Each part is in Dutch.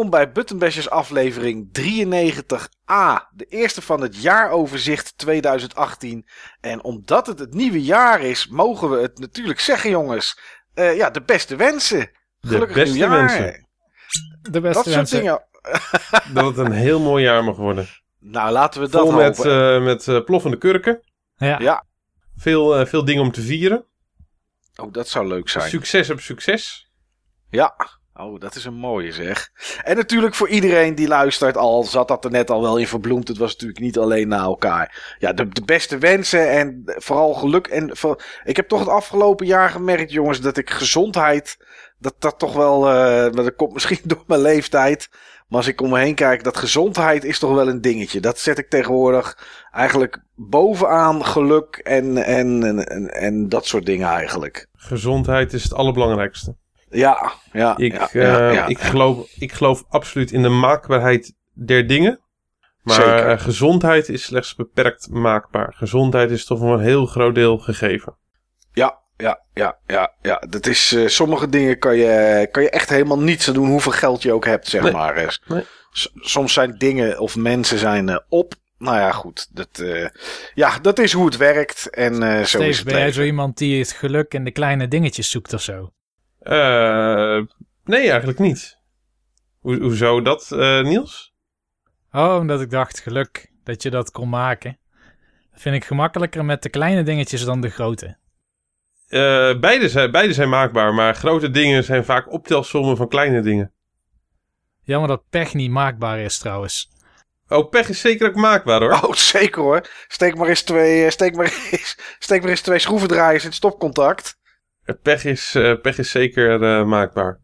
welkom bij Buttonbashers aflevering 93a. De eerste van het jaaroverzicht 2018. En omdat het het nieuwe jaar is, mogen we het natuurlijk zeggen jongens. Eh, ja, de beste wensen. Gelukkig beste nieuwjaar. wensen. De beste Dat soort wensen. dingen. Dat het een heel mooi jaar mag worden. Nou, laten we dat Vol met, hopen. eh, met eh, ploffende kurken. Ja. Ja. Veel, eh, veel dingen om te vieren. Oh, dat zou leuk zijn. Succes op succes. Ja. Oh, dat is een mooie zeg. En natuurlijk voor iedereen die luistert, al zat dat er net al wel in verbloemd. Het was natuurlijk niet alleen na elkaar. Ja, de, de beste wensen en vooral geluk. En ik heb toch het afgelopen jaar gemerkt, jongens, dat ik gezondheid, dat dat toch wel, eh, dat komt misschien door mijn leeftijd. Maar als ik om me heen kijk, dat gezondheid is toch wel een dingetje. Dat zet ik tegenwoordig eigenlijk bovenaan geluk en, en, en, en dat soort dingen eigenlijk. Gezondheid is het allerbelangrijkste. Ja, ja. Ik, ja, eh, ja, ja. ik, geloof, ik geloof absoluut in de maakbaarheid der dingen. Maar Zeker. eh, gezondheid is slechts beperkt maakbaar. Gezondheid is toch voor een heel groot deel gegeven. Ja, ja, ja, ja, ja. Dat is, eh, sommige dingen kan je, kan je echt helemaal niets aan doen, hoeveel geld je ook hebt, zeg Nee. maar. Nee. Soms zijn dingen of mensen zijn eh, op. Nou ja, goed. Dat, eh, ja, dat is hoe het werkt. En eh, zo is het ben jij zo iemand die het geluk in de kleine dingetjes zoekt of zo? Eh, nee, eigenlijk niet. Hoe, hoezo dat, eh, Niels? Oh, omdat ik dacht geluk dat je dat kon maken. Dat vind ik gemakkelijker met de kleine dingetjes dan de grote. Eh, beide, zijn, beide zijn maakbaar, maar grote dingen zijn vaak optelsommen van kleine dingen. Jammer dat pech niet maakbaar is trouwens. Oh, pech is zeker ook maakbaar hoor. Oh, zeker hoor. Steek maar eens twee, eh, steek maar eens, steek maar eens twee schroevendraaiers in het stopcontact. Pech, is, eh, pech is zeker eh, maakbaar.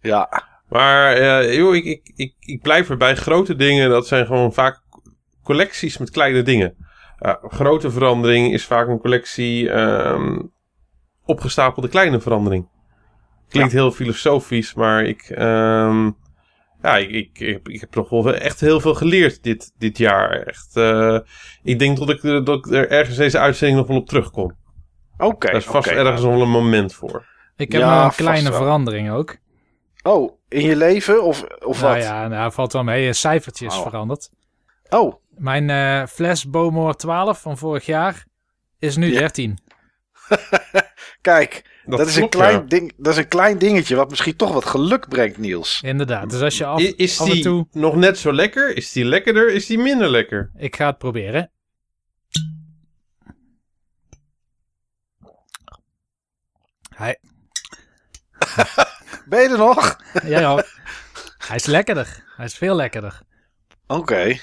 Ja, Maar eh, joh, ik, ik, ik, ik blijf erbij. Grote dingen, dat zijn gewoon vaak collecties met kleine dingen. Grote verandering is vaak een collectie ehm, opgestapelde kleine verandering. Klinkt heel filosofisch, maar ik, ehm, ja, ik, ik, ik, heb- ik heb toch wel echt heel veel geleerd dit, dit jaar. Echt, ik denk dat ik, dat ik er ergens deze uitzending nog wel op terugkom. Oké. Daar is vast ergens nog wel een moment voor. Ik heb Ja, nog een kleine verandering ook. Oh, in je leven of, of nou wat? ja, nou, valt wel mee. Een cijfertje is Oh. veranderd. Oh, Mijn eh, fles Bowmore 12 van vorig jaar is nu Ja. 13. kijk. Dat, is een klein ja. ding, dat is een klein dingetje wat misschien toch wat geluk brengt, Niels. Inderdaad. Dus als je af, Is af en die toe... nog net zo lekker? Is die lekkerder? Is die minder lekker? Ik ga het proberen. Hij, Ben je er nog? ja, ja. Hij is lekkerder. Hij is veel lekkerder. Oké.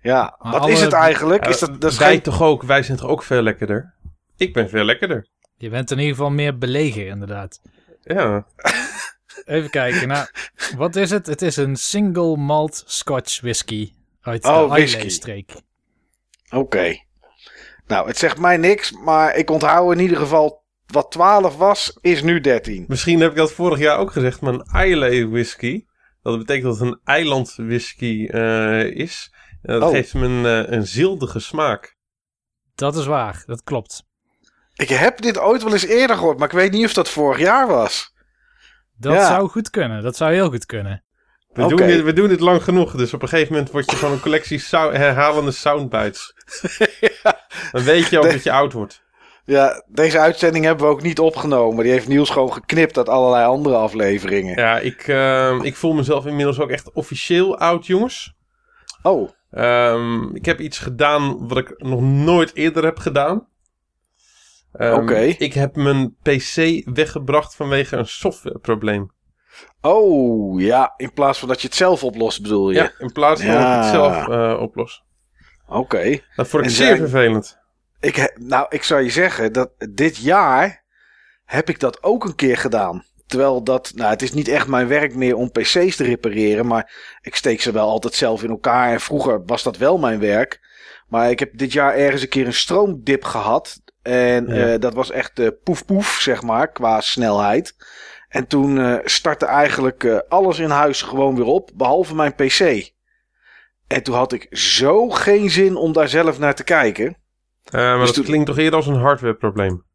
Ja, Maar wat alle- is het eigenlijk? Is dat, dat is wij geen... toch ook? Wij zijn toch ook veel lekkerder? Ik ben veel lekkerder. Je bent in ieder geval meer beleger, inderdaad. Ja. Even kijken. Nou, wat is het? Het is een single malt Scotch whisky uit Oh, de whisky. Islay-streek. Oké. Nou, het zegt mij niks, maar ik onthoud in ieder geval wat 12 was, is nu 13. Misschien heb ik dat vorig jaar ook gezegd, maar een Islay whisky. Dat betekent dat het een eiland whisky eh, is. En dat Oh. geeft hem een, eh, een zildige smaak. Dat is waar, dat klopt. Ik heb dit ooit wel eens eerder gehoord, maar ik weet niet of dat vorig jaar was. Dat Ja. zou goed kunnen. Dat zou heel goed kunnen. We, doen dit, we doen dit lang genoeg, dus op een gegeven moment word je gewoon een collectie herhalende soundbites. Dan weet je ook De- dat je oud wordt. Ja, deze uitzending hebben we ook niet opgenomen. Die heeft Niels gewoon geknipt uit allerlei andere afleveringen. Ja, ik, eh, ik voel mezelf inmiddels ook echt officieel oud, jongens. Oh, Ehm, ik heb iets gedaan wat ik nog nooit eerder heb gedaan. Ehm, Oké. Ik heb mijn PC weggebracht vanwege een softwareprobleem. oh, ja, in plaats van dat je het zelf oplost bedoel je. Ja, in plaats van dat ik het zelf eh, oplos. Oké. Dat vond ik En zeer zijn- vervelend. Ik nou, ik zou je zeggen dat dit jaar heb ik dat ook een keer gedaan. Terwijl dat, nou, het is niet echt mijn werk meer om PC's te repareren, maar ik steek ze wel altijd zelf in elkaar. En vroeger was dat wel mijn werk. Maar ik heb dit jaar ergens een keer een stroomdip gehad. En Ja. eh, dat was echt eh poef poef, zeg maar, qua snelheid. En toen eh, startte eigenlijk alles in huis gewoon weer op, behalve mijn PC. En toen had ik zo geen zin om daar zelf naar te kijken. Eh, maar Dus dat toen- klinkt toch eerder als een hardwareprobleem.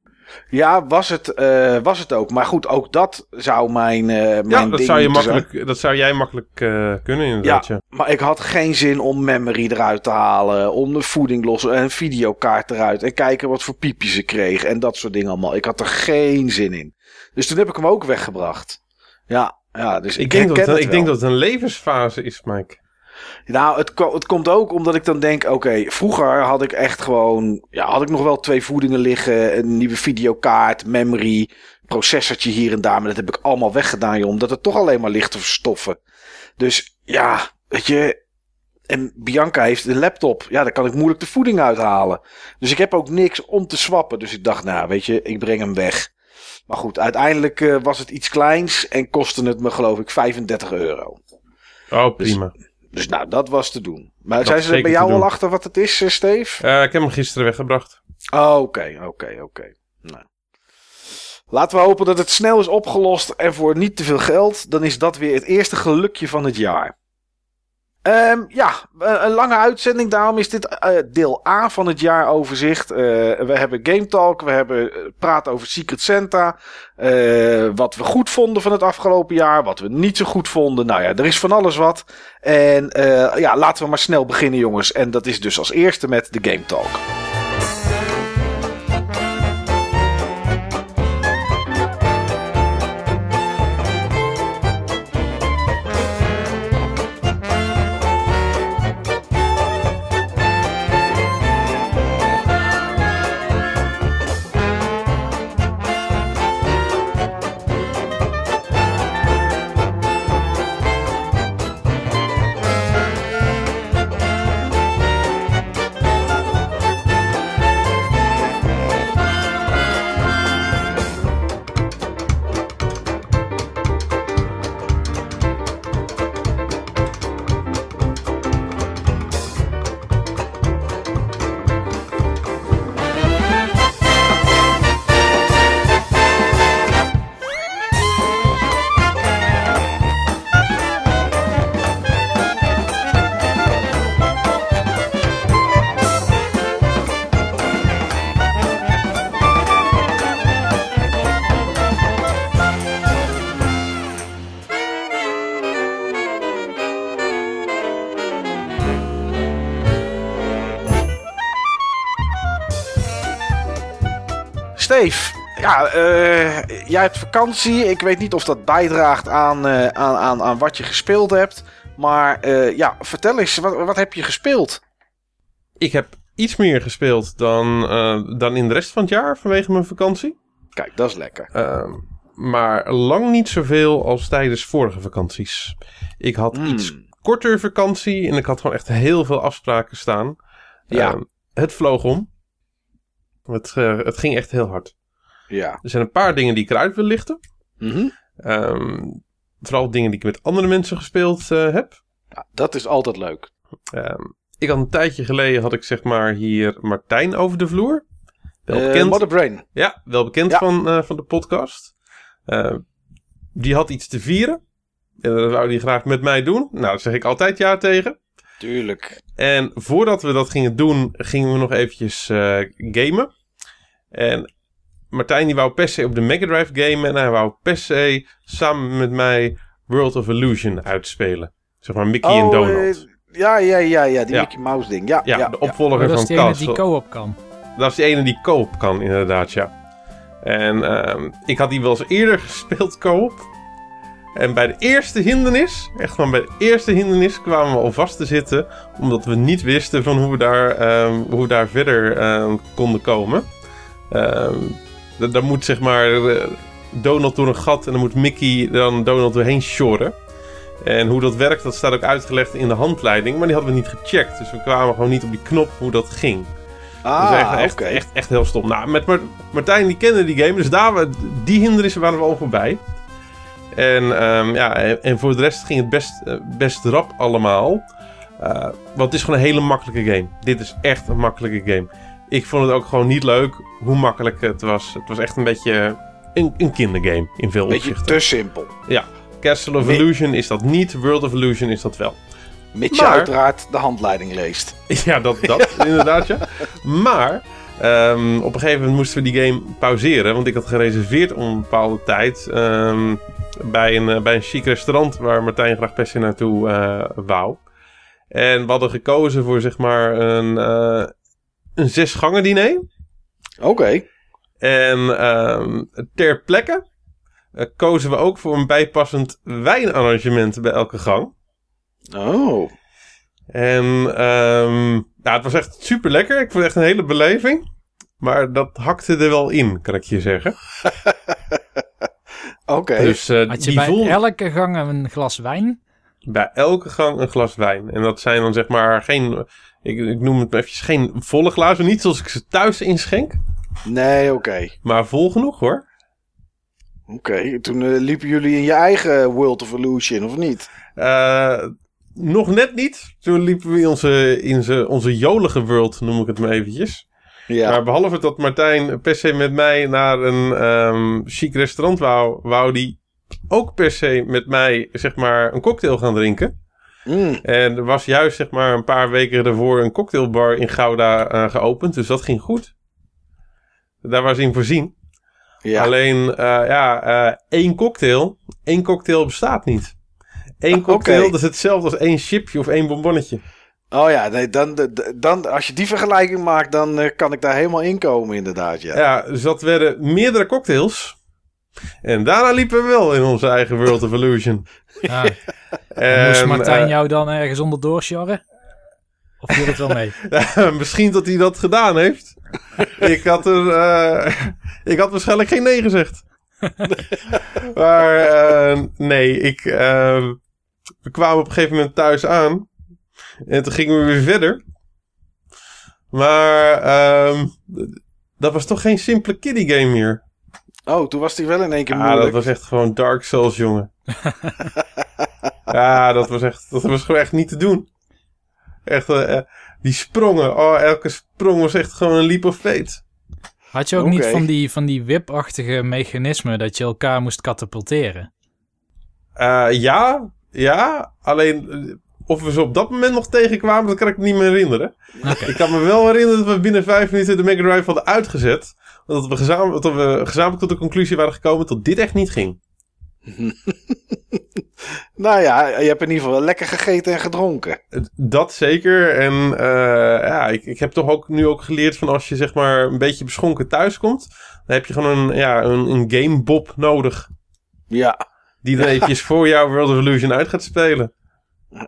Ja, was het, eh, was het ook. Maar goed, ook dat zou mijn, eh mijn Ja, dat ding zou, je zijn. makkelijk, dat zou jij makkelijk kunnen inderdaad. Ja. Maar ik had geen zin om memory eruit te halen. Om de voeding los en een videokaart eruit. En kijken wat voor piepjes ik kreeg. En dat soort dingen allemaal. Ik had er geen zin in. Dus toen heb ik hem ook weggebracht. Ja, ja dus ik, Ik, denk, dat, het- ik denk dat het een levensfase is, Mike. Nou, het, het komt ook omdat ik dan denk... Oké, vroeger had ik echt gewoon... Ja, had ik nog wel twee voedingen liggen. Een nieuwe videokaart, memory, processortje hier en daar. Maar dat heb ik allemaal weggedaan, joh. Omdat het toch alleen maar ligt te verstoffen. Dus ja, weet je... En Bianca heeft een laptop. Ja, daar kan ik moeilijk de voeding uithalen. Dus ik heb ook niks om te swappen. Dus ik dacht, nou, weet je, ik breng hem weg. Maar goed, uiteindelijk eh, was het iets kleins. En kostte het me, geloof ik, 35 euro. Oh, prima. Dus nou, dat was te doen. Maar Dat zijn ze er bij jou al achter wat het is, eh, Steve? Eh, ik heb hem gisteren weggebracht. Oh, Oké, oké, oké. Nou. Laten we hopen dat het snel is opgelost en voor niet te veel geld. Dan is dat weer het eerste gelukje van het jaar. Ehm, ja, een lange uitzending. Daarom is dit eh, deel A van het jaaroverzicht. Eh we hebben Game Talk. We hebben eh, praten over Secret Santa. wat we goed vonden van het afgelopen jaar. Wat we niet zo goed vonden. Nou ja, er is van alles wat. En ja, laten we maar snel beginnen, jongens. En dat is dus als eerste met de Game Talk. Ja, eh, jij hebt vakantie. Ik weet niet of dat bijdraagt aan, eh, aan, aan, aan wat je gespeeld hebt. Maar eh, ja, vertel eens, wat, wat heb je gespeeld? Ik heb iets meer gespeeld dan, dan in de rest van het jaar vanwege mijn vakantie. Kijk, dat is lekker. Ehm, maar lang niet zoveel als tijdens vorige vakanties. Ik had Hmm. iets korter vakantie en ik had gewoon echt heel veel afspraken staan. Ja. Ehm, het vloog om. Het, het ging echt heel hard. Ja. Er zijn een paar dingen die ik eruit wil lichten. Mhm. Ehm, vooral dingen die ik met andere mensen gespeeld eh, heb. Ja, dat is altijd leuk. Ehm, ik had een tijdje geleden, had ik zeg maar hier Martijn over de vloer. Wel Eh bekend, Mother Brain. ja, wel bekend Ja. Van, eh, van de podcast. Ehm, die had iets te vieren. En dat wou hij graag met mij doen. Nou, daar zeg ik altijd ja tegen. Tuurlijk. En voordat we dat gingen doen, gingen we nog eventjes gamen. En Martijn die wou per se op de Mega Drive gamen. En hij wou per se samen met mij World of Illusion uitspelen. Zeg maar Mickey en Donald. eh, ja, ja, ja, ja, die Ja. Mickey Mouse ding. Ja, ja, ja, de ja. opvolger Oh, dat is van die ene Castle. die co-op kan. Dat is die ene die koop kan, inderdaad, ja. En ehm, ik had die wel eens eerder gespeeld, koop. En bij de eerste hindernis, echt gewoon bij de eerste hindernis, kwamen we al vast te zitten. Omdat we niet wisten van hoe we daar, ehm, hoe we daar verder ehm, konden komen. Ehm da- daar moet zeg maar eh, Donald door een gat en dan moet Mickey dan Donald doorheen shoren. En hoe dat werkt, dat staat ook uitgelegd in de handleiding. Maar die hadden we niet gecheckt. Dus we kwamen gewoon niet op die knop hoe dat ging. Ah, is echt, echt, oké. echt, echt heel stom. Nou, met Mar- Martijn, die kende die game. Dus daar, die hindernissen waren we al voorbij. En, ehm, ja, en, en voor de rest ging het best, eh, best rap allemaal. Eh, want het is gewoon een hele makkelijke game. Dit is echt een makkelijke game. Ik vond het ook gewoon niet leuk hoe makkelijk het was. Het was echt een beetje een, een kindergame in veel Beetje opzichten. te simpel. Castle of Nee. Illusion is dat niet. World of Illusion is dat wel. Mits je Maar- uiteraard de handleiding leest. Ja, dat, dat inderdaad, ja. Maar Ehm, op een gegeven moment moesten we die game pauzeren. Want ik had gereserveerd om een bepaalde tijd. ehm, bij, een, eh, bij een chic restaurant waar Martijn graag per se naartoe eh, wou. En we hadden gekozen voor zeg maar een, eh een zes gangen diner. Oké. En ehm, ter plekke eh, kozen we ook voor een bijpassend wijnarrangement bij elke gang. Oh. En ehm, ja, het was echt super lekker. Ik vond het echt een hele beleving. Maar dat hakte er wel in, kan ik je zeggen. Oké. Dus eh, Had je die bij voelde elke gang een glas wijn? bij elke gang een glas wijn. En dat zijn dan zeg maar geen, ik, ik noem het maar eventjes, geen volle glazen. Niet zoals ik ze thuis inschenk. Nee, oké. Maar vol genoeg hoor. Oké. Toen eh, liepen jullie in je eigen World of Illusion, of niet? Eh, nog net niet. Toen liepen we in onze, in ze, onze jolige world, noem ik het maar eventjes. Ja. Maar behalve dat Martijn per se met mij naar een ehm chic restaurant wou, wou die ook per se met mij, zeg maar, een cocktail gaan drinken. Mm, En er was juist, zeg maar, een paar weken daarvoor een cocktailbar in Gouda eh, geopend. Dus dat ging goed. Daar was in voorzien. ja. Alleen, eh, ja, eh, één cocktail. één cocktail bestaat niet. Eén Oké. cocktail, dat is hetzelfde als één chipje of één bonbonnetje. Oh ja, nee, dan, dan- als je die vergelijking maakt, dan kan ik daar helemaal in komen, inderdaad. Ja. Ja, dus dat werden meerdere cocktails. En daarna liepen we wel in onze eigen World of Illusion. En, Moest Martijn eh, jou dan ergens onderdoor sjorren? Of viel het wel mee? misschien dat hij dat gedaan heeft. ik had er, eh, ik had waarschijnlijk geen nee gezegd. maar eh, nee, ik, eh, we kwamen op een gegeven moment thuis aan. En toen gingen we weer verder. Maar ehm, dat was toch geen simpele kiddie game meer. Oh, toen was die wel in één keer Ja, dat was echt gewoon Dark Souls, jongen. ja, dat was echt, dat was gewoon echt niet te doen. Echt, eh, eh, die sprongen. Oh, elke sprong was echt gewoon een leap of fate. Had je ook niet van die, van die whip-achtige mechanismen dat je elkaar moest katapulteren? Eh, ja, ja. Alleen, of we ze op dat moment nog tegenkwamen, dat kan ik me niet meer herinneren. Ik kan me wel herinneren dat we binnen vijf minuten de Mega Drive hadden uitgezet. Dat we, gezamenlijk, dat we gezamenlijk tot de conclusie waren gekomen dat dit echt niet ging. Nou ja, je hebt in ieder geval lekker gegeten en gedronken. Dat zeker. En eh, ja, ik, ik heb toch ook nu ook geleerd van als je zeg maar een beetje beschonken thuiskomt, dan heb je gewoon een, ja, een, een gamebob nodig. Ja, Die dan eventjes voor jou World of Illusion uit gaat spelen.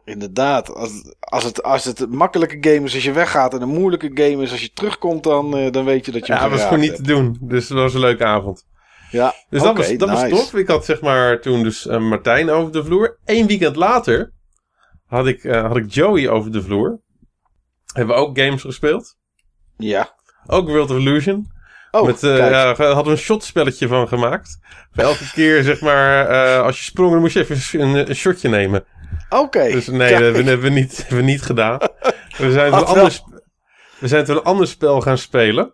Inderdaad. Als, als, het, als het een makkelijke game is als je weggaat en een moeilijke game is als je terugkomt, dan, eh, dan weet je dat je Ja, dat was gewoon niet te doen. Dus dat was een leuke avond. Ja, Dus dat, was, dat was tof. Ik had zeg maar toen dus eh, Martijn over de vloer. Eén weekend later had ik, eh, had ik Joey over de vloer. Hebben we ook games gespeeld. Ja. Ook World of Illusion. Oh, Met, kijk. ja, hadden we een shotspelletje van gemaakt. Elke keer, zeg maar, als je sprong, dan moest je even een, een shotje nemen. Oké. Dus nee, kijk. dat hebben we, hebben we niet, hebben we niet gedaan. We zijn, toen we zijn toen een ander spel gaan spelen.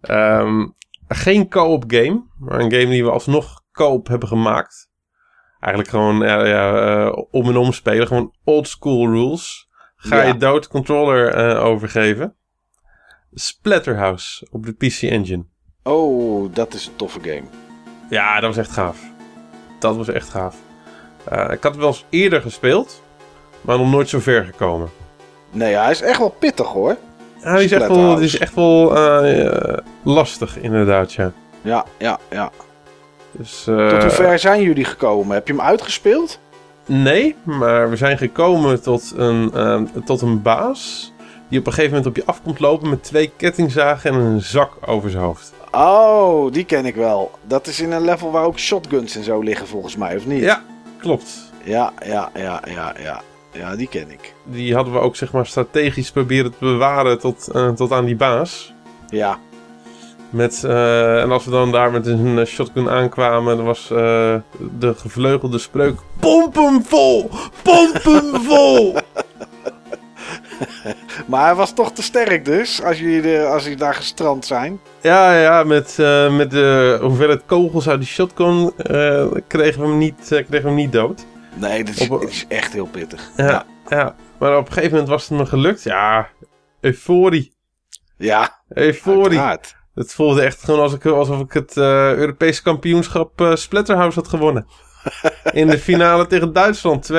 Ehm, geen co-op game, maar een game die we alsnog co-op hebben gemaakt. Eigenlijk gewoon ja, ja, eh, om en om spelen. Gewoon old school rules. Ga Ja. je dood controller eh, overgeven. Splatterhouse op de PC Engine. Oh, dat is een toffe game. Ja, dat was echt gaaf. Dat was echt gaaf. Eh, ik had het wel eens eerder gespeeld, maar nog nooit zo ver gekomen. Nee, hij is echt wel pittig hoor. Ja, die is echt wel, is echt wel eh, eh, lastig, inderdaad, ja. Ja, ja, ja. Dus, Tot hoe ver zijn jullie gekomen? Heb je hem uitgespeeld? Nee, maar we zijn gekomen tot een, eh, tot een baas die op een gegeven moment op je af komt lopen met twee kettingzagen en een zak over zijn hoofd. Oh, die ken ik wel. Dat is in een level waar ook shotguns en zo liggen volgens mij, of niet? Ja, klopt. Ja, ja, ja, ja, ja. Ja, die ken ik. Die hadden we ook zeg maar strategisch proberen te bewaren tot, eh, tot aan die baas. Ja. Met, eh, en als we dan daar met een eh, shotgun aankwamen, dan was de gevleugelde spreuk: Pomp hem vol! Pomp hem vol! Maar hij was toch te sterk dus, als jullie, als jullie daar gestrand zijn. ja, ja, met, eh, met de hoeveelheid kogels uit die shotgun eh, kregen, we hem niet, eh, kregen we hem niet dood. Nee, dat is, Op- het is echt heel pittig. Ja, ja. maar op een gegeven moment was het me gelukt. Ja, euforie. Ja, Euforie. uiteraard. Het voelde echt gewoon als ik, alsof ik het eh, Europese kampioenschap eh, Splatterhouse had gewonnen. In de finale tegen Duitsland, 2-1.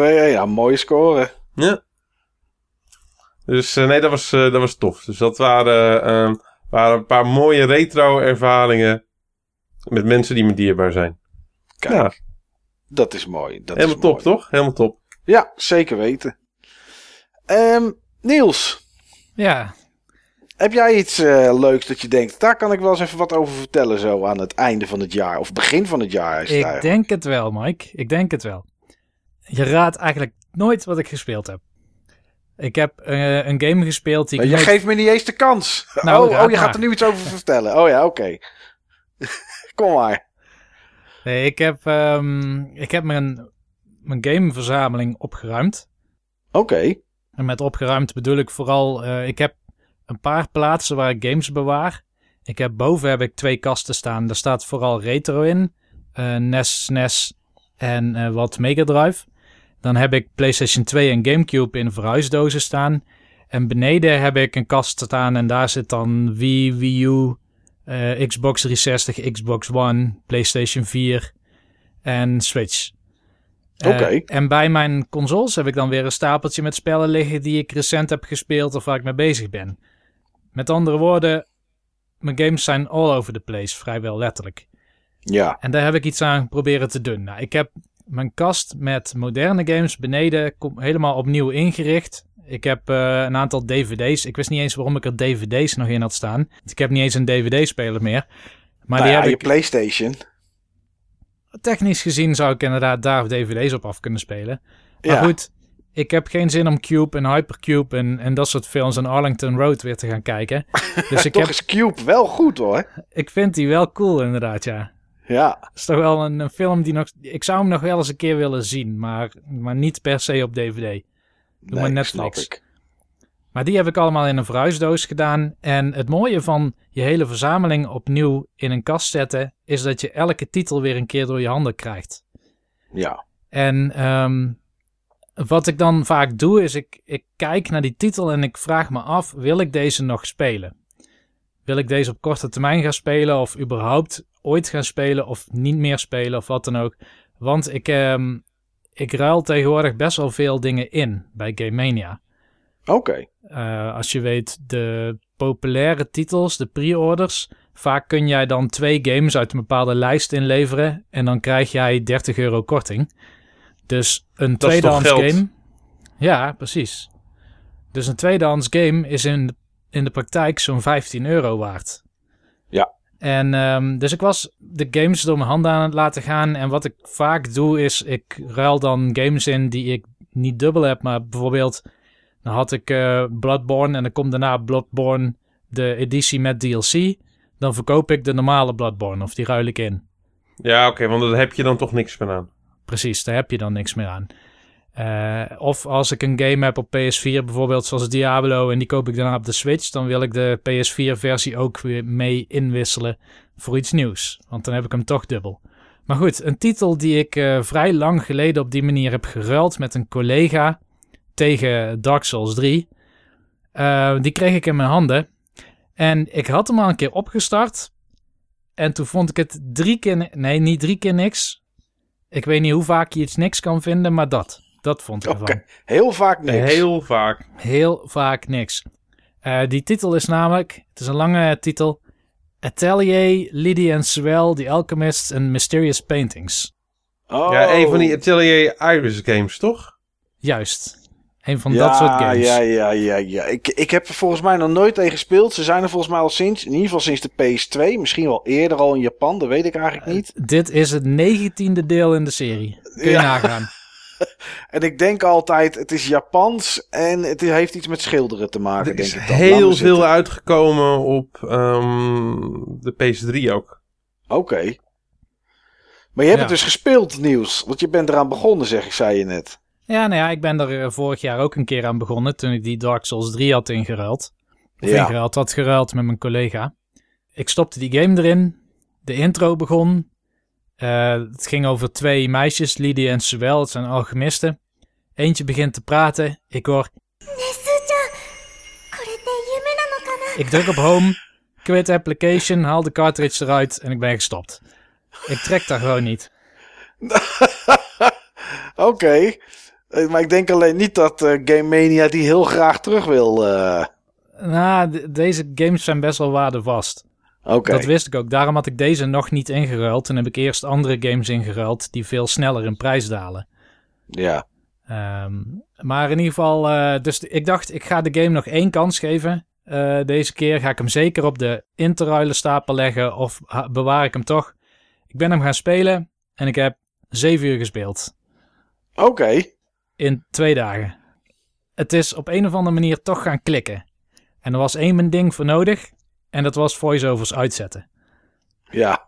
2-1, ja, mooie score. Ja. Dus eh, nee, dat was, eh, dat was tof. Dus dat waren, ehm, waren een paar mooie retro ervaringen met mensen die me dierbaar zijn. Kijk, Ja, dat is mooi. Dat helemaal is top, mooi. toch? Helemaal top. Ja, zeker weten. Ehm, Niels, Ja, heb jij iets eh, leuks dat je denkt, daar kan ik wel eens even wat over vertellen zo aan het einde van het jaar of begin van het jaar is het ik eigenlijk. denk het wel, Mike. Ik denk het wel. Je raadt eigenlijk nooit wat ik gespeeld heb. Ik heb eh, een game gespeeld die Maar je nooit- geeft me niet eens de kans. Nou, oh, oh, je maar. gaat er nu iets over vertellen. Oh ja, oké. Kom maar. Nee, ik heb, ehm, ik heb mijn, mijn gameverzameling opgeruimd. Oké. En met opgeruimd bedoel ik vooral, eh, ik heb een paar plaatsen waar ik games bewaar. Ik heb boven heb ik twee kasten staan. Daar staat vooral retro in. eh NES, SNES en wat Mega Drive. Dan heb ik PlayStation 2 en GameCube in verhuisdozen staan. En beneden heb ik een kast staan en daar zit dan Wii, Wii U, eh, Xbox 360, Xbox One, PlayStation 4 en Switch. Eh, Oké. en bij mijn consoles heb ik dan weer een stapeltje met spellen liggen die ik recent heb gespeeld of waar ik mee bezig ben. Met andere woorden, mijn games zijn all over the place, vrijwel letterlijk. Ja. En daar heb ik iets aan proberen te doen. Nou, ik heb mijn kast met moderne games beneden kom- helemaal opnieuw ingericht. Ik heb eh, een aantal dvd's. Ik wist niet eens waarom ik er dvd's nog in had staan. Ik heb niet eens een dvd-speler meer. Maar nou die ja, heb je ik PlayStation. technisch gezien zou ik inderdaad daar dvd's op af kunnen spelen. Maar Ja. goed, ik heb geen zin om Cube en Hypercube en, en dat soort films en Arlington Road weer te gaan kijken. Dus ik, Toch heb, is Cube wel goed hoor. ik vind die wel cool inderdaad, ja. Ja. Het is toch wel een, een film die nog... Ik zou hem nog wel eens een keer willen zien, maar, maar niet per se op dvd. Doe maar Netflix. snap ik. Maar die heb ik allemaal in een verhuisdoos gedaan. En het mooie van je hele verzameling opnieuw in een kast zetten... is dat je elke titel weer een keer door je handen krijgt. Ja. En ehm, wat ik dan vaak doe, is ik, ik kijk naar die titel en ik vraag me af: wil ik deze nog spelen? Wil ik deze op korte termijn gaan spelen, of überhaupt ooit gaan spelen, of niet meer spelen, of wat dan ook? Want ik, ehm, ik ruil tegenwoordig best wel veel dingen in bij Game Mania. Oké. Eh, als je weet, de populaire titels, de pre-orders. Vaak kun jij dan twee games uit een bepaalde lijst inleveren. En dan krijg jij 30 euro korting. Dus een tweedehands game. Ja, precies. Dus een tweedehands game is in, de- in de praktijk zo'n 15 euro waard. Ja. En ehm, dus ik was de games door mijn handen aan het laten gaan. En wat ik vaak doe is, ik ruil dan games in die ik niet dubbel heb. Maar bijvoorbeeld, dan had ik eh, Bloodborne en dan komt daarna Bloodborne de editie met DLC. Dan verkoop ik de normale Bloodborne of die ruil ik in. Ja, oké, want daar heb je dan toch niks meer aan. Precies, daar heb je dan niks meer aan. Eh, of als ik een game heb op PS4, bijvoorbeeld zoals Diablo, en die koop ik daarna op de Switch, dan wil ik de PS4-versie ook weer mee inwisselen voor iets nieuws. Want dan heb ik hem toch dubbel. Maar goed, een titel die ik eh, vrij lang geleden op die manier heb geruild met een collega tegen Dark Souls 3. eh, die kreeg ik in mijn handen. En ik had hem al een keer opgestart. En toen vond ik het drie keer... Nee, niet drie keer niks. Ik weet niet hoe vaak je iets niks kan vinden, maar dat. Dat vond ik ervan. Heel vaak niks. Heel vaak. Heel vaak niks. Eh, die titel is namelijk, het is een lange titel. Atelier, Lydie and Swell, The Alchemists and Mysterious Paintings. Oh. Ja, een van die Atelier Iris games, toch? Juist. Een van ja, dat soort games. Ja, ja, ja, ja. Ik, ik heb er volgens mij nog nooit tegen gespeeld. Ze zijn er volgens mij al sinds, in ieder geval sinds de PS2. Misschien wel eerder al in Japan, dat weet ik eigenlijk niet. Dit is het negentiende deel in de serie. Kun je Ja. nagaan. En ik denk altijd, het is Japans en het heeft iets met schilderen te maken, Er denk is ik dan. Heel veel zitten. uitgekomen op ehm, de PS3 ook. Oké. Maar je hebt Ja. het dus gespeeld, Niels. Want je bent eraan begonnen, zeg ik, zei je net. Ja, nou ja, ik ben er eh, vorig jaar ook een keer aan begonnen. Toen ik die Dark Souls 3 had ingeruild. Of Ja. ingeruild, had geruild met mijn collega. Ik stopte die game erin. De intro begon. Eh, het ging over twee meisjes, Lydia en Suel. Het zijn alchemisten. Eentje begint te praten. Ik hoor... Ik druk op home, quit application, haal de cartridge eruit en ik ben gestopt. Ik trek daar gewoon niet. Oké. Eh, maar ik denk alleen niet dat uh, Game Mania die heel graag terug wil. Uh... Nou, deze games zijn best wel waardevast. Dat wist ik ook. Daarom had ik deze nog niet ingeruild. Toen heb ik eerst andere games ingeruild die veel sneller in prijs dalen. Ja. Ehm, maar in ieder geval, eh, dus ik dacht, ik ga de game nog één kans geven. Eh, deze keer ga ik hem zeker op de in te ruilen stapel leggen of bewaar ik hem toch. Ik ben hem gaan spelen en ik heb zeven uur gespeeld. Oké. In twee dagen. Het is op een of andere manier toch gaan klikken. En er was één ding voor nodig. En dat was voiceovers uitzetten. Ja.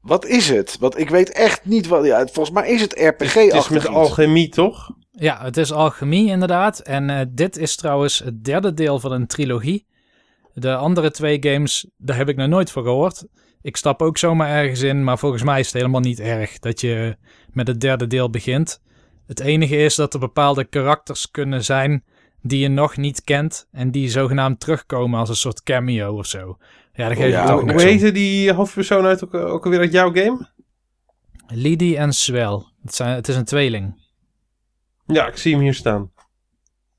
Wat is het? Want ik weet echt niet wat. Ja, volgens mij is het Het is met alchemie, toch? Ja, het is alchemie inderdaad. En eh, dit is trouwens het derde deel van een trilogie. De andere twee games, daar heb ik nog nooit van gehoord. Ik stap ook zomaar ergens in, maar volgens mij is het helemaal niet erg dat je met het derde deel begint. Het enige is dat er bepaalde karakters kunnen zijn die je nog niet kent en die zogenaamd terugkomen als een soort cameo of zo. Ja, daar geef ja, ik toch hoe heette die hoofdpersoon uit, ook, ook alweer uit jouw game? Lydie en Swell. Het, zijn, het is een tweeling. Ja, ik zie hem hier staan.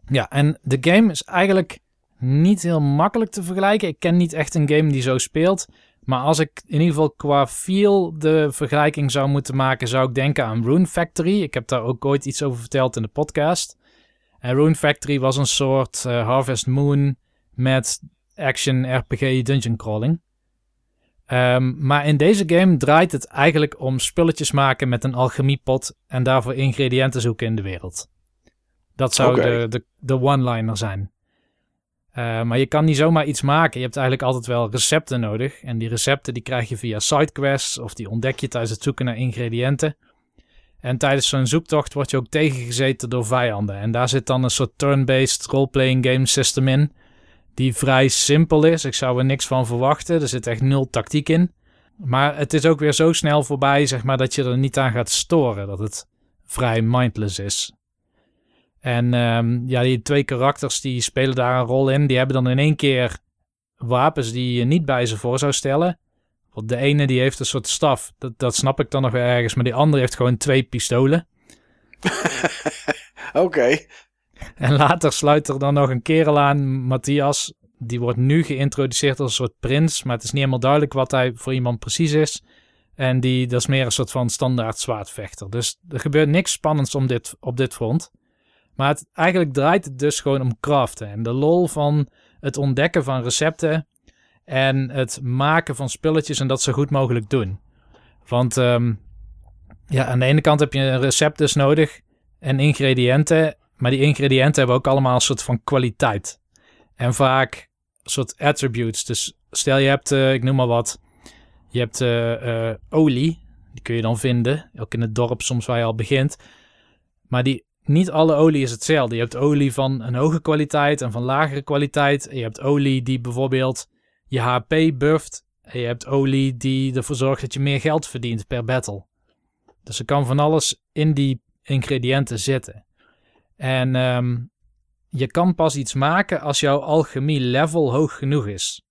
Ja, en de game is eigenlijk niet heel makkelijk te vergelijken. Ik ken niet echt een game die zo speelt. Maar als ik in ieder geval qua feel de vergelijking zou moeten maken, zou ik denken aan Rune Factory. Ik heb daar ook ooit iets over verteld in de podcast. En Rune Factory was een soort eh, Harvest Moon met action RPG dungeon crawling. Ehm, maar in deze game draait het eigenlijk om spulletjes maken met een alchemiepot en daarvoor ingrediënten zoeken in de wereld. Dat zou de, de, de one-liner zijn. Eh, maar je kan niet zomaar iets maken. Je hebt eigenlijk altijd wel recepten nodig. En die recepten die krijg je via sidequests of die ontdek je tijdens het zoeken naar ingrediënten. En tijdens zo'n zoektocht word je ook tegengezeten door vijanden. En daar zit dan een soort turn-based role-playing game system in. Die vrij simpel is. Ik zou er niks van verwachten. Er zit echt nul tactiek in. Maar het is ook weer zo snel voorbij, zeg maar, dat je er niet aan gaat storen. Dat het vrij mindless is. En ehm, ja, die twee karakters die spelen daar een rol in. Die hebben dan in één keer wapens die je niet bij ze voor zou stellen. Want de ene die heeft een soort staf. Dat, dat snap ik dan nog wel ergens. Maar die andere heeft gewoon twee pistolen. Oké. En later sluit er dan nog een kerel aan, Matthias. Die wordt nu geïntroduceerd als een soort prins. Maar het is niet helemaal duidelijk wat hij voor iemand precies is. En die, dat is meer een soort van standaard zwaardvechter. Dus er gebeurt niks spannends om dit, op dit front. Maar het, eigenlijk draait het dus gewoon om craften. En de lol van het ontdekken van recepten. En het maken van spulletjes en dat zo goed mogelijk doen. Want ehm, ja, aan de ene kant heb je een recept dus nodig. En ingrediënten. Maar die ingrediënten hebben ook allemaal een soort van kwaliteit. En vaak een soort attributes. Dus stel je hebt, eh, ik noem maar wat. Je hebt eh, eh, olie. Die kun je dan vinden. Ook in het dorp soms waar je al begint. Maar die, niet alle olie is hetzelfde. Je hebt olie van een hoge kwaliteit en van lagere kwaliteit. Je hebt olie die bijvoorbeeld je HP bufft. En je hebt olie die ervoor zorgt dat je meer geld verdient per battle. Dus er kan van alles in die ingrediënten zitten. En ehm, je kan pas iets maken als jouw alchemie level hoog genoeg is.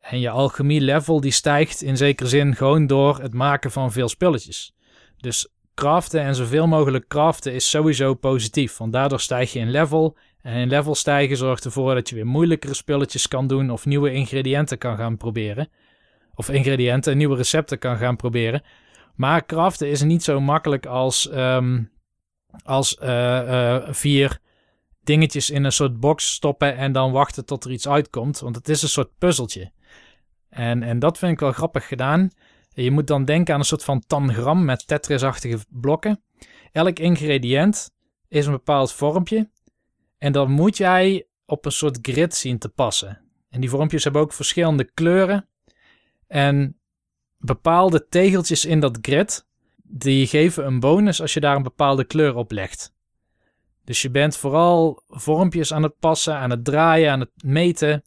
En je alchemie level die stijgt in zekere zin gewoon door het maken van veel spulletjes. Dus craften en zoveel mogelijk craften is sowieso positief. Want daardoor stijg je in level. En in level stijgen zorgt ervoor dat je weer moeilijkere spulletjes kan doen. Of nieuwe ingrediënten kan gaan proberen. Of ingrediënten en nieuwe recepten kan gaan proberen. Maar craften is niet zo makkelijk als, ehm, als eh, eh, vier dingetjes in een soort box stoppen en dan wachten tot er iets uitkomt. Want het is een soort puzzeltje. En, en dat vind ik wel grappig gedaan. Je moet dan denken aan een soort van tangram met Tetris-achtige blokken. Elk ingrediënt is een bepaald vormpje. En dan moet jij op een soort grid zien te passen. En die vormpjes hebben ook verschillende kleuren. En bepaalde tegeltjes in dat grid, die geven een bonus als je daar een bepaalde kleur op legt. Dus je bent vooral vormpjes aan het passen, aan het draaien, aan het meten,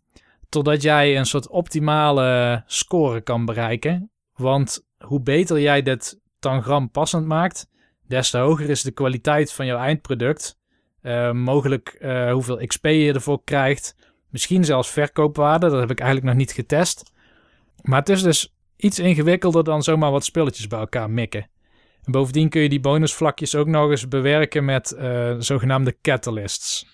totdat jij een soort optimale score kan bereiken. Want hoe beter jij dit tangram passend maakt, des te hoger is de kwaliteit van jouw eindproduct. Uh, mogelijk uh, hoeveel XP je ervoor krijgt, Misschien zelfs verkoopwaarde, dat heb ik eigenlijk nog niet getest. Maar het is dus iets ingewikkelder dan zomaar wat spulletjes bij elkaar mikken. En bovendien kun je die bonusvlakjes ook nog eens bewerken met uh, zogenaamde catalysts.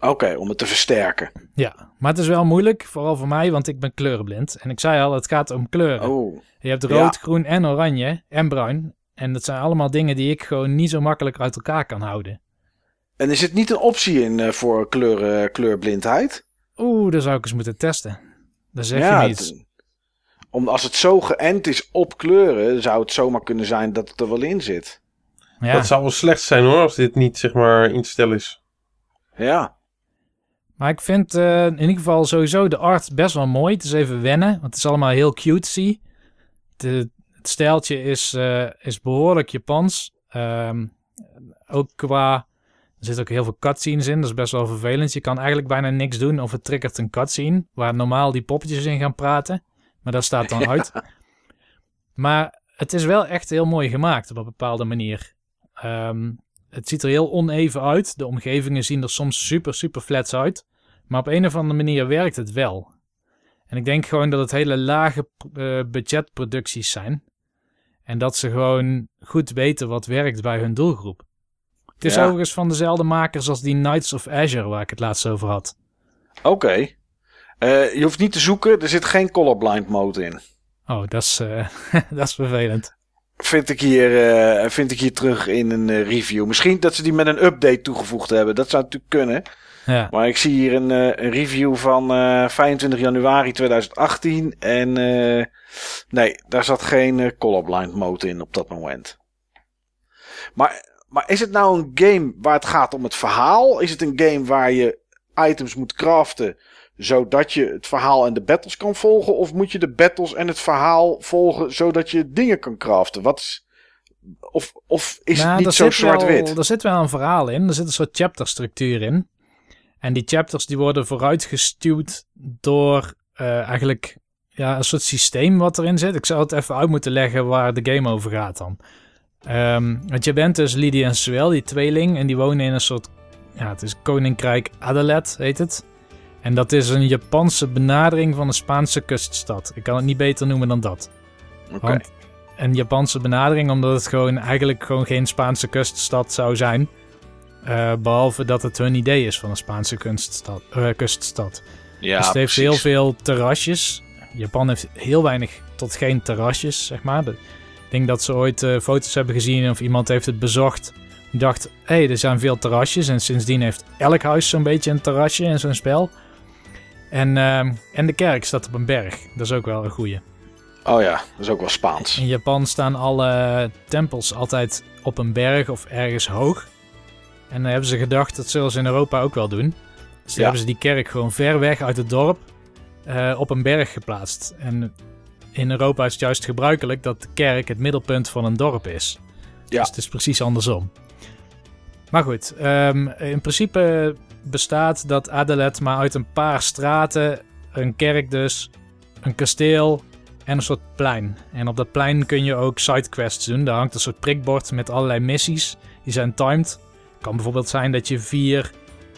Oké, om het te versterken. Ja, maar het is wel moeilijk, vooral voor mij, want ik ben kleurenblind. En ik zei al, het gaat om kleuren. Oh. Je hebt rood, groen en oranje en bruin. En dat zijn allemaal dingen die ik gewoon niet zo makkelijk uit elkaar kan houden. En is het niet een optie in uh, voor kleur, kleurblindheid? Oeh, dat zou ik eens moeten testen. Dat zeg ja, je niet. om, als het zo geënt is op kleuren, zou het zomaar kunnen zijn dat het er wel in zit. Ja. Dat zou wel slecht zijn hoor, als dit niet zeg maar instel is. Ja. Maar ik vind uh, in ieder geval sowieso de art best wel mooi. Het is even wennen, want het is allemaal heel cutesy. De, het stijltje is, uh, is behoorlijk Japans. Um, ook qua... Er zitten ook heel veel cutscenes in, dat is best wel vervelend. Je kan eigenlijk bijna niks doen of het triggert een cutscene... waar normaal die poppetjes in gaan praten. Maar dat staat dan uit. Maar het is wel echt heel mooi gemaakt op een bepaalde manier. Um, het ziet er heel oneven uit. De omgevingen zien er soms super, super flats uit. Maar op een of andere manier werkt het wel. En ik denk gewoon dat het hele lage uh, budgetproducties zijn. En dat ze gewoon goed weten wat werkt bij hun doelgroep. Het is overigens van dezelfde makers als die Knights of Azure waar ik het laatst over had. Oké. Uh, je hoeft niet te zoeken, er zit geen colorblind mode in. Oh, dat is, uh, dat is vervelend vind ik hier, uh, vind ik hier terug in een review. Misschien dat ze die met een update toegevoegd hebben. Dat zou natuurlijk kunnen. Ja. Maar ik zie hier een, een review van 25 januari 2018. En nee, daar zat geen colorblind mode in op dat moment. Maar, maar is het nou een game waar het gaat om het verhaal? Is het een game waar je items moet craften zodat je het verhaal en de battles kan volgen? Of moet je de battles en het verhaal volgen zodat je dingen kan craften? Wat is, of, of is het nou, niet zo zwart-wit? Er zit wel een verhaal in. Er zit een soort chapterstructuur in. En die chapters die worden vooruitgestuwd door uh, eigenlijk ja, een soort systeem wat erin zit. Ik zou het even uit moeten leggen waar de game over gaat dan. Um, want je bent dus Lydia en Suel, die tweeling. En die wonen in een soort... Ja, het is Koninkrijk Adalet, heet het. En dat is een Japanse benadering van een Spaanse kuststad. Ik kan het niet beter noemen dan dat. Okay. een Japanse benadering, omdat het gewoon eigenlijk gewoon geen Spaanse kuststad zou zijn. Uh, behalve dat het hun idee is van een Spaanse kuststad. Uh, kuststad. Ja, dus het heeft precies. heel veel terrasjes. Japan heeft heel weinig tot geen terrasjes, zeg maar. Denk dat ze ooit uh, foto's hebben gezien of iemand heeft het bezocht. Dacht, hé, hey, er zijn veel terrasjes. En sindsdien heeft elk huis zo'n beetje een terrasje in zo'n spel. En, uh, en de kerk staat op een berg. Dat is ook wel een goeie. Oh ja, dat is ook wel Spaans. In Japan staan alle tempels altijd op een berg of ergens hoog. En dan hebben ze gedacht, dat zullen ze in Europa ook wel doen. Dus ja. hebben ze die kerk gewoon ver weg uit het dorp uh, op een berg geplaatst. En in Europa is het juist gebruikelijk dat de kerk het middelpunt van een dorp is. Ja. Dus het is precies andersom. Maar goed, um, in principe bestaat dat Adelet maar uit een paar straten, een kerk dus, een kasteel en een soort plein. En op dat plein kun je ook sidequests doen. Daar hangt een soort prikbord met allerlei missies. Die zijn timed. Kan bijvoorbeeld zijn dat je vier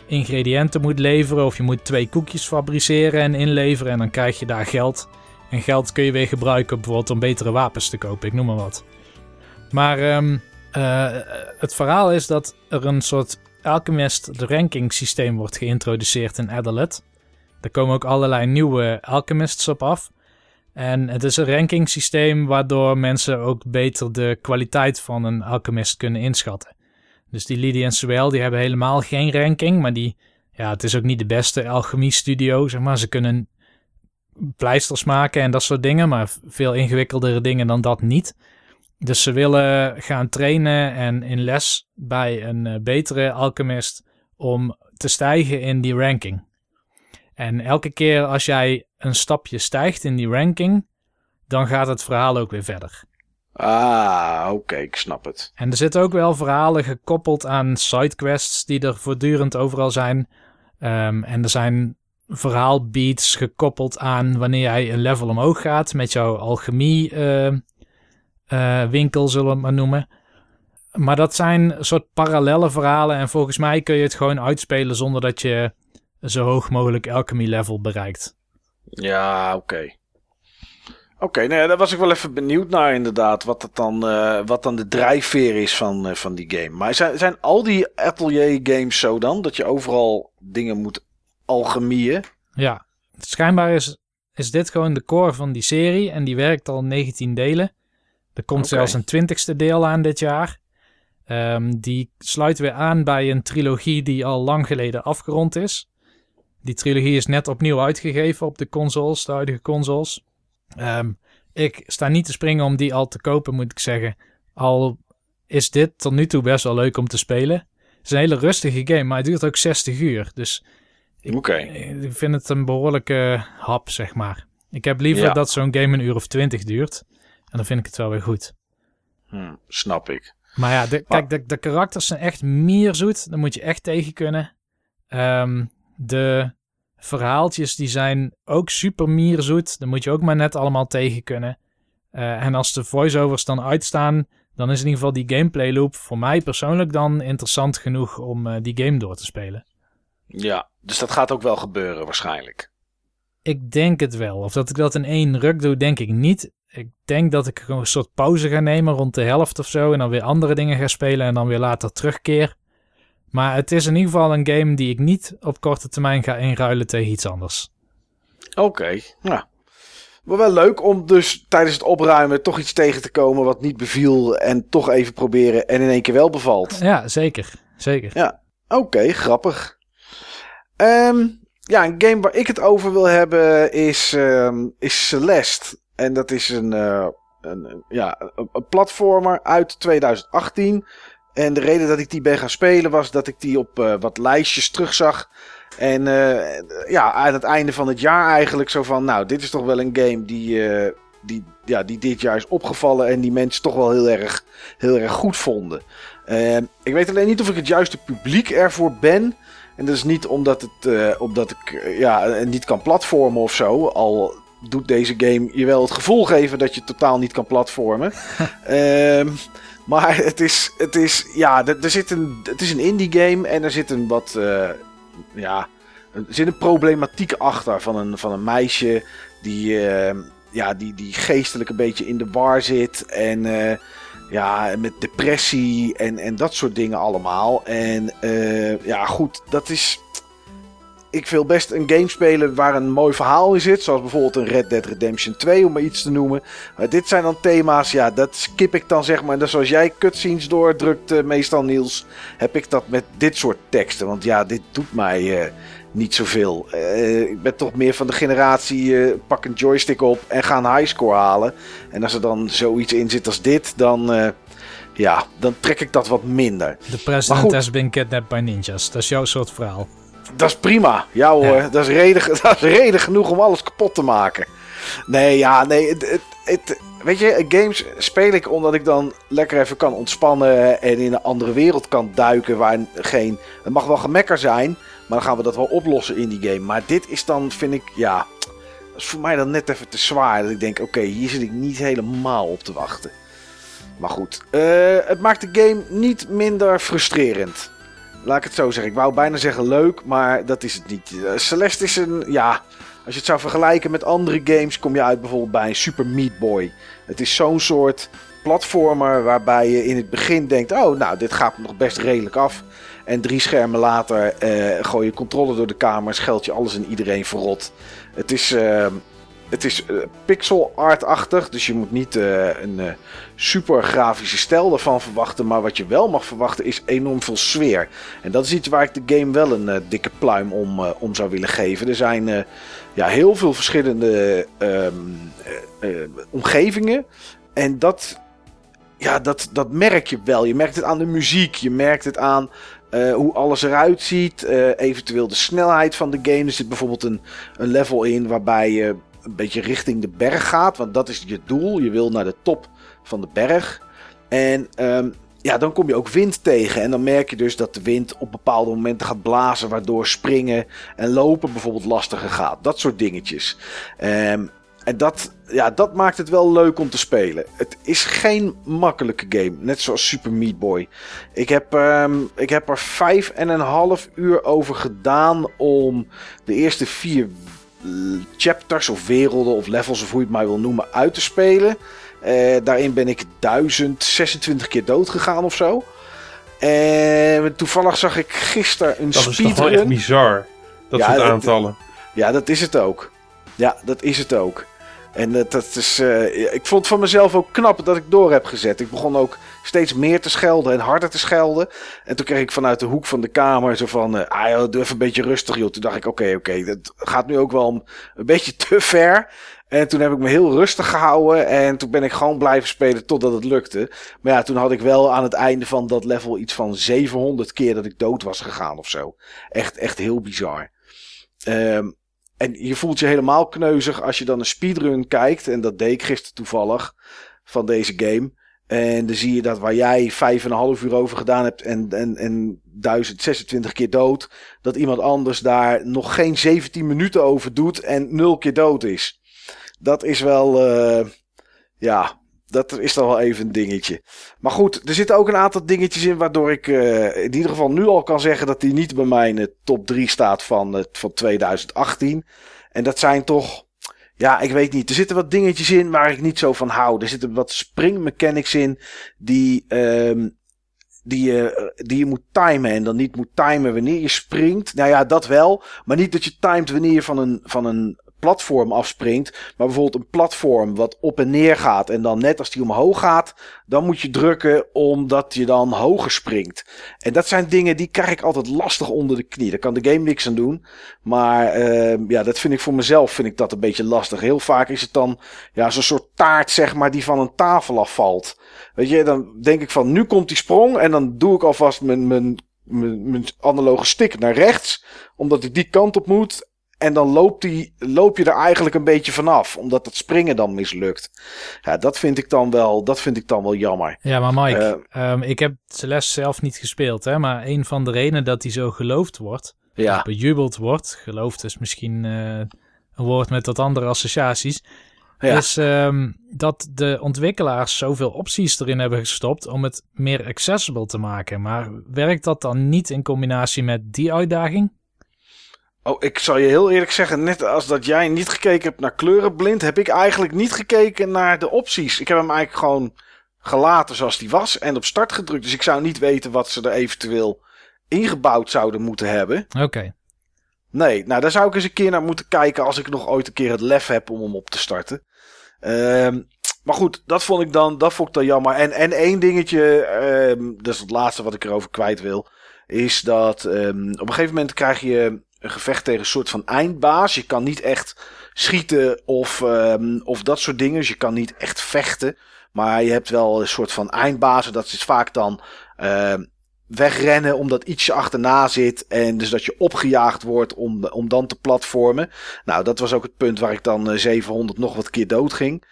ingrediënten moet leveren of je moet twee koekjes fabriceren en inleveren en dan krijg je daar geld. En geld kun je weer gebruiken bijvoorbeeld om betere wapens te kopen, ik noem maar wat. Maar um, uh, het verhaal is dat er een soort Alchemist ranking systeem wordt geïntroduceerd in Adelet. Er komen ook allerlei nieuwe Alchemists op af. En het is een ranking systeem waardoor mensen ook beter de kwaliteit van een alchemist kunnen inschatten. Dus die Lydia en Suel, die hebben helemaal geen ranking, maar die, ja, het is ook niet de beste alchemie studio, zeg maar. Ze kunnen pleisters maken en dat soort dingen, maar veel ingewikkeldere dingen dan dat niet. Dus ze willen gaan trainen en in les bij een uh, betere alchemist om te stijgen in die ranking. En elke keer als jij een stapje stijgt in die ranking, dan gaat het verhaal ook weer verder. Ah, oké, okay, ik snap het. En er zitten ook wel verhalen gekoppeld aan sidequests die er voortdurend overal zijn. Um, en er zijn verhaalbeats gekoppeld aan wanneer jij een level omhoog gaat met jouw alchemie uh, uh, winkel, zullen we het maar noemen. Maar dat zijn soort parallelle verhalen. En volgens mij kun je het gewoon uitspelen zonder dat je zo hoog mogelijk alchemy level bereikt. Ja, oké. Oké, nou ja, daar was ik wel even benieuwd naar inderdaad. Wat, het dan, eh, wat dan de drijfveer is van, eh, van die game. Maar zijn, zijn al die atelier games zo dan? Dat je overal dingen moet alchemieën? Ja, schijnbaar is, is dit gewoon de core van die serie. En die werkt al 19 delen. Er komt zelfs een twintigste deel aan dit jaar. Ehm, die sluit weer aan bij een trilogie die al lang geleden afgerond is. Die trilogie is net opnieuw uitgegeven op de consoles, de huidige consoles. Ehm, ik sta niet te springen om die al te kopen, moet ik zeggen. Al is dit tot nu toe best wel leuk om te spelen. Het is een hele rustige game, maar het duurt ook 60 uur. Dus Oké. ik vind het een behoorlijke hap, zeg maar. Ik heb liever Ja. dat zo'n game een uur of twintig duurt. En dan vind ik het wel weer goed. Hm, snap ik. Maar ja, de, kijk, de, de karakters zijn echt mierzoet. Daar moet je echt tegen kunnen. Ehm, de verhaaltjes die zijn ook super mierzoet. Daar moet je ook maar net allemaal tegen kunnen. Eh, en als de voiceovers dan uitstaan, dan is in ieder geval die gameplay loop voor mij persoonlijk dan interessant genoeg om eh, die game door te spelen. Ja, dus dat gaat ook wel gebeuren waarschijnlijk. Ik denk het wel. Of dat ik dat in één ruk doe, denk ik niet. Ik denk dat ik een soort pauze ga nemen rond de helft of zo. En dan weer andere dingen ga spelen en dan weer later terugkeer. Maar het is in ieder geval een game die ik niet op korte termijn ga inruilen tegen iets anders. Oké, nou. Maar wel leuk om dus tijdens het opruimen toch iets tegen te komen wat niet beviel. En toch even proberen en in één keer wel bevalt. Ja, zeker. Zeker. Oké, grappig. Ehm, ja, een game waar ik het over wil hebben is, ehm, is Celeste. En dat is een, eh, een, ja, een, platformer uit 2018. En de reden dat ik die ben gaan spelen was dat ik die op eh, wat lijstjes terugzag. En eh, ja, aan het einde van het jaar eigenlijk zo van... Nou, dit is toch wel een game die, die, ja, die dit jaar is opgevallen... en die mensen toch wel heel erg, heel erg goed vonden. Ehm, ik weet alleen niet of ik het juiste publiek ervoor ben... En dat is niet omdat, het, eh, omdat ik eh, ja, niet kan platformen of zo. Al doet deze game je wel het gevoel geven dat je totaal niet kan platformen. Ehm, maar het is, het is, ja, er, er zit een, het is een indie game en er zit een wat, eh, ja, er zit een problematiek achter van een, van een meisje die, eh, ja, die, die geestelijk een beetje in de war zit. En eh, ja, met depressie en, en dat soort dingen allemaal. En eh, ja, goed, dat is. Ik wil best een game spelen waar een mooi verhaal in zit. Zoals bijvoorbeeld een Red Dead Redemption 2, om maar iets te noemen. Maar dit zijn dan thema's, ja, dat skip ik dan zeg maar. En dat zoals jij cutscenes doordrukt, eh, meestal Niels, heb ik dat met dit soort teksten. Want ja, dit doet mij eh, niet zoveel. Eh, ik ben toch meer van de generatie, eh, pak een joystick op en ga een highscore halen. En als er dan zoiets in zit als dit, dan, eh, ja, dan trek ik dat wat minder. Maar president goed. has been kidnapped by ninjas. Dat is jouw soort verhaal. Dat is prima. Ja hoor, Ja. Dat, is reden, dat is reden genoeg om alles kapot te maken. Nee, ja, nee. Het, het, het- weet je, games speel ik omdat ik dan lekker even kan ontspannen en in een andere wereld kan duiken waar geen... Het mag wel gemekker zijn, maar dan gaan we dat wel oplossen in die game. Maar dit is dan, vind ik, ja... Is voor mij dan net even te zwaar. Dat ik denk, oké, hier zit ik niet helemaal op te wachten. Maar goed, eh, het maakt de game niet minder frustrerend. Laat ik het zo zeggen. Ik wou bijna zeggen leuk, maar dat is het niet. Eh, Celeste is een, ja, als je het zou vergelijken met andere games, kom je uit bijvoorbeeld bij Super Meat Boy. Het is zo'n soort platformer waarbij je in het begin denkt, oh, nou, dit gaat nog best redelijk af. En drie schermen later eh, gooi je controle door de kamer, scheld je alles en iedereen verrot. Het is, eh, het is eh, pixel art-achtig, dus je moet niet een super grafische stijl ervan verwachten. Maar wat je wel mag verwachten is enorm veel sfeer. En dat is iets waar ik de game wel een dikke pluim om, om zou willen geven. Er zijn ja, heel veel verschillende ehm, eh, eh, omgevingen. En dat, ja, dat, dat merk je wel. Je merkt het aan de muziek. Je merkt het aan eh, hoe alles eruit ziet. eh, eventueel de snelheid van de game. Er zit bijvoorbeeld een, een level in waarbij je een beetje richting de berg gaat. Want dat is je doel. Je wil naar de top van de berg. En ehm, ja, dan kom je ook wind tegen. En dan merk je dus dat de wind op bepaalde momenten gaat blazen. Waardoor springen en lopen bijvoorbeeld lastiger gaat. Dat soort dingetjes. Ehm, En dat, ja, dat maakt het wel leuk om te spelen. Het is geen makkelijke game. Net zoals Super Meat Boy. Ik heb, ehm, ik heb er vijf en een half uur over gedaan om de eerste vier chapters of werelden of levels of hoe je het maar wil noemen uit te spelen. Uh, daarin ben ik 1026 keer dood gegaan of zo. En toevallig zag ik gisteren een speedrun. Dat is toch echt bizar, dat ja, soort aantallen. Ja, dat is het ook. Ja, dat is het ook. En uh, dat is, uh, ik vond van mezelf ook knap dat ik door heb gezet. Ik begon ook steeds meer te schelden en harder te schelden. En toen kreeg ik vanuit de hoek van de kamer zo van... Uh, ah joh, doe even een beetje rustig joh. Toen dacht ik, oké, oké, dat gaat nu ook wel een beetje te ver. En toen heb ik me heel rustig gehouden. En toen ben ik gewoon blijven spelen totdat het lukte. Maar ja, toen had ik wel aan het einde van dat level iets van 700 keer dat ik dood was gegaan of zo. Echt, echt heel bizar. Um, en je voelt je helemaal kneuzig als je dan een speedrun kijkt. En dat deed ik gisteren toevallig van deze game. En dan zie je dat waar jij vijf en een half uur over gedaan hebt en, en, en 1026 keer dood. Dat iemand anders daar nog geen 17 minuten over doet en nul keer dood is. Dat is wel, uh, ja, dat is dan wel even een dingetje. Maar goed, er zitten ook een aantal dingetjes in waardoor ik uh, in ieder geval nu al kan zeggen dat hij niet bij mij in de top 3 staat van, van 2018. En dat zijn toch, ja, ik weet niet. Er zitten wat dingetjes in waar ik niet zo van hou. Er zitten wat springmechanics in die, um, die, die je moet timen. En dan niet moet timen wanneer je springt. Nou ja, dat wel. Maar niet dat je timed wanneer je van een, van een platform afspringt. Maar bijvoorbeeld een platform wat op en neer gaat. En dan net als die omhoog gaat, dan moet je drukken omdat je dan hoger springt. En dat zijn dingen die krijg ik altijd lastig onder de knie. Daar kan de game niks aan doen. Maar uh, ja, dat vind ik voor mezelf vind ik dat een beetje lastig. Heel vaak is het dan ja, zo'n soort taart, zeg maar, die van een tafel afvalt. Weet je, dan denk ik van nu komt die sprong. En dan doe ik alvast mijn, mijn, mijn analoge stick naar rechts. Omdat ik die kant op moet. En dan loopt die, loop je er eigenlijk een beetje vanaf. Omdat het springen dan mislukt. Ja, dat vind ik dan wel, dat vind ik dan wel jammer. Ja, maar Mike, uh, ik heb Celeste zelf niet gespeeld. Hè, maar een van de redenen dat hij zo geloofd wordt. Ja. Bejubeld wordt. Geloofd is misschien uh, een woord met wat andere associaties. Ja. Is um, dat de ontwikkelaars zoveel opties erin hebben gestopt om het meer accessible te maken. Maar werkt dat dan niet in combinatie met die uitdaging? Oh, ik zal je heel eerlijk zeggen, net als dat jij niet gekeken hebt naar kleurenblind, heb ik eigenlijk niet gekeken naar de opties. Ik heb hem eigenlijk gewoon gelaten zoals die was en op start gedrukt. Dus ik zou niet weten wat ze er eventueel ingebouwd zouden moeten hebben. Oké. Nee, nou daar zou ik eens een keer naar moeten kijken als ik nog ooit een keer het lef heb om hem op te starten. Ehm, maar goed, dat vond ik dan, dat vond ik dan jammer. En, en één dingetje, um, dat is het laatste wat ik erover kwijt wil. Is dat um, op een gegeven moment krijg je een gevecht tegen een soort van eindbaas. Je kan niet echt schieten of, um, of dat soort dingen. Dus je kan niet echt vechten. Maar je hebt wel een soort van eindbazen. Dat is vaak dan uh, wegrennen omdat iets je achterna zit. En dus dat je opgejaagd wordt om, om dan te platformen. Nou, dat was ook het punt waar ik dan 700 nog wat keer dood ging.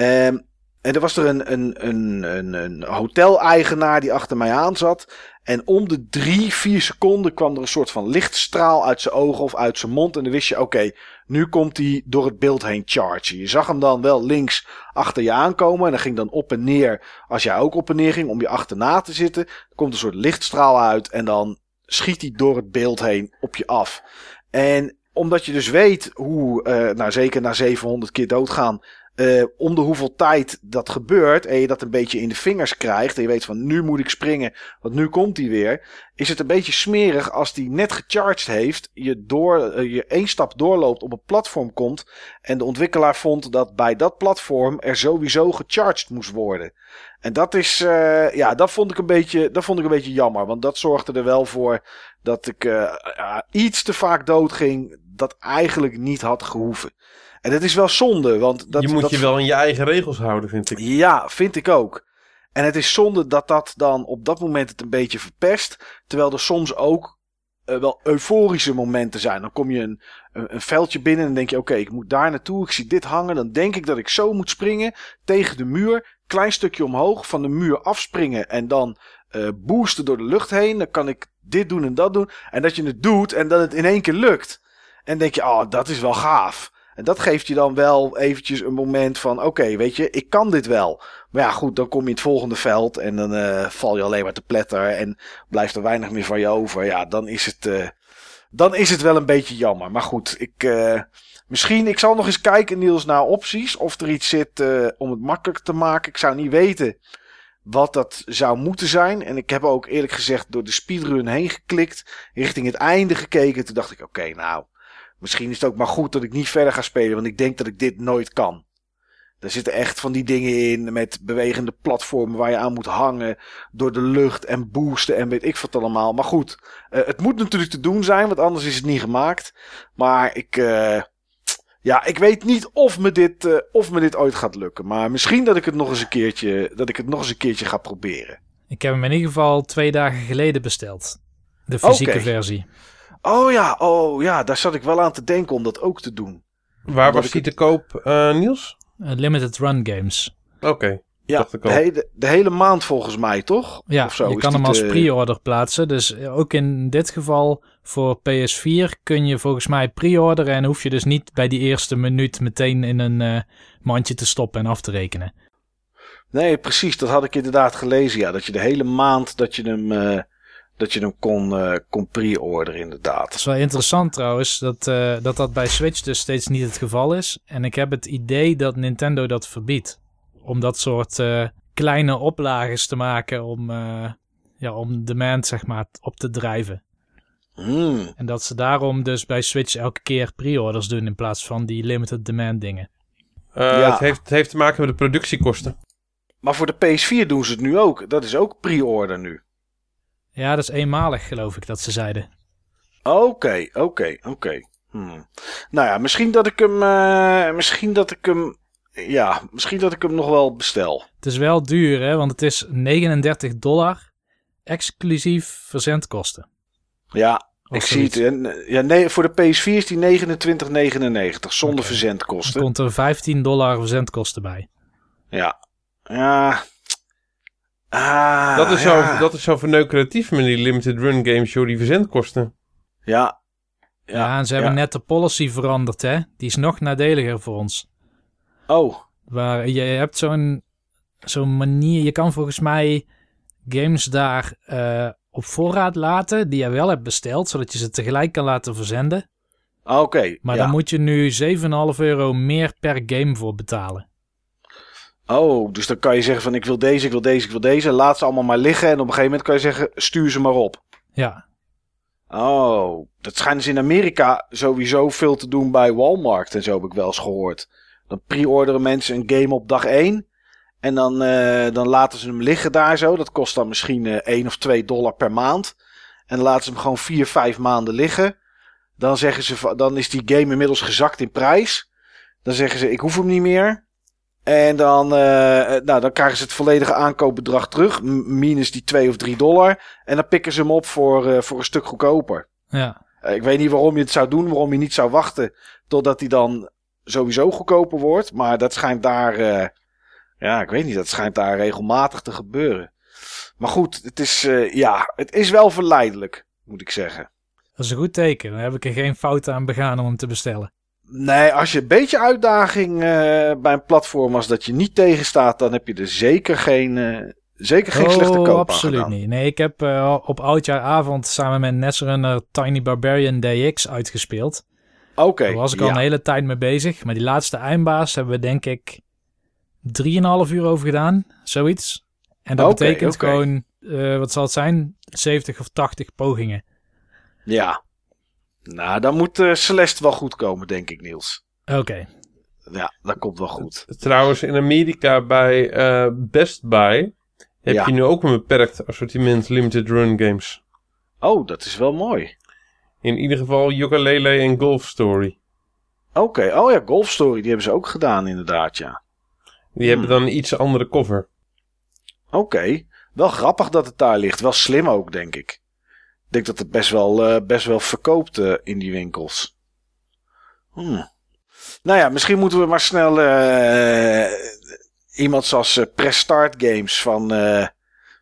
Um, en er was er een, een, een, een, een hoteleigenaar die achter mij aan zat. En om de drie, vier seconden kwam er een soort van lichtstraal uit zijn ogen of uit zijn mond. En dan wist je, oké, nu komt hij door het beeld heen chargen. Je zag hem dan wel links achter je aankomen. En dan ging dan op en neer. Als jij ook op en neer ging om je achterna te zitten. komt een soort lichtstraal uit. En dan schiet hij door het beeld heen op je af. En omdat je dus weet hoe, uh, nou zeker na 700 keer doodgaan uh, om de hoeveel tijd dat gebeurt en je dat een beetje in de vingers krijgt en je weet van nu moet ik springen, want nu komt hij weer, is het een beetje smerig als die net gecharged heeft, je, door, uh, je één stap doorloopt op een platform komt en de ontwikkelaar vond dat bij dat platform er sowieso gecharged moest worden. En dat is, uh, ja, dat vond ik een beetje, dat vond ik een beetje jammer, want dat zorgde er wel voor dat ik iets te vaak dood ging dat eigenlijk niet had gehoeven. En dat is wel zonde, want... Dat, je moet dat... je wel in je eigen regels houden, vind ik. Ja, vind ik ook. En het is zonde dat dat dan op dat moment het een beetje verpest. Terwijl er soms ook uh, wel euforische momenten zijn. Dan kom je een, een, een veldje binnen en denk je: oké, ik moet daar naartoe. Ik zie dit hangen. Dan denk ik dat ik zo moet springen tegen de muur. Klein stukje omhoog, van de muur afspringen en dan uh, boosten door de lucht heen. Dan kan ik dit doen en dat doen. En dat je het doet en dat het in één keer lukt. En denk je: oh, dat is wel gaaf. En dat geeft je dan wel eventjes een moment van: oké, weet je, ik kan dit wel. Maar ja, goed, dan kom je in het volgende veld en dan uh, val je alleen maar te pletter en blijft er weinig meer van je over. Ja, dan is het, uh, dan is het wel een beetje jammer. Maar goed, ik, uh, misschien, ik zal nog eens kijken, Niels, naar opties. Of er iets zit om het makkelijker te maken. Ik zou niet weten wat dat zou moeten zijn. En ik heb ook eerlijk gezegd door de speedrun heen geklikt, richting het einde gekeken. Toen dacht ik, oké, nou, misschien is het ook maar goed dat ik niet verder ga spelen, want ik denk dat ik dit nooit kan. Er zitten echt van die dingen in met bewegende platformen waar je aan moet hangen door de lucht en boosten en weet ik wat allemaal. Maar goed, uh, het moet natuurlijk te doen zijn, want anders is het niet gemaakt. Maar ik, uh, ja, ik weet niet of me, dit, uh, of me dit ooit gaat lukken. Maar misschien dat ik het nog eens een keertje, dat ik het nog eens een keertje ga proberen. Ik heb hem in ieder geval twee dagen geleden besteld. De fysieke okay. versie. Oh ja, oh ja, daar zat ik wel aan te denken om dat ook te doen. Waar was die te koop, uh, Niels? Uh, limited Run Games. Oké. Okay. Ja, de, hele, de hele maand volgens mij, toch? Ja, of zo, je kan hem als pre-order plaatsen. Dus ook in dit geval voor PS4 kun je volgens mij pre-orderen... en hoef je dus niet bij die eerste minuut meteen in een uh, mandje te stoppen en af te rekenen. Nee, precies. Dat had ik inderdaad gelezen, ja. Dat je de hele maand dat je hem, uh, dat je hem kon, uh, kon pre-orderen, inderdaad. Het is wel interessant trouwens, dat, dat dat bij Switch dus steeds niet het geval is. En ik heb het idee dat Nintendo dat verbiedt om dat soort uh, kleine oplages te maken om, uh, ja, om demand zeg maar op te drijven. Mm. En dat ze daarom dus bij Switch elke keer pre-orders doen in plaats van die limited demand dingen. Uh, ja. het, heeft, het heeft te maken met de productiekosten. Maar voor de PS4 doen ze het nu ook. Dat is ook pre-order nu. Ja, dat is eenmalig geloof ik dat ze zeiden. Oké, oké, oké. Hmm. Nou ja, misschien dat ik hem, uh, misschien dat ik hem ja, misschien dat ik hem nog wel bestel. Het is wel duur, hè? Want het is 39 dollar, exclusief verzendkosten. Ja, of ik zoiets. zie het. Ja, nee, voor de PS4 is die 29,99 zonder okay. verzendkosten. Dan komt er 15 dollar verzendkosten bij. Ja. Ja. Ah, dat, is ja. zo, dat is zo verneukeratief met die limited run games, joh, die verzendkosten. Ja. Ja, ja en ze hebben net de policy veranderd, hè? Die is nog nadeliger voor ons. Oh. Waar je hebt zo'n zo'n manier. Je kan volgens mij games daar uh, op voorraad laten. die je wel hebt besteld. zodat je ze tegelijk kan laten verzenden. Oké. Okay, maar ja. dan moet je nu 7,5 euro meer per game voor betalen. Oh, dus dan kan je zeggen van ik wil deze, ik wil deze, ik wil deze. Laat ze allemaal maar liggen. En op een gegeven moment kan je zeggen stuur ze maar op. Ja. Oh, dat schijnt dus in Amerika sowieso veel te doen bij Walmart en zo heb ik wel eens gehoord. Dan pre-orderen mensen een game op dag 1. En dan, uh, dan laten ze hem liggen daar zo. Dat kost dan misschien uh, 1 of 2 dollar per maand. En dan laten ze hem gewoon 4, 5 maanden liggen. Dan zeggen ze, dan is die game inmiddels gezakt in prijs. Dan zeggen ze, ik hoef hem niet meer. En dan, uh, nou, dan krijgen ze het volledige aankoopbedrag terug. Minus die 2 of 3 dollar. En dan pikken ze hem op voor, uh, voor een stuk goedkoper. Ja. ik weet niet waarom je het zou doen. Waarom je niet zou wachten totdat hij dan sowieso goedkoper wordt. Maar dat schijnt daar, uh, ja, ik weet niet, dat schijnt daar regelmatig te gebeuren. Maar goed, het is, uh, ja, het is wel verleidelijk, moet ik zeggen. Dat is een goed teken. Dan heb ik er geen fout aan begaan om hem te bestellen. Nee, als je een beetje uitdaging uh, bij een platform als dat je niet tegenstaat, dan heb je er zeker geen, uh, zeker geen oh, slechte koop absoluut niet. Nee, ik heb uh, op oudjaaravond samen met Netrunner Tiny Barbarian DX uitgespeeld. Oké. Okay, Daar was ik al ja. een hele tijd mee bezig. Maar die laatste eindbaas hebben we denk ik 3,5 uur over gedaan. Zoiets. En dat okay, betekent okay. gewoon, wat zal het zijn? 70 of 80 pogingen. Ja. Nou, dan moet uh, Celeste wel goed komen, denk ik, Niels. Oké. Okay. Ja, dat komt wel goed. Trouwens, in Amerika bij uh, Best Buy heb Ja. je nu ook een beperkt assortiment limited run games. Oh, dat is wel mooi. In ieder geval Yooka-Laylee en Golf Story. Oké, oh ja, Golf Story, die hebben ze ook gedaan inderdaad, ja. Die hebben dan een iets andere cover. Oké, wel grappig dat het daar ligt. Wel slim ook, denk ik. Ik denk dat het best wel, eh, best wel verkoopt eh, in die winkels. Hmm. Nou ja, misschien moeten we maar snel eh, iemand zoals eh Press Start Games van,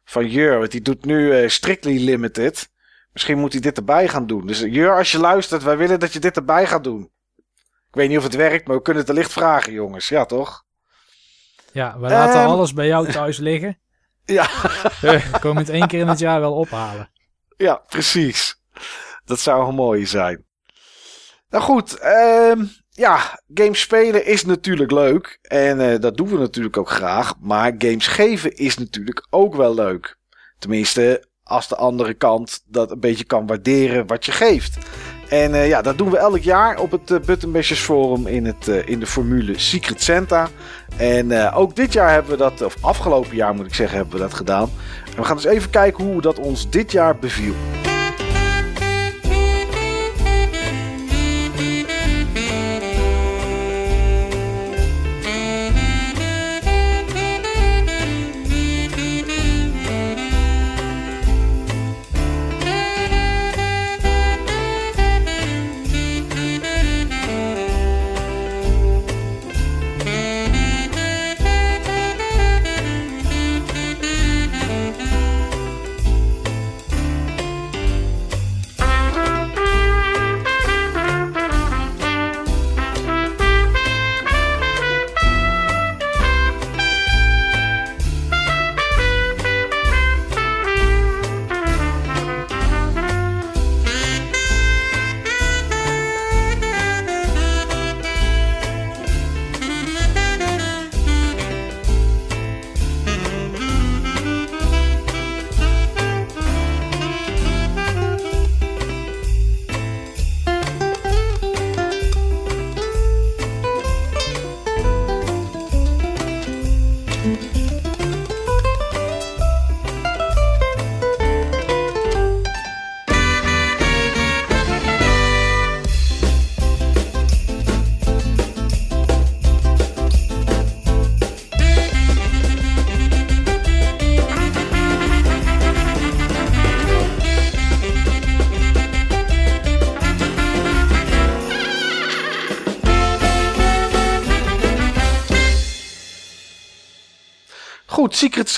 van Jur, want die doet nu Strictly Limited. Misschien moet hij dit erbij gaan doen. Dus Jur, als je luistert, wij willen dat je dit erbij gaat doen. Ik weet niet of het werkt, maar we kunnen het licht vragen, jongens. Ja, toch? Ja, we laten Ehm. alles bij jou thuis liggen. Ja, We komen het één keer in het jaar wel ophalen. Ja precies. Dat zou een mooie zijn. Nou goed, ehm, ja, games spelen is natuurlijk leuk. En eh, dat doen we natuurlijk ook graag. Maar games geven is natuurlijk ook wel leuk. Tenminste, als de andere kant dat een beetje kan waarderen wat je geeft. En eh, ja, dat doen we elk jaar op het uh, Forum in, het, in de formule Secret Santa. En ook dit jaar hebben we dat, of afgelopen jaar moet ik zeggen, hebben we dat gedaan. En we gaan eens even kijken hoe dat ons dit jaar beviel.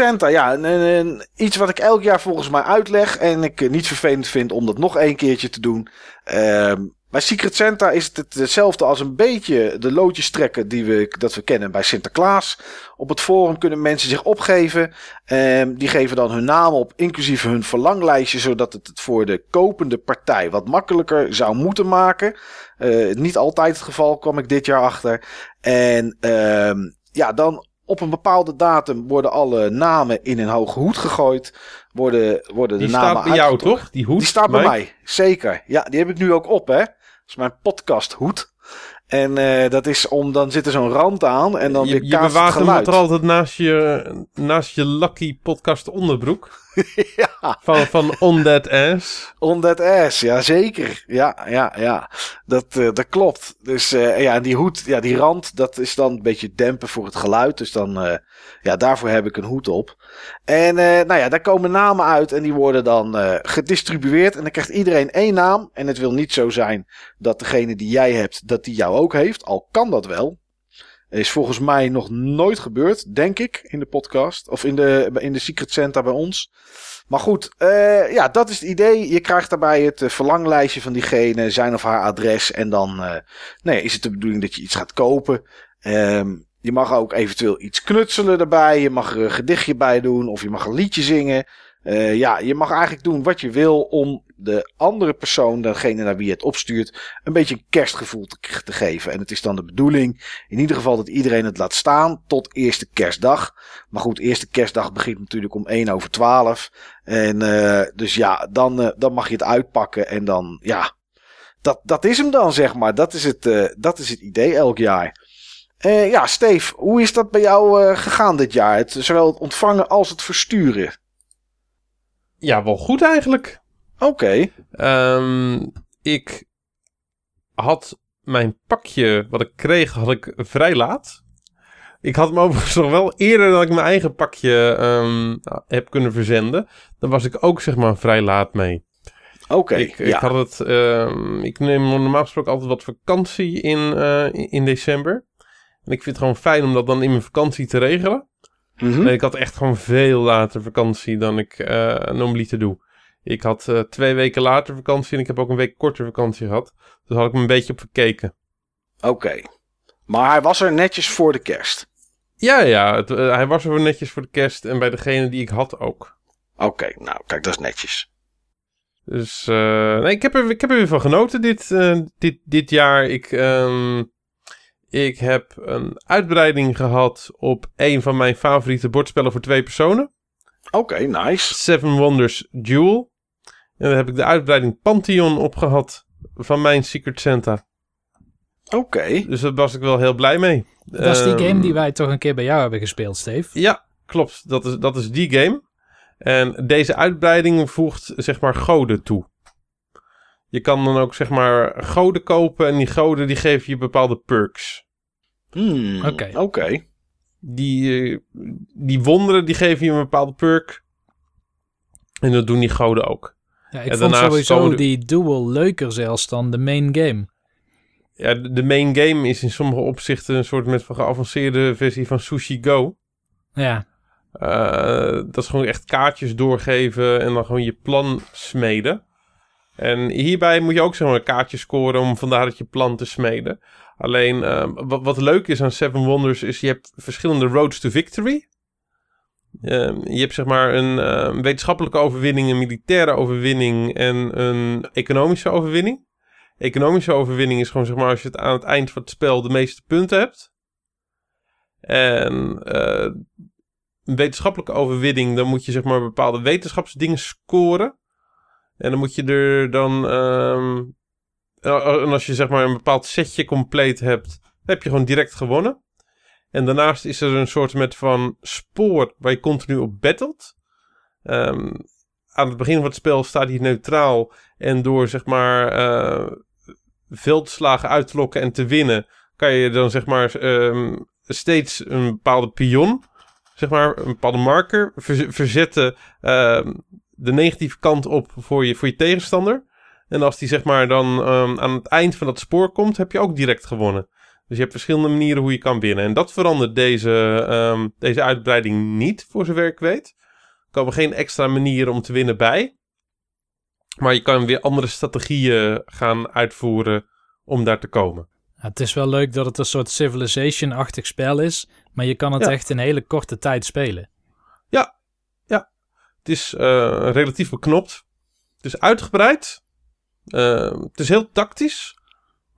Santa. Ja, een, iets wat ik elk jaar volgens mij uitleg. En ik eh, niet vervelend vind om dat nog één keertje te doen. Ehm, bij Secret Santa is het het- hetzelfde als een beetje de loodjes trekken die we, dat we kennen bij Sinterklaas. Op het forum kunnen mensen zich opgeven. Ehm, die geven dan hun naam op, inclusief hun verlanglijstje. Zodat het het voor de kopende partij wat makkelijker zou moeten maken. Eh, niet altijd het geval, kwam ik dit jaar achter. En ehm, ja, dan op een bepaalde datum worden alle namen in een hoge hoed gegooid. Worden, worden de Die namen staat bij jou, toch? Die hoed? Die staat bij Mike? mij, zeker. Ja, die heb ik nu ook op, hè. Dat is mijn podcast hoed. En eh, dat is om, dan zit er zo'n rand aan en dan je, je bewaart hem er altijd naast je, naast je lucky podcast onderbroek. ja, Van, van On That Ass. on that ass, ja zeker. Ja, ja, ja. Dat, eh, dat klopt. Dus eh, ja, die hoed, ja, die rand, dat is dan een beetje dempen voor het geluid. Dus dan, eh, ja, daarvoor heb ik een hoed op. En nou ja, daar komen namen uit en die worden dan gedistribueerd. En dan krijgt iedereen één naam. En het wil niet zo zijn dat degene die jij hebt, dat die jou ook heeft. Al kan dat wel. Is volgens mij nog nooit gebeurd, denk ik, in de podcast. Of in de, in de Secret Santa bij ons. Maar goed, eh, ja, dat is het idee. Je krijgt daarbij het eh, verlanglijstje van diegene, zijn of haar adres. En dan eh, nee, is het de bedoeling dat je iets gaat kopen. Ehm, je mag ook eventueel iets knutselen erbij. Je mag er een gedichtje bij doen. Of je mag een liedje zingen. Ja, je mag eigenlijk doen wat je wil om de andere persoon, degene naar wie je het opstuurt, een beetje een kerstgevoel te, geven. En het is dan de bedoeling, in ieder geval, dat iedereen het laat staan tot eerste kerstdag. Maar goed, eerste kerstdag begint natuurlijk om 1 over 12. En eh, dus ja, dan, eh, dan mag je het uitpakken. En dan, ja, dat, dat is hem dan, zeg maar. Dat is het, eh, dat is het idee elk jaar. Ja, Steve, hoe is dat bij jou gegaan dit jaar? Het, zowel het ontvangen als het versturen. Ja, wel goed eigenlijk. Oké. Ehm, ik had mijn pakje wat ik kreeg, had ik vrij laat. Ik had hem overigens nog wel eerder dan ik mijn eigen pakje ehm, heb kunnen verzenden. Dan was ik ook zeg maar vrij laat mee. Oké. ik, ik ja. had het. ehm, ik neem normaal gesproken altijd wat vakantie in, eh, in- december. En ik vind het gewoon fijn om dat dan in mijn vakantie te regelen. Mhm. Ik had echt gewoon veel later vakantie dan ik eh normaliter doe. Ik had eh, twee weken later vakantie en ik heb ook een week korter vakantie gehad. Dus had ik me een beetje op verkeken. Oké. Maar hij was er netjes voor de kerst. Ja, ja, het, eh, hij was er netjes voor de kerst en bij degene die ik had ook. Oké, nou kijk, dat is netjes. Dus eh, nee, ik, heb er, ik heb er weer van genoten dit, dit, dit jaar. Ik, ehm, ik heb een uitbreiding gehad op een van mijn favoriete bordspellen voor twee personen. Oké, nice. Seven Wonders Duel. En daar heb ik de uitbreiding Pantheon op gehad van mijn Secret Santa. Oké. Dus daar was ik wel heel blij mee. Dat is die Ehm, game die wij toch een keer bij jou hebben gespeeld, Steve. Ja, klopt. Dat is, dat is die game. En deze uitbreiding voegt zeg maar goden toe. Je kan dan ook zeg maar goden kopen en die goden die geven je bepaalde perks. Hmm, Oké. Oké. Die, eh, die wonderen die geven je een bepaalde perk. En dat doen die goden ook. Ja, ik En vond sowieso komen die duel leuker zelfs dan de main game. Ja, de main game is in sommige opzichten een soort met van geavanceerde versie van Sushi Go. Ja, Eh, dat is gewoon echt kaartjes doorgeven en dan gewoon je plan smeden. En hierbij moet je ook zeg maar kaartjes scoren om vandaar dat je plan te smeden. Alleen eh, wat, wat leuk is aan Seven Wonders is je hebt verschillende roads to victory. Eh, je hebt zeg maar een eh, wetenschappelijke overwinning, een militaire overwinning en een economische overwinning. Economische overwinning is gewoon zeg maar als je het aan het eind van het spel de meeste punten hebt. En eh, een wetenschappelijke overwinning, dan moet je zeg maar bepaalde wetenschapsdingen scoren. En dan moet je er dan. ehm, en als je zeg maar een bepaald setje compleet hebt, heb je gewoon direct gewonnen. En daarnaast is er een soort met van spoor waar je continu op battelt. Ehm, aan het begin van het spel staat hij neutraal. En door zeg maar eh, veldslagen uit te lokken en te winnen, kan je dan zeg maar ehm, steeds een bepaalde pion zeg maar, een bepaalde marker verz- verzetten ehm, de negatieve kant op voor je, voor je tegenstander. En als die zeg maar dan aan het eind van dat spoor komt, heb je ook direct gewonnen. Dus je hebt verschillende manieren hoe je kan winnen. En dat verandert deze, ehm, deze uitbreiding niet, voor zover ik weet. Er komen geen extra manieren om te winnen bij. Maar je kan weer andere strategieën gaan uitvoeren om daar te komen. Ja, het is wel leuk dat het een soort Civilization-achtig spel is, maar je kan het Ja. echt in hele korte tijd spelen. Het is eh, relatief beknopt. Het is uitgebreid. Eh, het is heel tactisch.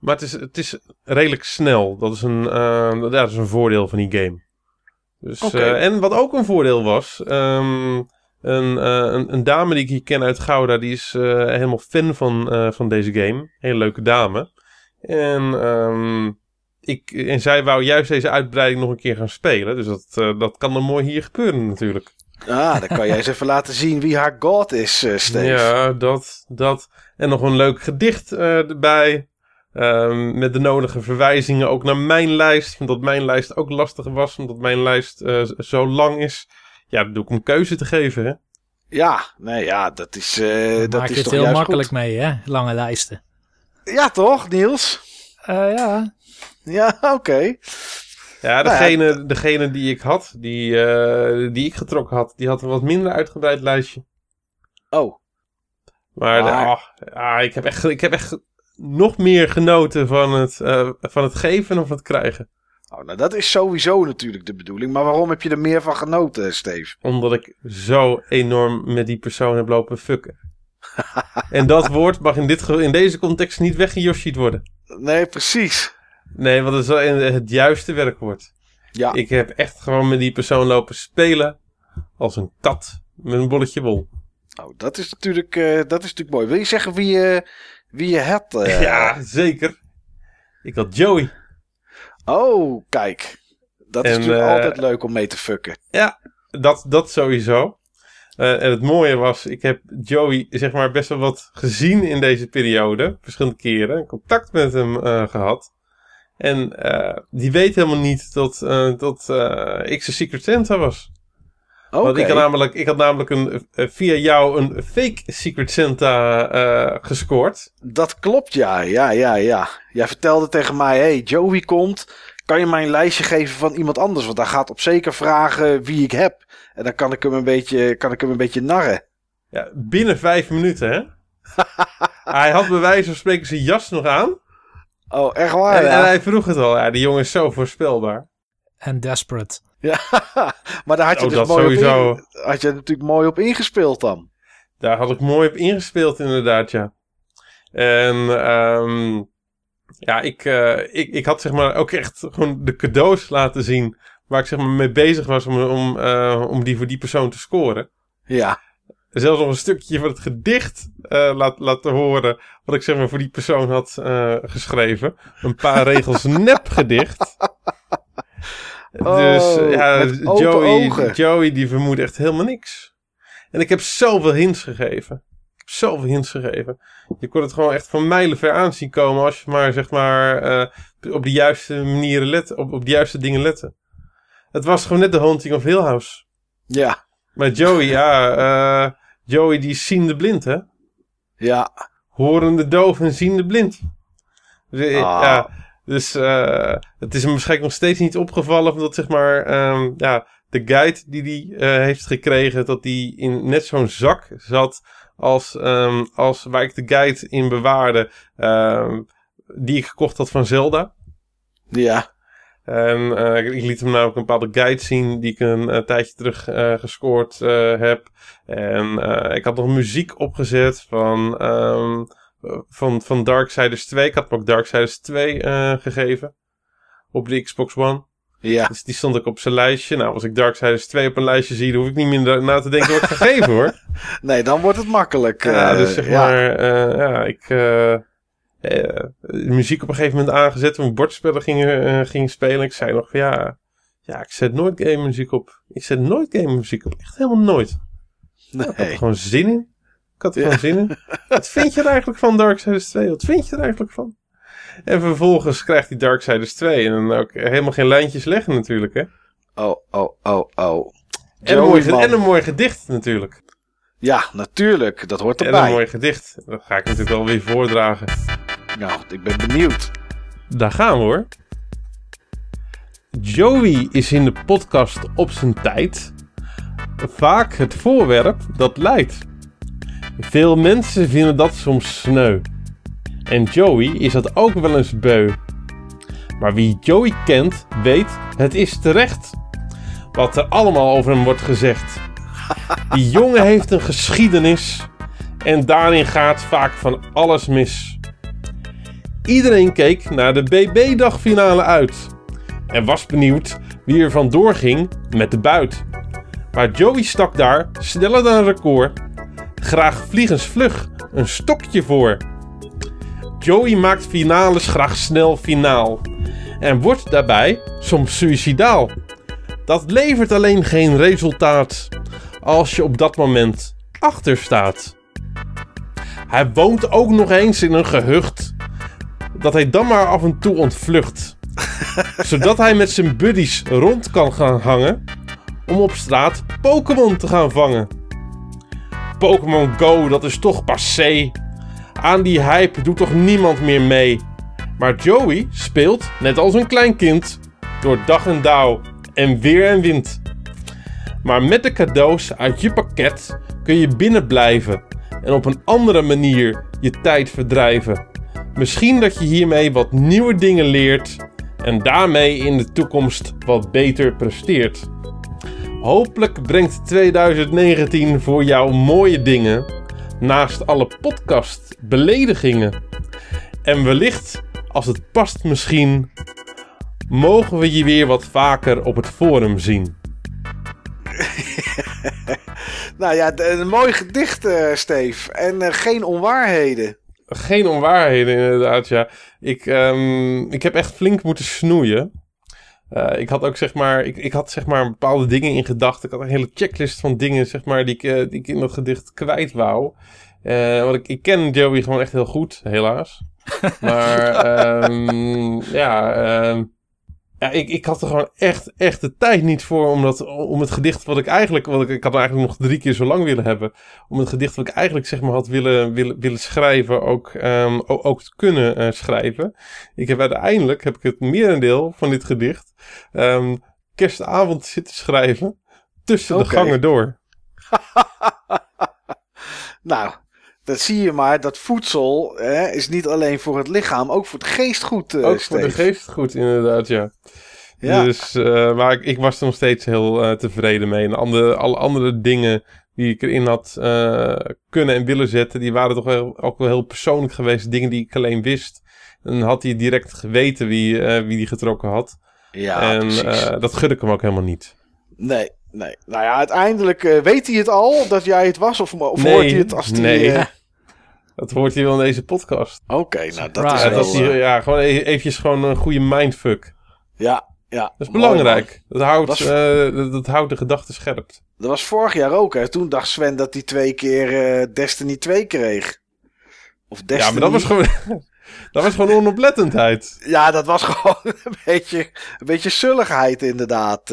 Maar het is, het is redelijk snel. Dat is, een, eh, ja, dat is een voordeel van die game. Dus, eh, en wat ook een voordeel was. ehm, een, eh, een, een dame die ik hier ken uit Gouda. Die is eh, helemaal fan van, eh, van deze game. Hele leuke dame. En, ehm, ik, en zij wou juist deze uitbreiding nog een keer gaan spelen. Dus dat, eh, dat kan dan mooi hier gebeuren natuurlijk. Ah, dan kan jij eens even laten zien wie haar god is, eh Steve. Ja, dat, dat. En nog een leuk gedicht eh, erbij. Ehm, met de nodige verwijzingen ook naar mijn lijst. Omdat mijn lijst ook lastig was. Omdat mijn lijst eh, zo lang is. Ja, dan doe ik om keuze te geven. Hè? Ja, nee, ja, dat is, eh dat Maak is je het toch heel juist makkelijk goed. mee, hè? Lange lijsten. Ja, toch, Niels? ja. Ja, oké. Ja, Nou ja, degene, degene die ik had, die, eh, die ik getrokken had, die had een wat minder uitgebreid lijstje. Oh, Maar, de- Maar- ah, ah, ik, heb echt, ik heb echt nog meer genoten van het, eh, van het geven of het krijgen. oh, nou dat is sowieso natuurlijk de bedoeling. Maar waarom heb je er meer van genoten, Steve? Omdat ik zo enorm met die persoon heb lopen fucken. en dat woord mag in, dit, in deze context niet weggejoshied worden. Nee, precies. Nee, want het is het juiste werkwoord. Ja, Ik heb echt gewoon met die persoon lopen spelen als een kat met een bolletje wol. oh, dat, is natuurlijk, eh, dat is natuurlijk mooi. Wil je zeggen wie je, wie je hebt? eh? Ja, zeker. Ik had Joey. Oh, kijk. Dat is natuurlijk eh, altijd leuk om mee te fucken. Ja, dat, dat sowieso. Eh, en het mooie was, ik heb Joey zeg maar best wel wat gezien in deze periode. Verschillende keren. Contact met hem eh, gehad. En die weet helemaal niet dat, dat ik zijn Secret Santa was. Oké. Want ik had namelijk, ik had namelijk een, eh, via jou een fake Secret Santa eh, gescoord. Dat klopt, ja. Ja, ja, ja. Jij vertelde tegen mij, hey, Joey komt. Kan je mij een lijstje geven van iemand anders? Want hij gaat op zeker vragen wie ik heb. En dan kan ik hem een beetje, kan ik hem een beetje narren. Ja, binnen vijf minuten, hè? Hij had bij wijze van spreken zijn jas nog aan. Oh, echt waar? En, ja? en hij vroeg het al. Ja, die jongen is zo voorspelbaar. En Desperate. Ja, maar daar had je Oh, dus dat mooi sowieso. op in- had je natuurlijk mooi op ingespeeld dan. Daar had ik mooi op ingespeeld, inderdaad, ja. En ehm, ja, ik, eh, ik, ik had zeg maar ook echt gewoon de cadeaus laten zien. Waar ik zeg maar mee bezig was om, om, eh, om die voor die persoon te scoren. Ja, Zelfs nog een stukje van het gedicht eh, laat, laten horen. Wat ik zeg maar voor die persoon had geschreven. Een paar regels nep gedicht. Dus Oh, ja, Joey, ogen. Joey die vermoedt echt helemaal niks. En ik heb zoveel hints gegeven. Ik heb zoveel hints gegeven. Je kon het gewoon echt van mijlenver aan zien komen. Als je maar zeg maar eh, op de juiste manieren let, op, op de juiste dingen lette. Het was gewoon net de Haunting of Hill House. ja, Maar Joey, ja, eh, Joey die is ziende blind, hè? ja. Horende doof en ziende blind. Dus, eh, Ah. ja, dus eh, het is hem waarschijnlijk nog steeds niet opgevallen dat zeg maar, ehm, ja, de guide die hij eh, heeft gekregen, dat die in net zo'n zak zat als, ehm, als waar ik de guide in bewaarde, ehm, die ik gekocht had van Zelda. Ja, En eh, ik- liet hem namelijk een bepaalde guide zien die ik een tijdje terug gescoord heb. En ik had nog muziek opgezet van, van, van Darksiders 2. Ik had hem ook Darksiders 2 eh, gegeven op de Xbox One. ja. Dus die stond ik op zijn lijstje. Nou, als ik Darksiders 2 op een lijstje zie, dan hoef ik niet meer na te denken wat ik ga geven hoor. Nee, dan wordt het makkelijk. Ja, eh, dus zeg ja. maar, eh, ja, ik eh, eh, muziek op een gegeven moment aangezet toen bordspellen gingen, eh, gingen spelen. Ik zei nog van ja, ja, ik zet nooit game muziek op. Ik zet nooit game muziek op. Echt helemaal nooit. Ik had er Nee. gewoon zin in. Had er Ja. gewoon zin in. Wat vind je er eigenlijk van Darksiders 2? Wat vind je er eigenlijk van? En vervolgens krijgt hij Darksiders 2 en dan ook helemaal geen lijntjes leggen natuurlijk, hè? Oh, oh, oh, oh. En een, mooi, en een mooi gedicht natuurlijk. Ja, natuurlijk. Dat hoort En een erbij. mooi gedicht. Dat ga ik natuurlijk wel weer voordragen. Nou, ik ben benieuwd. Daar gaan we hoor. Joey is in de podcast op zijn tijd vaak het voorwerp dat leidt. Veel mensen vinden dat soms sneu. En Joey is dat ook wel eens beu. Maar wie Joey kent, weet het is terecht. Wat er allemaal over hem wordt gezegd. Die jongen heeft een geschiedenis. En daarin gaat vaak van alles mis. Iedereen keek naar de BB-dagfinale uit. En was benieuwd wie er vandoor ging met de buit. Maar Joey stak daar, sneller dan een record, graag vliegensvlug een stokje voor. Joey maakt finales graag snel finaal. En wordt daarbij soms suicidaal. Dat levert alleen geen resultaat als je op dat moment achter staat. Hij woont ook nog eens in een gehucht dat hij dan maar af en toe ontvlucht. zodat hij met zijn buddies rond kan gaan hangen om op straat Pokémon te gaan vangen. Pokémon Go, dat is toch passé. Aan die hype doet toch niemand meer mee. Maar Joey speelt, net als een klein kind, door dag en dauw en weer en wind. Maar met de cadeaus uit je pakket kun je binnen blijven en op een andere manier je tijd verdrijven. Misschien dat je hiermee wat nieuwe dingen leert en daarmee in de toekomst wat beter presteert. Hopelijk brengt 2019 voor jou mooie dingen, naast alle podcast beledigingen. En wellicht, als het past misschien, mogen we je weer wat vaker op het forum zien. Nou ja, een mooi gedicht, eh Steve. En eh, geen onwaarheden. Geen onwaarheden inderdaad, ja. Ik, ehm, ik heb echt flink moeten snoeien. Eh, ik had ook zeg maar, ik, ik had zeg maar bepaalde dingen in gedachten. Ik had een hele checklist van dingen zeg maar die ik, eh, die ik in dat gedicht kwijt wou. Eh, want ik, ik ken Joey gewoon echt heel goed, helaas. Maar ehm, ja, ehm, ja ik, ik had er gewoon echt, echt de tijd niet voor om, dat, om het gedicht wat ik eigenlijk, wat ik, ik had eigenlijk nog drie keer zo lang willen hebben. Om het gedicht wat ik eigenlijk zeg maar had willen, willen, willen schrijven ook, ehm, ook te kunnen eh, schrijven. Ik heb uiteindelijk, heb ik het merendeel van dit gedicht, ehm, kerstavond zitten schrijven. Tussen de gangen door. Nou, dat zie je maar, dat voedsel hè, is niet alleen voor het lichaam, ook voor het geest goed, uh, Ook voor de geest goed, inderdaad, ja. ja. Dus, uh, maar ik, ik, was er nog steeds heel uh, tevreden mee. En andere, alle andere dingen die ik erin had kunnen en willen zetten, die waren toch wel, ook wel heel persoonlijk geweest. Dingen die ik alleen wist. En had hij direct geweten wie, wie die getrokken had. Ja, en dat gun ik hem ook helemaal niet. Nee, Nee, nou ja, uiteindelijk uh, weet hij het al dat jij het was? Of, of nee, hoort hij het als hij... Nee, uh... dat hoort hij wel in deze podcast. Oké, okay, nou dat is wel... Dat hij, ja, gewoon e- eventjes gewoon een goede mindfuck. Ja, ja. Dat is belangrijk. Dat houdt, was... uh, dat houdt de gedachten scherp. Dat was vorig jaar ook, hè. Toen dacht Sven dat hij twee keer Destiny 2 kreeg. Of Destiny... Ja, maar dat was gewoon... Dat was gewoon onoplettendheid. Ja, dat was gewoon een beetje, een beetje zulligheid inderdaad.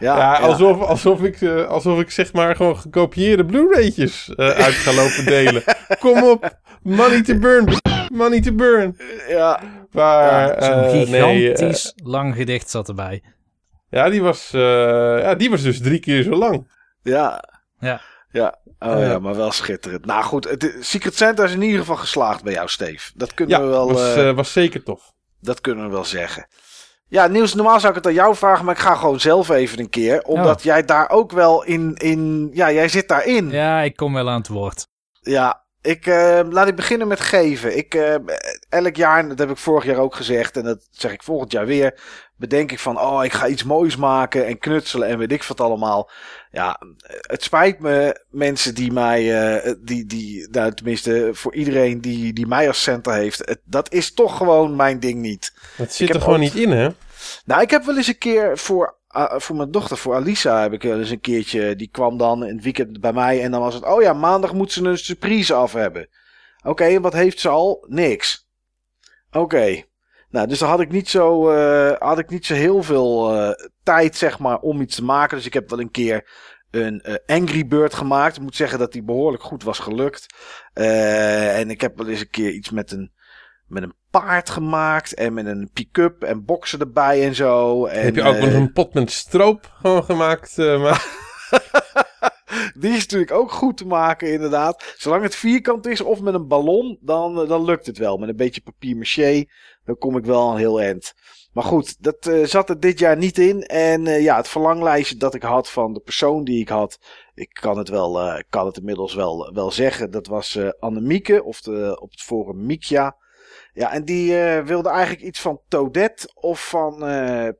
Ja, ja, alsof, ja. Alsof, ik, uh, alsof ik zeg maar gewoon gekopieerde Blu-raytjes uh, uit ga lopen delen. Kom op, money to burn, money to burn. Ja. Maar, Zo'n uh, gigantisch nee, lang gedicht zat erbij. Ja, die was, ja, die was dus drie keer zo lang. Ja. Ja. Ja, oh ja, maar wel schitterend. Nou goed, het, Secret Santa is in ieder geval geslaagd bij jou, Steve. Dat kunnen ja, we wel... was, uh, was zeker tof. Dat kunnen we wel zeggen. Ja, Niels, normaal zou ik het aan jou vragen, maar ik ga gewoon zelf even een keer. Omdat oh. jij daar ook wel in, in... Ja, jij zit daarin. Ja, ik kom wel aan het woord. Ja, ik, uh, laat ik beginnen met geven. Ik, uh, elk jaar, dat heb ik vorig jaar ook gezegd en dat zeg ik volgend jaar weer, bedenk ik van, oh, ik ga iets moois maken en knutselen en weet ik wat allemaal. Ja, het spijt me, mensen die mij, uh, die, die, nou, tenminste, voor iedereen die, die mij als center heeft, het, dat is toch gewoon mijn ding niet. Dat zit er gewoon niet in, hè? Nou, ik heb wel eens een keer voor uh, voor mijn dochter, voor Alisa, heb ik wel eens een keertje. Die kwam dan in het weekend bij mij. En dan was het. Oh ja, maandag moet ze een surprise af hebben. Oké, okay, wat heeft ze al? Niks. Oké. Okay. Nou, dus dan had ik niet zo, uh, had ik niet zo heel veel uh, tijd, zeg maar, om iets te maken. Dus ik heb wel een keer een uh, Angry Bird gemaakt. Ik moet zeggen dat die behoorlijk goed was gelukt. en ik heb wel eens een keer iets met een met een paard gemaakt en met een pick-up en boksen erbij en zo. En, Heb je ook nog een pot met stroop gewoon gemaakt? Maar... Die is natuurlijk ook goed te maken, inderdaad. Zolang het vierkant is of met een ballon, dan, dan lukt het wel. Met een beetje papier maché, dan kom ik wel een heel eind. Maar goed, dat uh, zat er dit jaar niet in. En uh, ja, het verlanglijstje dat ik had van de persoon die ik had. Ik kan het wel, uh, kan het inmiddels wel, wel zeggen. Dat was Annemieke, of de, op het forum Miekja. Ja, en die wilde eigenlijk iets van Toadette of van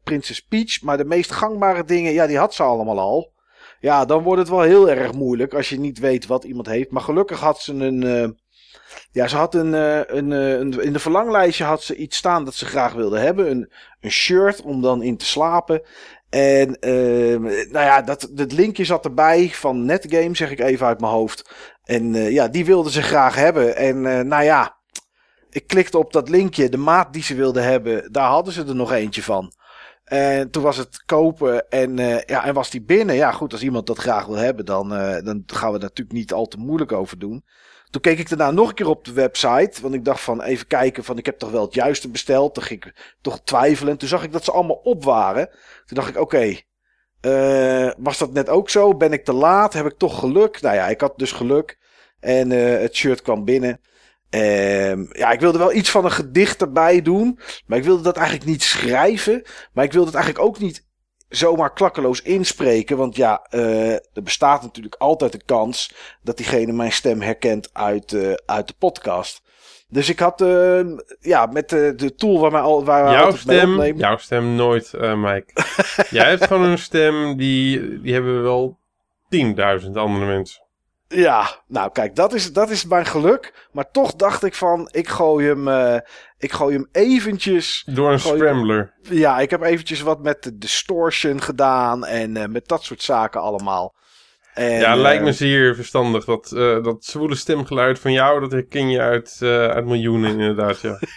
Princess Peach. Maar de meest gangbare dingen, ja, die had ze allemaal al. Ja, dan wordt het wel heel erg moeilijk als je niet weet wat iemand heeft. Maar gelukkig had ze een... Ja, ze had een, een, een, In de verlanglijstje had ze iets staan dat ze graag wilde hebben. Een, een shirt om dan in te slapen. En nou ja, dat, dat linkje zat erbij van Netgame, zeg ik even uit mijn hoofd. En ja, die wilde ze graag hebben. En nou ja ik klikte op dat linkje, de maat die ze wilden hebben, daar hadden ze er nog eentje van. En toen was het kopen en, ja, en was die binnen. Ja, goed, als iemand dat graag wil hebben, dan, dan gaan we er natuurlijk niet al te moeilijk over doen. Toen keek ik daarna nog een keer op de website. Want ik dacht van even kijken van ik heb toch wel het juiste besteld. Toen ging ik toch twijfelen. Toen zag ik dat ze allemaal op waren. Toen dacht ik oké, uh, was dat net ook zo? Ben ik te laat? Heb ik toch geluk? Nou ja, ik had dus geluk. En het shirt kwam binnen. Um, ja, ik wilde wel iets van een gedicht erbij doen. Maar ik wilde dat eigenlijk niet schrijven. Maar ik wilde het eigenlijk ook niet zomaar klakkeloos inspreken. Want ja, uh, er bestaat natuurlijk altijd de kans dat diegene mijn stem herkent uit, uh, uit de podcast. Dus ik had uh, ja, met de, de tool waar, wij al, waar we jouw stem, Jouw stem nooit, Mike. Jij hebt gewoon een stem die, die hebben wel 10.000 andere mensen. Ja, nou kijk, dat is, dat is mijn geluk. Maar toch dacht ik van, ik gooi hem, ik gooi hem eventjes... Door een scrambler. Hem, ja, ik heb eventjes wat met de distortion gedaan en uh, met dat soort zaken allemaal. En, ja, uh, lijkt me zeer verstandig. Dat, dat zwoele stemgeluid van jou, dat herken je uit, uit miljoenen inderdaad, ja.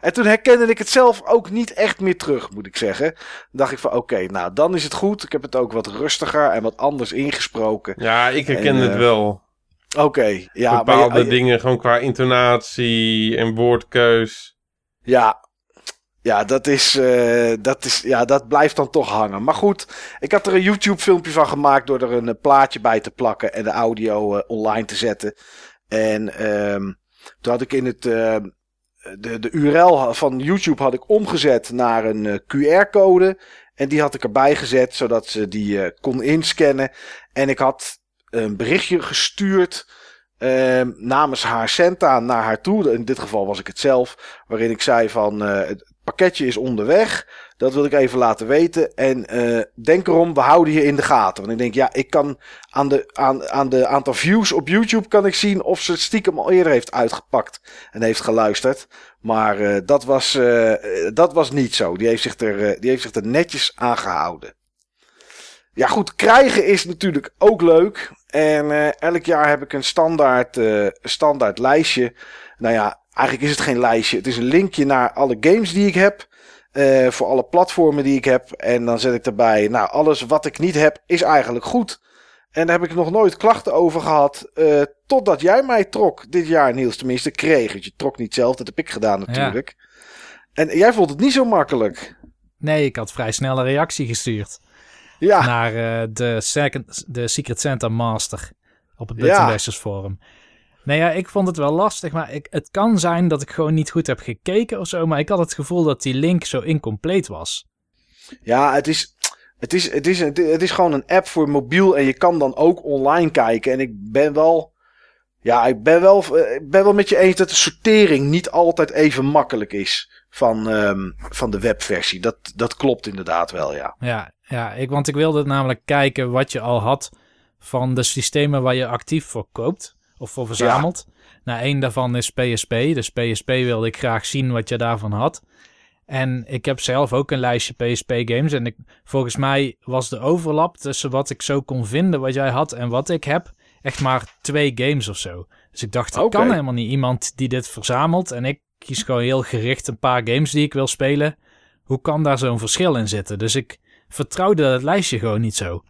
En toen herkende ik het zelf ook niet echt meer terug, moet ik zeggen. Dan dacht ik van, oké, okay, nou, dan is het goed. Ik heb het ook wat rustiger en wat anders ingesproken. Ja, ik herken en, het uh, wel. Oké, okay, ja. Bepaalde maar, dingen, gewoon qua intonatie en woordkeus. Ja, ja, dat is, uh, dat is, ja, dat blijft dan toch hangen. Maar goed, ik had er een YouTube filmpje van gemaakt door er een plaatje bij te plakken en de audio uh, online te zetten. En ehm, toen had ik in het. Uh, de, de URL van YouTube had ik omgezet naar een QR-code. En die had ik erbij gezet, zodat ze die kon inscannen. En ik had een berichtje gestuurd uh, namens haar Senta naar haar toe. In dit geval was ik het zelf. Waarin ik zei van uh, het pakketje is onderweg. Dat wil ik even laten weten. En uh, denk erom, we houden je in de gaten. Want ik denk, ja, ik kan aan de, aan, aan de aantal views op YouTube kan ik zien of ze het stiekem al eerder heeft uitgepakt en heeft geluisterd. Maar uh, dat, was, dat was niet zo. Die heeft zich er, die heeft zich er netjes aan gehouden. Ja, goed, krijgen is natuurlijk ook leuk. En elk jaar heb ik een standaard, standaard lijstje. Nou ja, eigenlijk is het geen lijstje. Het is een linkje naar alle games die ik heb. Uh, voor alle platformen die ik heb. En dan zet ik erbij, nou, alles wat ik niet heb is eigenlijk goed. En daar heb ik nog nooit klachten over gehad. Totdat jij mij trok dit jaar, Niels. Tenminste, kreeg. Want je trok niet zelf, dat heb ik gedaan natuurlijk. Ja. En jij vond het niet zo makkelijk. Nee, ik had vrij snel een reactie gestuurd. Ja. Naar uh, de, second, de Secret Santa Master op het Button. Forum. Nee, ja, ik vond het wel lastig, maar ik, het kan zijn dat ik gewoon niet goed heb gekeken of zo. Maar ik had het gevoel dat die link zo incompleet was. Ja, het is, het is, het is, het is gewoon een app voor mobiel en je kan dan ook online kijken. En ik ben wel, ja, ik ben wel, ik ben wel met je eens dat de sortering niet altijd even makkelijk is van, um, van de webversie. Dat, dat klopt inderdaad wel, ja. Ja, ja ik, want ik wilde namelijk kijken wat je al had van de systemen waar je actief voor koopt of voor verzameld. Ja. Nou, één daarvan is PSP. Dus PSP wilde ik graag zien wat je daarvan had. En ik heb zelf ook een lijstje PSP games. En ik, volgens mij was de overlap tussen wat ik zo kon vinden wat jij had en wat ik heb, echt maar twee games of zo. Dus ik dacht, ik kan helemaal niet iemand die dit verzamelt. En ik kies gewoon heel gericht een paar games die ik wil spelen. Hoe kan daar zo'n verschil in zitten? Dus ik vertrouwde het lijstje gewoon niet zo.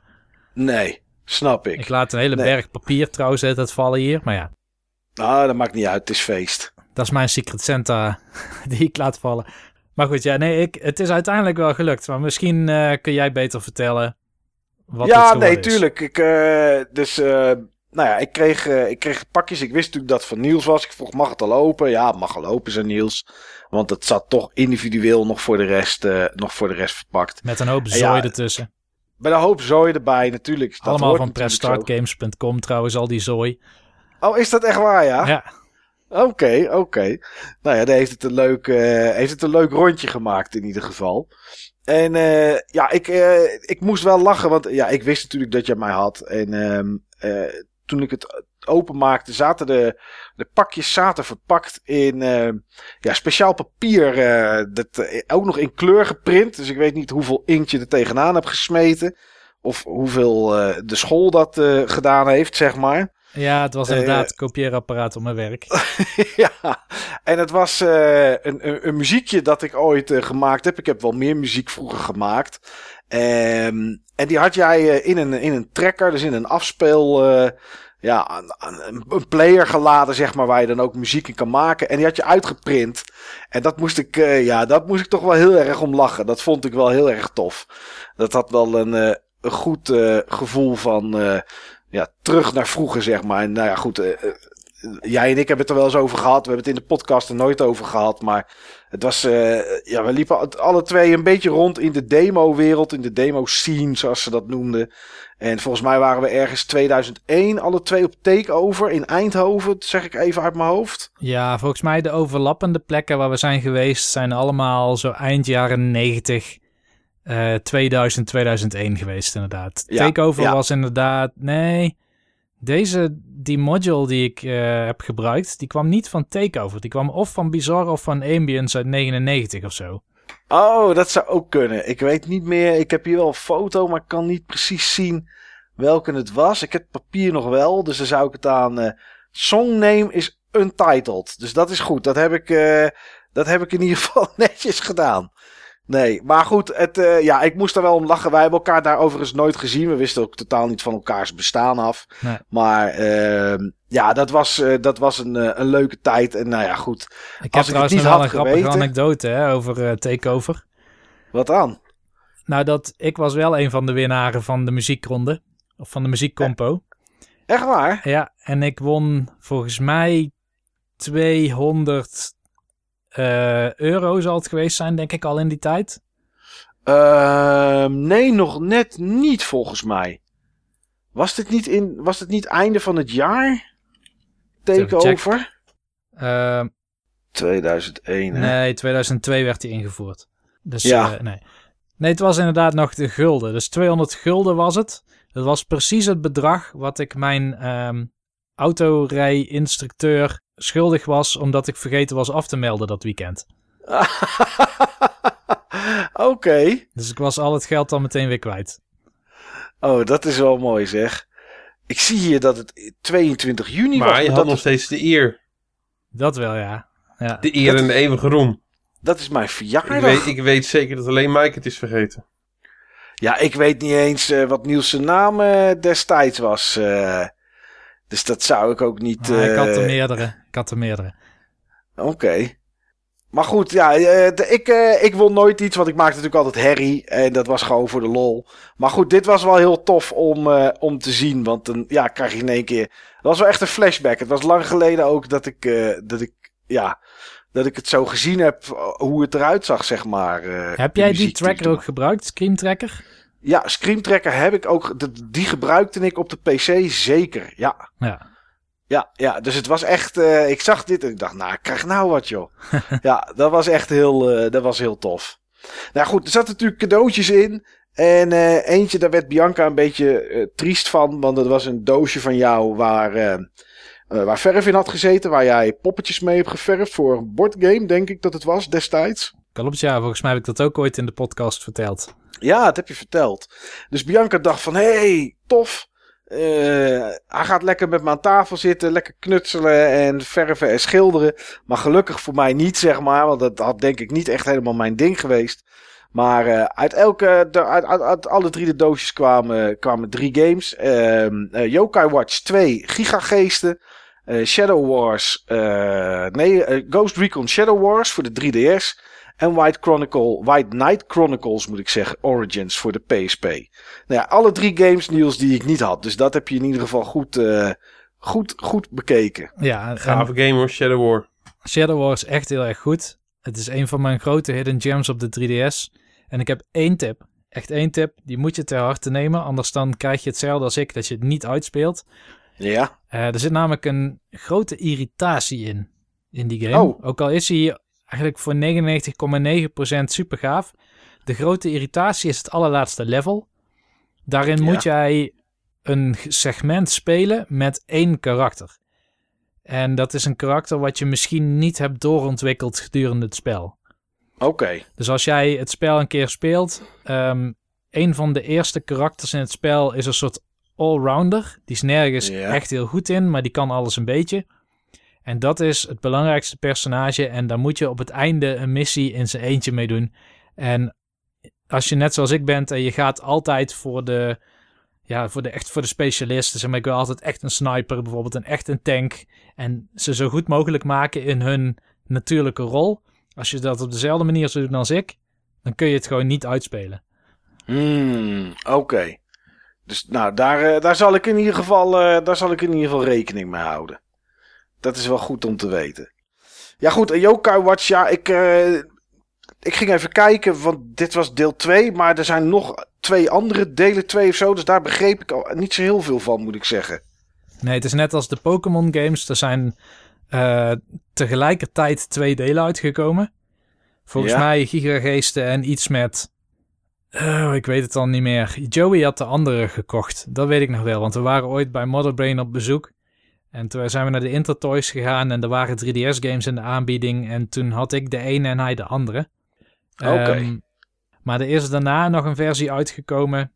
Nee, Snap ik. Ik laat een hele berg papier trouwens het vallen hier, maar ja. Ah, dat maakt niet uit, het is feest. Dat is mijn Secret Santa die ik laat vallen. Maar goed, ja, nee, ik, het is uiteindelijk wel gelukt. Maar misschien uh, kun jij beter vertellen wat ja, nee, tuurlijk. Ik, uh, dus, uh, nou ja, ik kreeg, ik kreeg pakjes. Ik wist natuurlijk dat het van Niels was. Ik vroeg, mag het al open? Ja, het mag al open, zei Niels. Want het zat toch individueel nog voor de rest, nog voor de rest verpakt. Met een hoop zooi ja, ertussen. Met een hoop zooi erbij, natuurlijk. Dat Allemaal van pressstartgames.com trouwens, al die zooi. Oh, is dat echt waar, ja? Ja. Oké, okay, oké. Okay. Nou ja, dan heeft het, een leuk, uh, heeft het een leuk rondje gemaakt in ieder geval. En uh, ja, ik, uh, ik moest wel lachen, want ja, ik wist natuurlijk dat je mij had. En uh, toen ik het openmaakte, zaten de, de pakjes zaten verpakt in uh, ja, speciaal papier. Uh, dat, uh, ook nog in kleur geprint. Dus ik weet niet hoeveel inkt je er tegenaan hebt gesmeten. Of hoeveel de school dat gedaan heeft, zeg maar. Ja, het was inderdaad kopieerapparaat op mijn werk. ja, en het was een, een, een, muziekje dat ik ooit gemaakt heb. Ik heb wel meer muziek vroeger gemaakt. Um, en die had jij in een, in een trekker, dus in een afspeel ja, een, een, player geladen, zeg maar, waar je dan ook muziek in kan maken. En die had je uitgeprint. En dat moest ik, uh, ja, dat moest ik toch wel heel erg om lachen. Dat vond ik wel heel erg tof. Dat had wel een, een goed gevoel van, ja, terug naar vroeger, zeg maar. En nou ja, goed, jij en ik hebben het er wel eens over gehad. We hebben het in de podcast er nooit over gehad. Maar het was, ja, we liepen alle twee een beetje rond in de demo-wereld, in de demo-scene, zoals ze dat noemden. En volgens mij waren we ergens 2001 alle twee op takeover in Eindhoven. Dat zeg ik even uit mijn hoofd. Ja, volgens mij de overlappende plekken waar we zijn geweest zijn allemaal zo eind jaren 90, uh, 2000, 2001 geweest inderdaad. Ja, takeover ja. was inderdaad, nee, deze, die module die ik uh, heb gebruikt, die kwam niet van takeover. Die kwam of van Bizarre of van Ambience uit 99 of zo. Oh, dat zou ook kunnen. Ik weet niet meer. Ik heb hier wel een foto, maar ik kan niet precies zien welke het was. Ik heb het papier nog wel, dus dan zou ik het aan. Uh, songname is untitled. Dus dat is goed. Dat heb ik, uh, dat heb ik in ieder geval netjes gedaan. Nee, maar goed, het, uh, ja, ik moest er wel om lachen. Wij hebben elkaar daar overigens nooit gezien. We wisten ook totaal niet van elkaars bestaan af. Nee. Maar uh, ja, dat was, uh, dat was een, uh, een leuke tijd. En nou ja, goed. Ik heb trouwens nog wel een geweten... grappige anekdote hè, over Takeover. Wat dan? Nou, dat ik was wel een van de winnaren van de muziekronde. Of van de muziekcompo. Echt waar? Ja, en ik won volgens mij 200 eh, euro zal het geweest zijn, denk ik al in die tijd. Ehm, nee, nog net niet volgens mij. Was dit niet, in, was dit niet einde van het jaar? Takeover? Uh, 2001, hè? nee, 2002 werd die ingevoerd. Dus Ja. eh, nee. Nee, het was inderdaad nog de gulden. Dus 200 gulden was het. Dat was precies het bedrag wat ik mijn ehm autorijinstructeur schuldig was, omdat ik vergeten was af te melden dat weekend. Oké. Dus ik was al het geld dan meteen weer kwijt. Oh, dat is wel mooi zeg. Ik zie hier dat het 22 juni was. Maar je dat, had nog steeds de eer. Dat wel, ja. ja. De eer en de eeuwige roem. dat is mijn verjaardag. Ik weet, ik weet zeker dat alleen Mike het is vergeten. Ja, ik weet niet eens eh, wat Niels zijn naam eh, destijds was. eh. Dus dat zou ik ook niet... Maar ik had er meerdere. Ik had er meerdere. Oké. Maar goed, ja, eh, ik, eh, ik won nooit iets, want ik maakte natuurlijk altijd herrie. En dat was gewoon voor de lol. Maar goed, dit was wel heel tof om, eh, om te zien. Want dan ja, krijg je in één keer... Dat was wel echt een flashback. Het was lang geleden ook dat ik, dat ik, ja, dat ik het zo gezien heb. Hoe het eruit zag, zeg maar. Heb jij die tracker ook gebruikt? Scream Tracker? Ja, Scream Tracker heb ik ook. de- Die gebruikte ik op de PC zeker. Ja. Ja. Ja, ja, dus het was echt. eh, ik zag dit en ik dacht, nou, ik krijg nou wat, joh. ja, dat was echt heel, eh, dat was heel tof. Nou goed, er zaten natuurlijk cadeautjes in. En eh, eentje, daar werd Bianca een beetje triest van. Want dat was een doosje van jou waar, waar verf in had gezeten. Waar jij poppetjes mee hebt geverfd voor een bordgame, denk ik dat het was destijds. Klopt, ja. Volgens mij heb ik dat ook ooit in de podcast verteld. Ja, dat heb je verteld. Dus Bianca dacht van, hey, tof. Eh, hij gaat lekker met me aan tafel zitten, lekker knutselen en verven en schilderen. Maar gelukkig voor mij niet, zeg maar. Want dat had denk ik niet echt helemaal mijn ding geweest. Maar eh, uit, elke, uit, uit, uit alle drie de doosjes kwamen, kwamen drie games. Ehm eh, Yokai Watch 2, Gigageesten. Shadow Wars, nee, Ghost Recon Shadow Wars voor de 3DS. En White Chronicle, White Knight Chronicles moet ik zeggen, Origins voor de PSP. Nou ja, alle drie games, Niels, die ik niet had. Dus dat heb je in ieder geval goed, eh, goed, goed bekeken. Ja, Gave game hoor, Shadow War. Shadow War is echt heel erg goed. Het is een van mijn grote hidden gems op de 3DS. En ik heb één tip. Echt één tip. Die moet je ter harte nemen. Anders dan krijg je hetzelfde als ik, dat je het niet uitspeelt. Ja, Eh, er zit namelijk een grote irritatie in. In die game. Oh. Ook al is hij eigenlijk voor 99,9% super gaaf. De grote irritatie is het allerlaatste level. Daarin Ja. moet jij een segment spelen met één karakter. En dat is een karakter wat je misschien niet hebt doorontwikkeld gedurende het spel. oké. Dus als jij het spel een keer speelt, ehm een van de eerste karakters in het spel is een soort allrounder. Die is nergens echt heel goed in, maar die kan alles een beetje. En dat is het belangrijkste personage. En daar moet je op het einde een missie in zijn eentje mee doen. En als je net zoals ik bent en je gaat altijd voor de, ja, voor de, echt voor de specialisten. Zeg maar, ik wil altijd echt een sniper, bijvoorbeeld een echt een tank. En ze zo goed mogelijk maken in hun natuurlijke rol. Als je dat op dezelfde manier zou doen als ik, dan kun je het gewoon niet uitspelen. Hmm, oké. Dus nou, daar, eh, daar, zal ik in ieder geval, eh, daar zal ik in ieder geval rekening mee houden. Dat is wel goed om te weten. Ja goed, een Yokai Watch, ja, ik, eh, ik ging even kijken, want dit was deel 2, maar er zijn nog twee andere delen 2 of zo, dus daar begreep ik al niet zo heel veel van, moet ik zeggen. Nee, het is net als de Pokémon games. Er zijn eh, tegelijkertijd twee delen uitgekomen. Volgens Ja. mij Gigageesten en iets met... Oh, ik weet het al niet meer. Joey had de andere gekocht. Dat weet ik nog wel, want we waren ooit bij Motherbrain op bezoek. En toen zijn we naar de Intertoys gegaan en er waren 3DS-games in de aanbieding. En toen had ik de ene en hij de andere. Oké. Ehm, maar er is daarna nog een versie uitgekomen.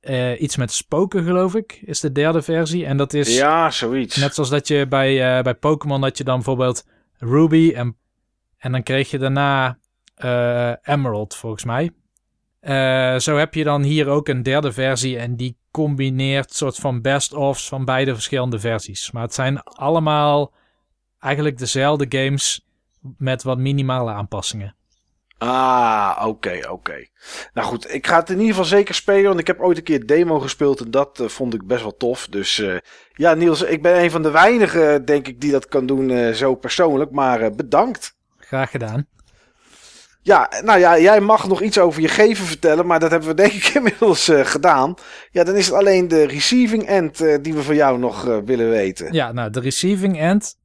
Eh, iets met spoken, geloof ik, is de derde versie. En dat is Ja, zoiets. net zoals dat je bij, eh, bij Pokémon dat je dan bijvoorbeeld Ruby en, en dan kreeg je daarna eh, Emerald, volgens mij. Zo heb je dan hier ook een derde versie en die combineert soort van best-ofs van beide verschillende versies. Maar het zijn allemaal eigenlijk dezelfde games met wat minimale aanpassingen. Ah, oké, oké. Nou goed, ik ga het in ieder geval zeker spelen. Want ik heb ooit een keer demo gespeeld en dat eh, vond ik best wel tof. Dus eh, ja, Niels, ik ben een van de weinigen, denk ik, die dat kan doen eh, zo persoonlijk. Maar bedankt. Graag gedaan. Ja, nou ja, jij mag nog iets over je geven vertellen, maar dat hebben we denk ik inmiddels gedaan. Ja, dan is het alleen de receiving end die we van jou nog willen weten. Ja, nou, de receiving end,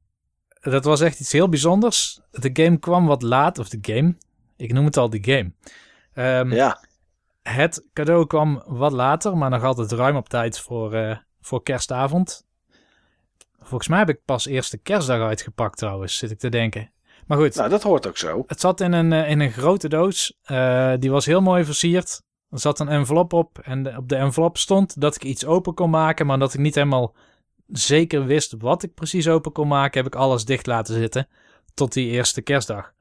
dat was echt iets heel bijzonders. De game kwam wat laat, of de game, ik noem het al die game. Um, ja. Het cadeau kwam wat later, maar nog altijd ruim op tijd voor, voor kerstavond. Volgens mij heb ik pas eerst de kerstdag uitgepakt trouwens, zit ik te denken. Maar goed. Nou, dat hoort ook zo. Het zat in een, uh, in een grote doos. Uh, die was heel mooi versierd. Er zat een envelop op en de, op de envelop stond dat ik iets open kon maken, maar dat ik niet helemaal zeker wist wat ik precies open kon maken, heb ik alles dicht laten zitten tot die eerste kerstdag.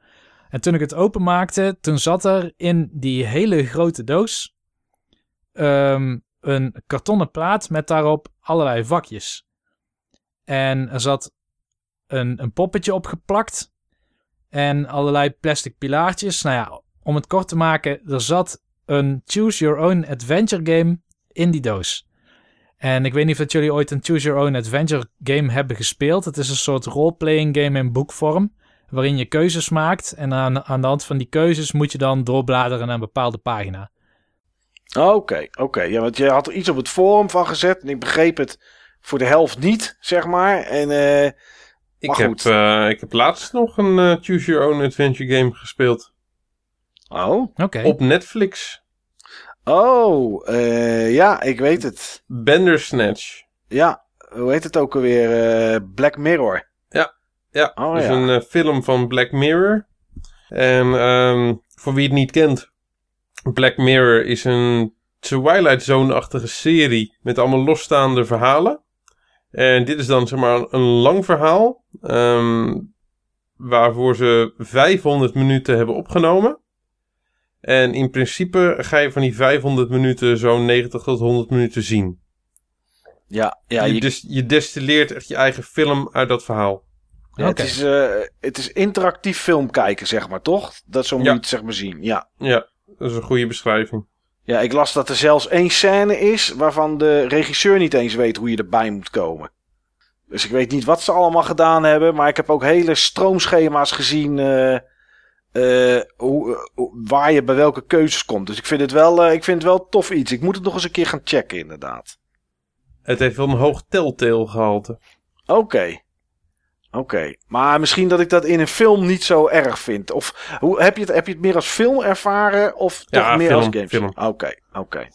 En toen ik het openmaakte, toen zat er in die hele grote doos um, een kartonnen plaat met daarop allerlei vakjes. En er zat een, een poppetje opgeplakt en allerlei plastic pilaartjes. Nou ja, om het kort te maken, er zat een Choose Your Own Adventure game in die doos. En ik weet niet of dat jullie ooit een Choose Your Own Adventure game hebben gespeeld. Het is een soort roleplaying game in boekvorm waarin je keuzes maakt. En aan, aan de hand van die keuzes moet je dan doorbladeren naar een bepaalde pagina. Oké, oké. Ja, want je had er iets op het forum van gezet en ik begreep het voor de helft niet, zeg maar. En, uh, ik, heb, uh, ik heb laatst nog een uh, Choose Your Own Adventure game gespeeld. Oh, oké. Op Netflix. Oh, ja, ik weet het. Bandersnatch. Ja, hoe heet het ook alweer? Black Mirror. Ja, oh, is een uh, film van Black Mirror. En um, voor wie het niet kent, Black Mirror is een Twilight Zone-achtige serie met allemaal losstaande verhalen. En dit is dan zeg maar een lang verhaal, um, waarvoor ze 500 minuten hebben opgenomen. En in principe ga je van die 500 minuten zo'n 90 tot 100 minuten zien. Ja, ja. Je, je... je destilleert echt je eigen film uit dat verhaal. Ja, het, is, uh, het is interactief film kijken, zeg maar, toch? Dat zo moet je het zeg maar zien, ja. Ja, dat is een goede beschrijving. Ja, ik las dat er zelfs één scène is waarvan de regisseur niet eens weet hoe je erbij moet komen. Dus ik weet niet wat ze allemaal gedaan hebben, maar ik heb ook hele stroomschema's gezien uh, uh, hoe, waar je bij welke keuzes komt. Dus ik vind het wel, ik vind het wel tof iets. Ik moet het nog eens een keer gaan checken, inderdaad. Het heeft wel een hoog telltale gehalte. Oké. Oké, maar misschien dat ik dat in een film niet zo erg vind. Of hoe, heb, je het, heb je het meer als film ervaren of toch meer als game? Oké, oké.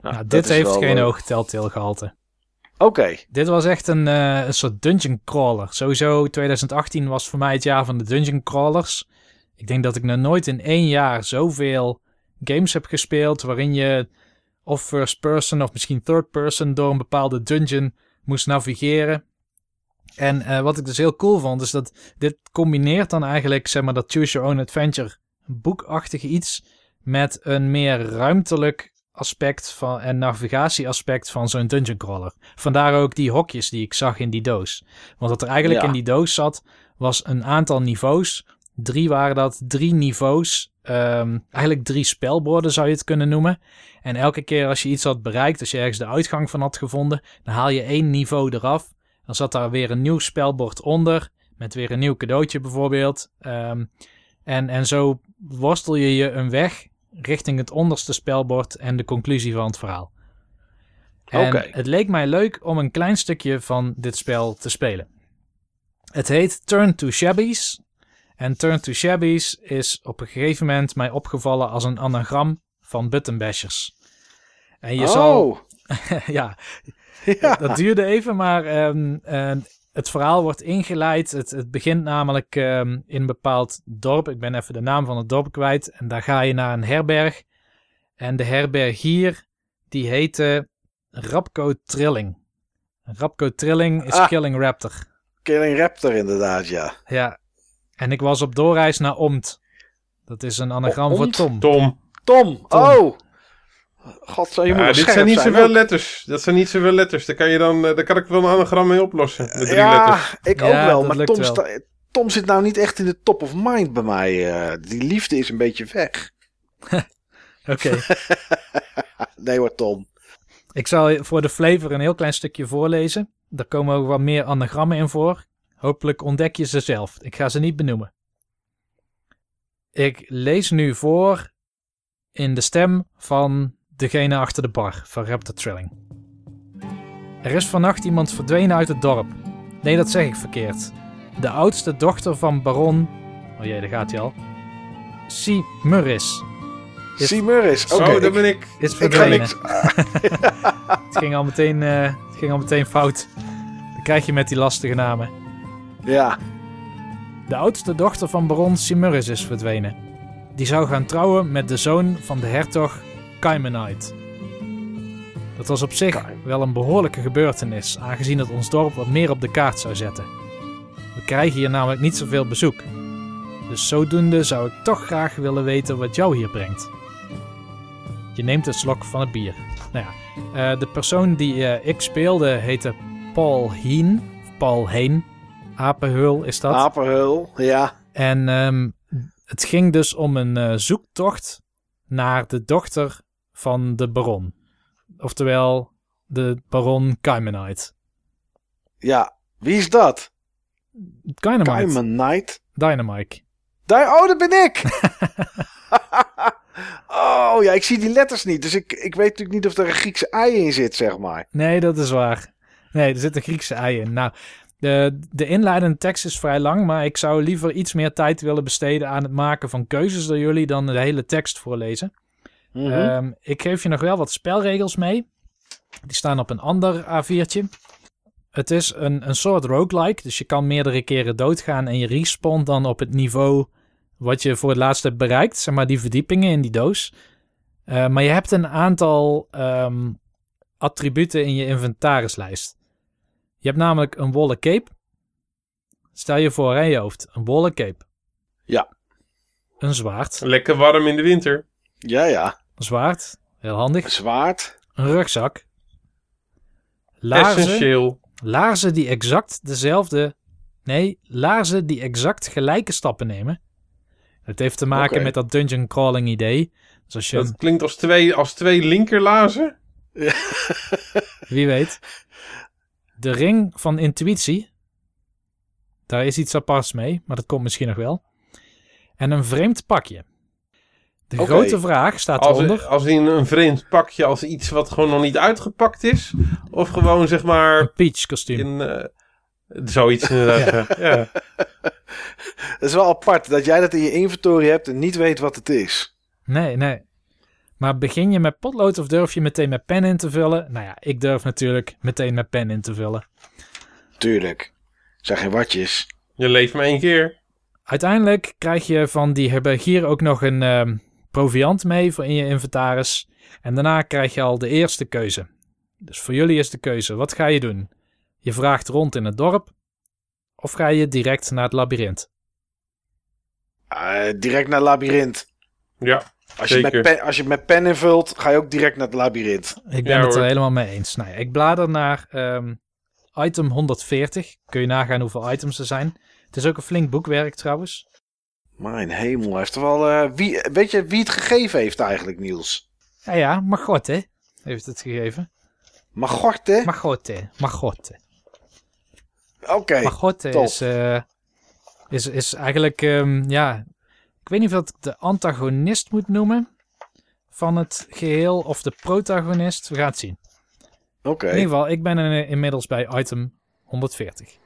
Nou, dit heeft geen uh... hoog telltale gehalte. Oké. Dit was echt een, uh, een soort dungeon crawler. Sowieso 2018 was voor mij het jaar van de dungeon crawlers. Ik denk dat ik nog nooit in één jaar zoveel games heb gespeeld waarin je of first person of misschien third person door een bepaalde dungeon moest navigeren. En uh, wat ik dus heel cool vond, is dat dit combineert dan eigenlijk, zeg maar, dat Choose Your Own Adventure boekachtige iets met een meer ruimtelijk aspect van, en navigatieaspect van zo'n dungeon crawler. Vandaar ook die hokjes die ik zag in die doos. Want wat er eigenlijk in die doos zat, was een aantal niveaus. Drie waren dat, drie niveaus. Um, eigenlijk drie spelborden zou je het kunnen noemen. En elke keer als je iets had bereikt, als je ergens de uitgang van had gevonden, dan haal je één niveau eraf. Dan zat daar weer een nieuw spelbord onder. Met weer een nieuw cadeautje bijvoorbeeld. Um, en, en zo worstel je je een weg richting het onderste spelbord en de conclusie van het verhaal. En het leek mij leuk om een klein stukje van dit spel te spelen. Het heet Turn to Shabbies. En Turn to Shabbies is op een gegeven moment mij opgevallen als een anagram van buttonbashers. En je oh. zal... ja, ja. Dat duurde even, maar um, het verhaal wordt ingeleid. Het, het begint namelijk um, in een bepaald dorp. Ik ben even de naam van het dorp kwijt. En daar ga je naar een herberg. En de herberg hier, die heette Rapco Trilling. Rapco Trilling is ah, Killing Raptor. Killing Raptor, inderdaad, ja. Ja. En ik was op doorreis naar Omt. Dat is een anagram voor Tom. Tom. Tom. Tom. Oh. God, je moet ja, dit zijn niet zoveel letters. Dat zijn niet zoveel letters. Daar kan, je dan, eh, daar kan ik wel een anagram mee oplossen. ja, ik ook wel. Maar Tom, Tom zit nou niet echt in de top of mind bij mij. eh. die liefde is een beetje weg. Oké. nee hoor, Tom. Ik zal voor de flavor een heel klein stukje voorlezen. Daar komen ook wat meer anagrammen in voor. Hopelijk ontdek je ze zelf. Ik ga ze niet benoemen. Ik lees nu voor in de stem van degene achter de bar van Raptor Trilling. Er is vannacht iemand verdwenen uit het dorp. Nee, dat zeg ik verkeerd. De oudste dochter van baron... Oh jee, daar gaat hij al. C. Murris Is- C. Murris. Oké, Zo, dat ik, ben ik. is verdwenen. niks... Het ging al meteen, eh, het ging al meteen fout. Dan krijg je met die lastige namen. Ja, De oudste dochter van baron Simurus is verdwenen. Die zou gaan trouwen met de zoon van de hertog Kaimenite. Dat was op zich wel een behoorlijke gebeurtenis, aangezien het ons dorp wat meer op de kaart zou zetten. We krijgen hier namelijk niet zoveel bezoek. Dus zodoende zou ik toch graag willen weten wat jou hier brengt. Je neemt een slok van het bier. Nou ja, eh, de persoon die eh, ik speelde heette Paul Heen. Paul Heen. Apenhul is dat. Apenhul. Ja. En ehm, het ging dus om een eh, zoektocht naar de dochter van de baron. Oftewel, de baron Kaimenite. Ja. Wie is dat? Dynamite. Kaiman Knight. Dynamite. Daar, oh, dat ben ik! oh ja, ik zie die letters niet. Dus ik, ik weet natuurlijk niet of er een Griekse ei in zit, zeg maar. Nee, dat is waar. Nee, er zit een Griekse ei in. Nou, de, de inleidende tekst is vrij lang, maar ik zou liever iets meer tijd willen besteden aan het maken van keuzes door jullie dan de hele tekst voorlezen. Mhm. Ehm, ik geef je nog wel wat spelregels mee. Die staan op een ander A4'tje. Het is een, een soort roguelike, dus je kan meerdere keren doodgaan en je respawnt dan op het niveau wat je voor het laatst hebt bereikt. Zeg maar die verdiepingen in die doos. Eh, maar je hebt een aantal ehm, attributen in je inventarislijst. Je hebt namelijk een wollen cape. Stel je voor aan je hoofd, een wollen cape. Ja. Een zwaard. Lekker warm in de winter. Ja, ja. Een zwaard, heel handig. Zwaard. Een rugzak. Laarzen, Essentieel. laarzen die exact dezelfde... Nee, laarzen die exact gelijke stappen nemen. Het heeft te maken met dat dungeon crawling idee. Dus als je, Dat klinkt als twee, als twee linkerlazen. wie weet... De ring van intuïtie. Daar is iets aparts mee, maar dat komt misschien nog wel. En een vreemd pakje. De grote vraag staat Als, eronder. als in een vreemd pakje, als iets wat gewoon nog niet uitgepakt is. Of gewoon zeg maar Een peach kostuum. in... eh, zoiets inderdaad. ja. Ja. Het is wel apart dat jij dat in je inventory hebt en niet weet wat het is. Nee, nee. Maar begin je met potlood of durf je meteen met pen in te vullen? Nou ja, ik durf natuurlijk meteen met pen in te vullen. Tuurlijk. Zijn geen watjes. Je leeft maar één keer. Uiteindelijk krijg je van die herbergier ook nog een ehm, proviant mee voor in je inventaris. En daarna krijg je al de eerste keuze. Dus voor jullie is de keuze, wat ga je doen? Je vraagt rond in het dorp of ga je direct naar het labyrint? Eh, direct naar het labyrint. Ja. Als je, met pen, als je met pen invult, ga je ook direct naar het labyrint. Ik ben Ja, het er hoor. helemaal mee eens. Nou ja, ik blader naar ehm, item 140. Kun je nagaan hoeveel items er zijn. Het is ook een flink boekwerk trouwens. Mijn hemel, heeft er wel... eh, wie, weet je wie het gegeven heeft eigenlijk, Niels? Ja, ja, Magotte heeft het gegeven. Magorte? Magotte, Magotte. Oké. Magotte top. is, eh, is, is eigenlijk, ehm, ja... Ik weet niet of ik de antagonist moet noemen van het geheel of de protagonist. We gaan het zien. Oké. In ieder geval, ik ben er inmiddels bij item 140.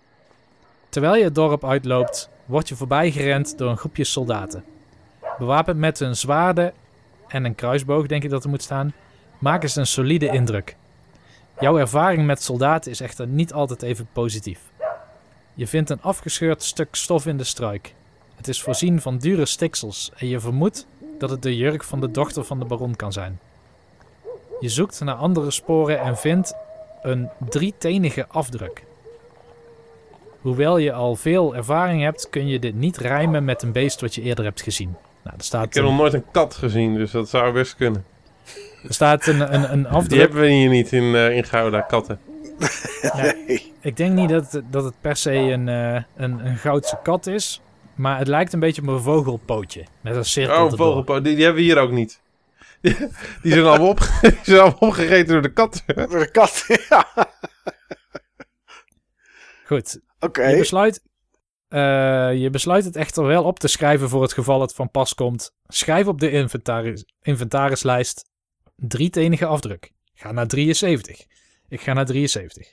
Terwijl je het dorp uitloopt, word je voorbijgerend door een groepje soldaten. Bewapend met hun zwaarden en een kruisboog, denk ik dat er moet staan, maken ze een solide indruk. Jouw ervaring met soldaten is echter niet altijd even positief. Je vindt een afgescheurd stuk stof in de struik. Het is voorzien van dure stiksels en je vermoedt dat het de jurk van de dochter van de baron kan zijn. Je zoekt naar andere sporen en vindt een drietenige afdruk. Hoewel je al veel ervaring hebt, kun je dit niet rijmen met een beest wat je eerder hebt gezien. Nou, er staat Ik heb nog nooit een kat gezien, dus dat zou best kunnen. er staat een, een, een Die afdruk. hebben we hier niet in, eh in Gouda, katten. nee. Ik denk niet dat, het- dat het per se een, eh, een, een goudse kat is. Maar het lijkt een beetje op een vogelpootje. Met een cirkel Oh, een erdoor. vogelpoot. Die, die hebben we hier ook niet. Die, die zijn allemaal, opge die zijn allemaal opgegeten door de kat. Door de kat. ja. Goed, Oké. je, besluit, eh, je besluit het echter wel op te schrijven voor het geval het van pas komt. Schrijf op de inventaris, inventarislijst drietenige afdruk. Ga naar 73. Ik ga naar 73.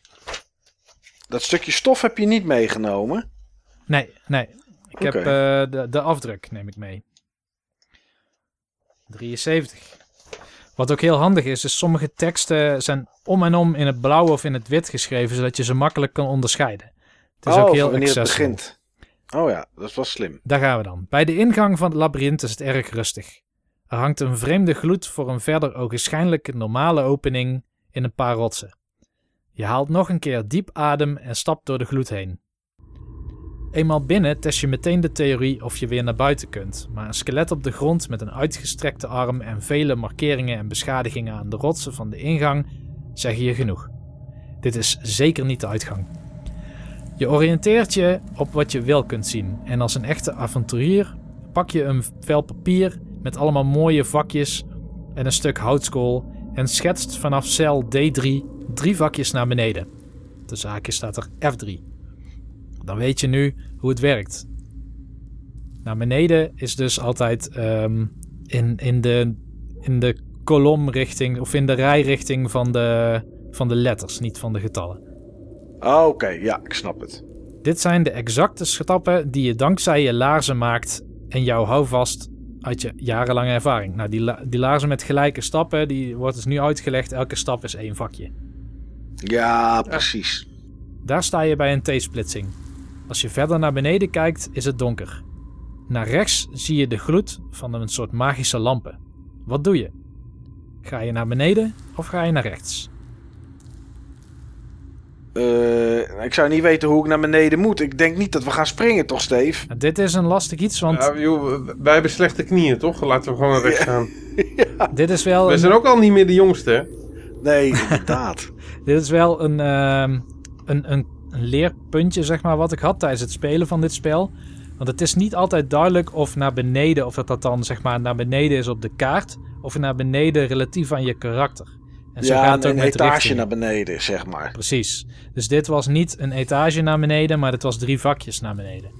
Dat stukje stof heb je niet meegenomen. Nee, nee. Ik heb eh, de, de afdruk neem ik mee. 73. Wat ook heel handig is, is sommige teksten zijn om en om in het blauw of in het wit geschreven, zodat je ze makkelijk kan onderscheiden. Het is oh, ook heel wanneer het begint. Oh ja, dat was slim. Daar gaan we dan. Bij de ingang van het labyrint is het erg rustig. Er hangt een vreemde gloed voor een verder ogenschijnlijk normale opening in een paar rotsen. Je haalt nog een keer diep adem en stapt door de gloed heen. Eenmaal binnen test je meteen de theorie of je weer naar buiten kunt, maar een skelet op de grond met een uitgestrekte arm en vele markeringen en beschadigingen aan de rotsen van de ingang zeggen je genoeg. Dit is zeker niet de uitgang. Je oriënteert je op wat je wel kunt zien en als een echte avonturier pak je een vel papier met allemaal mooie vakjes en een stuk houtskool en schetst vanaf cel D3 drie vakjes naar beneden. De zaakje staat er F3. Dan weet je nu hoe het werkt. Naar beneden is dus altijd ehm, in, in, de, in de kolomrichting of in de rijrichting van de, van de letters, niet van de getallen. Oh, Oké, ja, ik snap het. Dit zijn de exacte stappen die je dankzij je laarzen maakt en jouw houvast uit je jarenlange ervaring. Nou, die, la- die laarzen met gelijke stappen, die wordt dus nu uitgelegd. Elke stap is één vakje. Ja, precies. Daar sta je bij een T-splitsing. Als je verder naar beneden kijkt, is het donker. Naar rechts zie je de gloed van een soort magische lampen. Wat doe je? Ga je naar beneden of ga je naar rechts? Eh, ik zou niet weten hoe ik naar beneden moet. Ik denk niet dat we gaan springen, toch, Steve? Nou, dit is een lastig iets, want Ja, joh, wij hebben slechte knieën, toch? Laten we gewoon naar rechts gaan. dit is wel We een, zijn ook al niet meer de jongste, hè? Nee, inderdaad. Dit is wel een, ehm, een, een, een leerpuntje, zeg maar, wat ik had tijdens het spelen van dit spel. Want het is niet altijd duidelijk of naar beneden, of dat dat dan zeg maar naar beneden is op de kaart, of naar beneden relatief aan je karakter. En zo ja, gaat het ook een met etage naar beneden, zeg maar. Precies. Dus dit was niet een etage naar beneden, maar dit was drie vakjes naar beneden.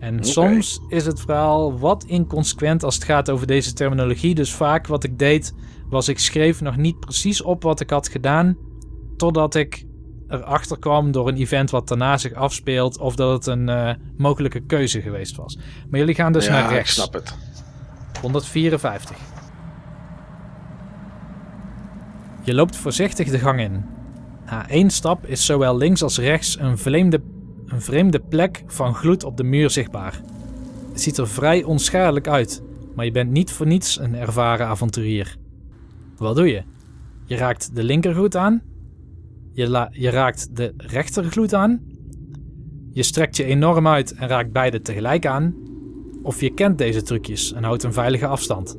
En soms is het verhaal wat inconsequent als het gaat over deze terminologie. Dus vaak wat ik deed, was ik schreef nog niet precies op wat ik had gedaan, totdat ik erachter kwam door een event wat daarna zich afspeelt, of dat het een eh, mogelijke keuze geweest was. Maar jullie gaan dus ja, naar ik rechts. snap het. 154. Je loopt voorzichtig de gang in. Na één stap is zowel links als rechts een vreemde, een vreemde plek van gloed op de muur zichtbaar. Het ziet er vrij onschadelijk uit, maar je bent niet voor niets een ervaren avonturier. Wat doe je? Je raakt de linkergloed aan. Je, je raakt de rechtergloed aan. Je strekt je enorm uit en raakt beide tegelijk aan. Of je kent deze trucjes en houdt een veilige afstand.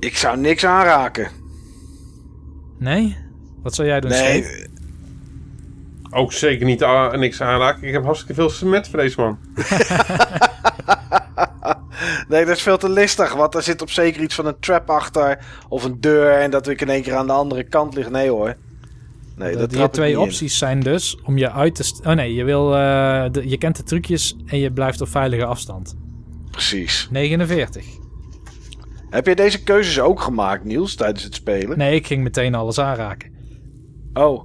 Ik zou niks aanraken. Nee? Wat zou jij doen, Nee, Steve? Ook zeker niet niks aanraken. Ik heb hartstikke veel smetvrees, man. nee, dat is veel te listig. Want er zit op zeker iets van een trap achter. Of een deur. En dat ik in één keer aan de andere kant lig. Nee hoor. Nee, De- dat die twee in. opties zijn dus om je uit te... Oh nee, je, wil, eh, de- je kent de trucjes en je blijft op veilige afstand. Precies. 49. Heb jij deze keuzes ook gemaakt, Niels, tijdens het spelen? Nee, ik ging meteen alles aanraken. Oh.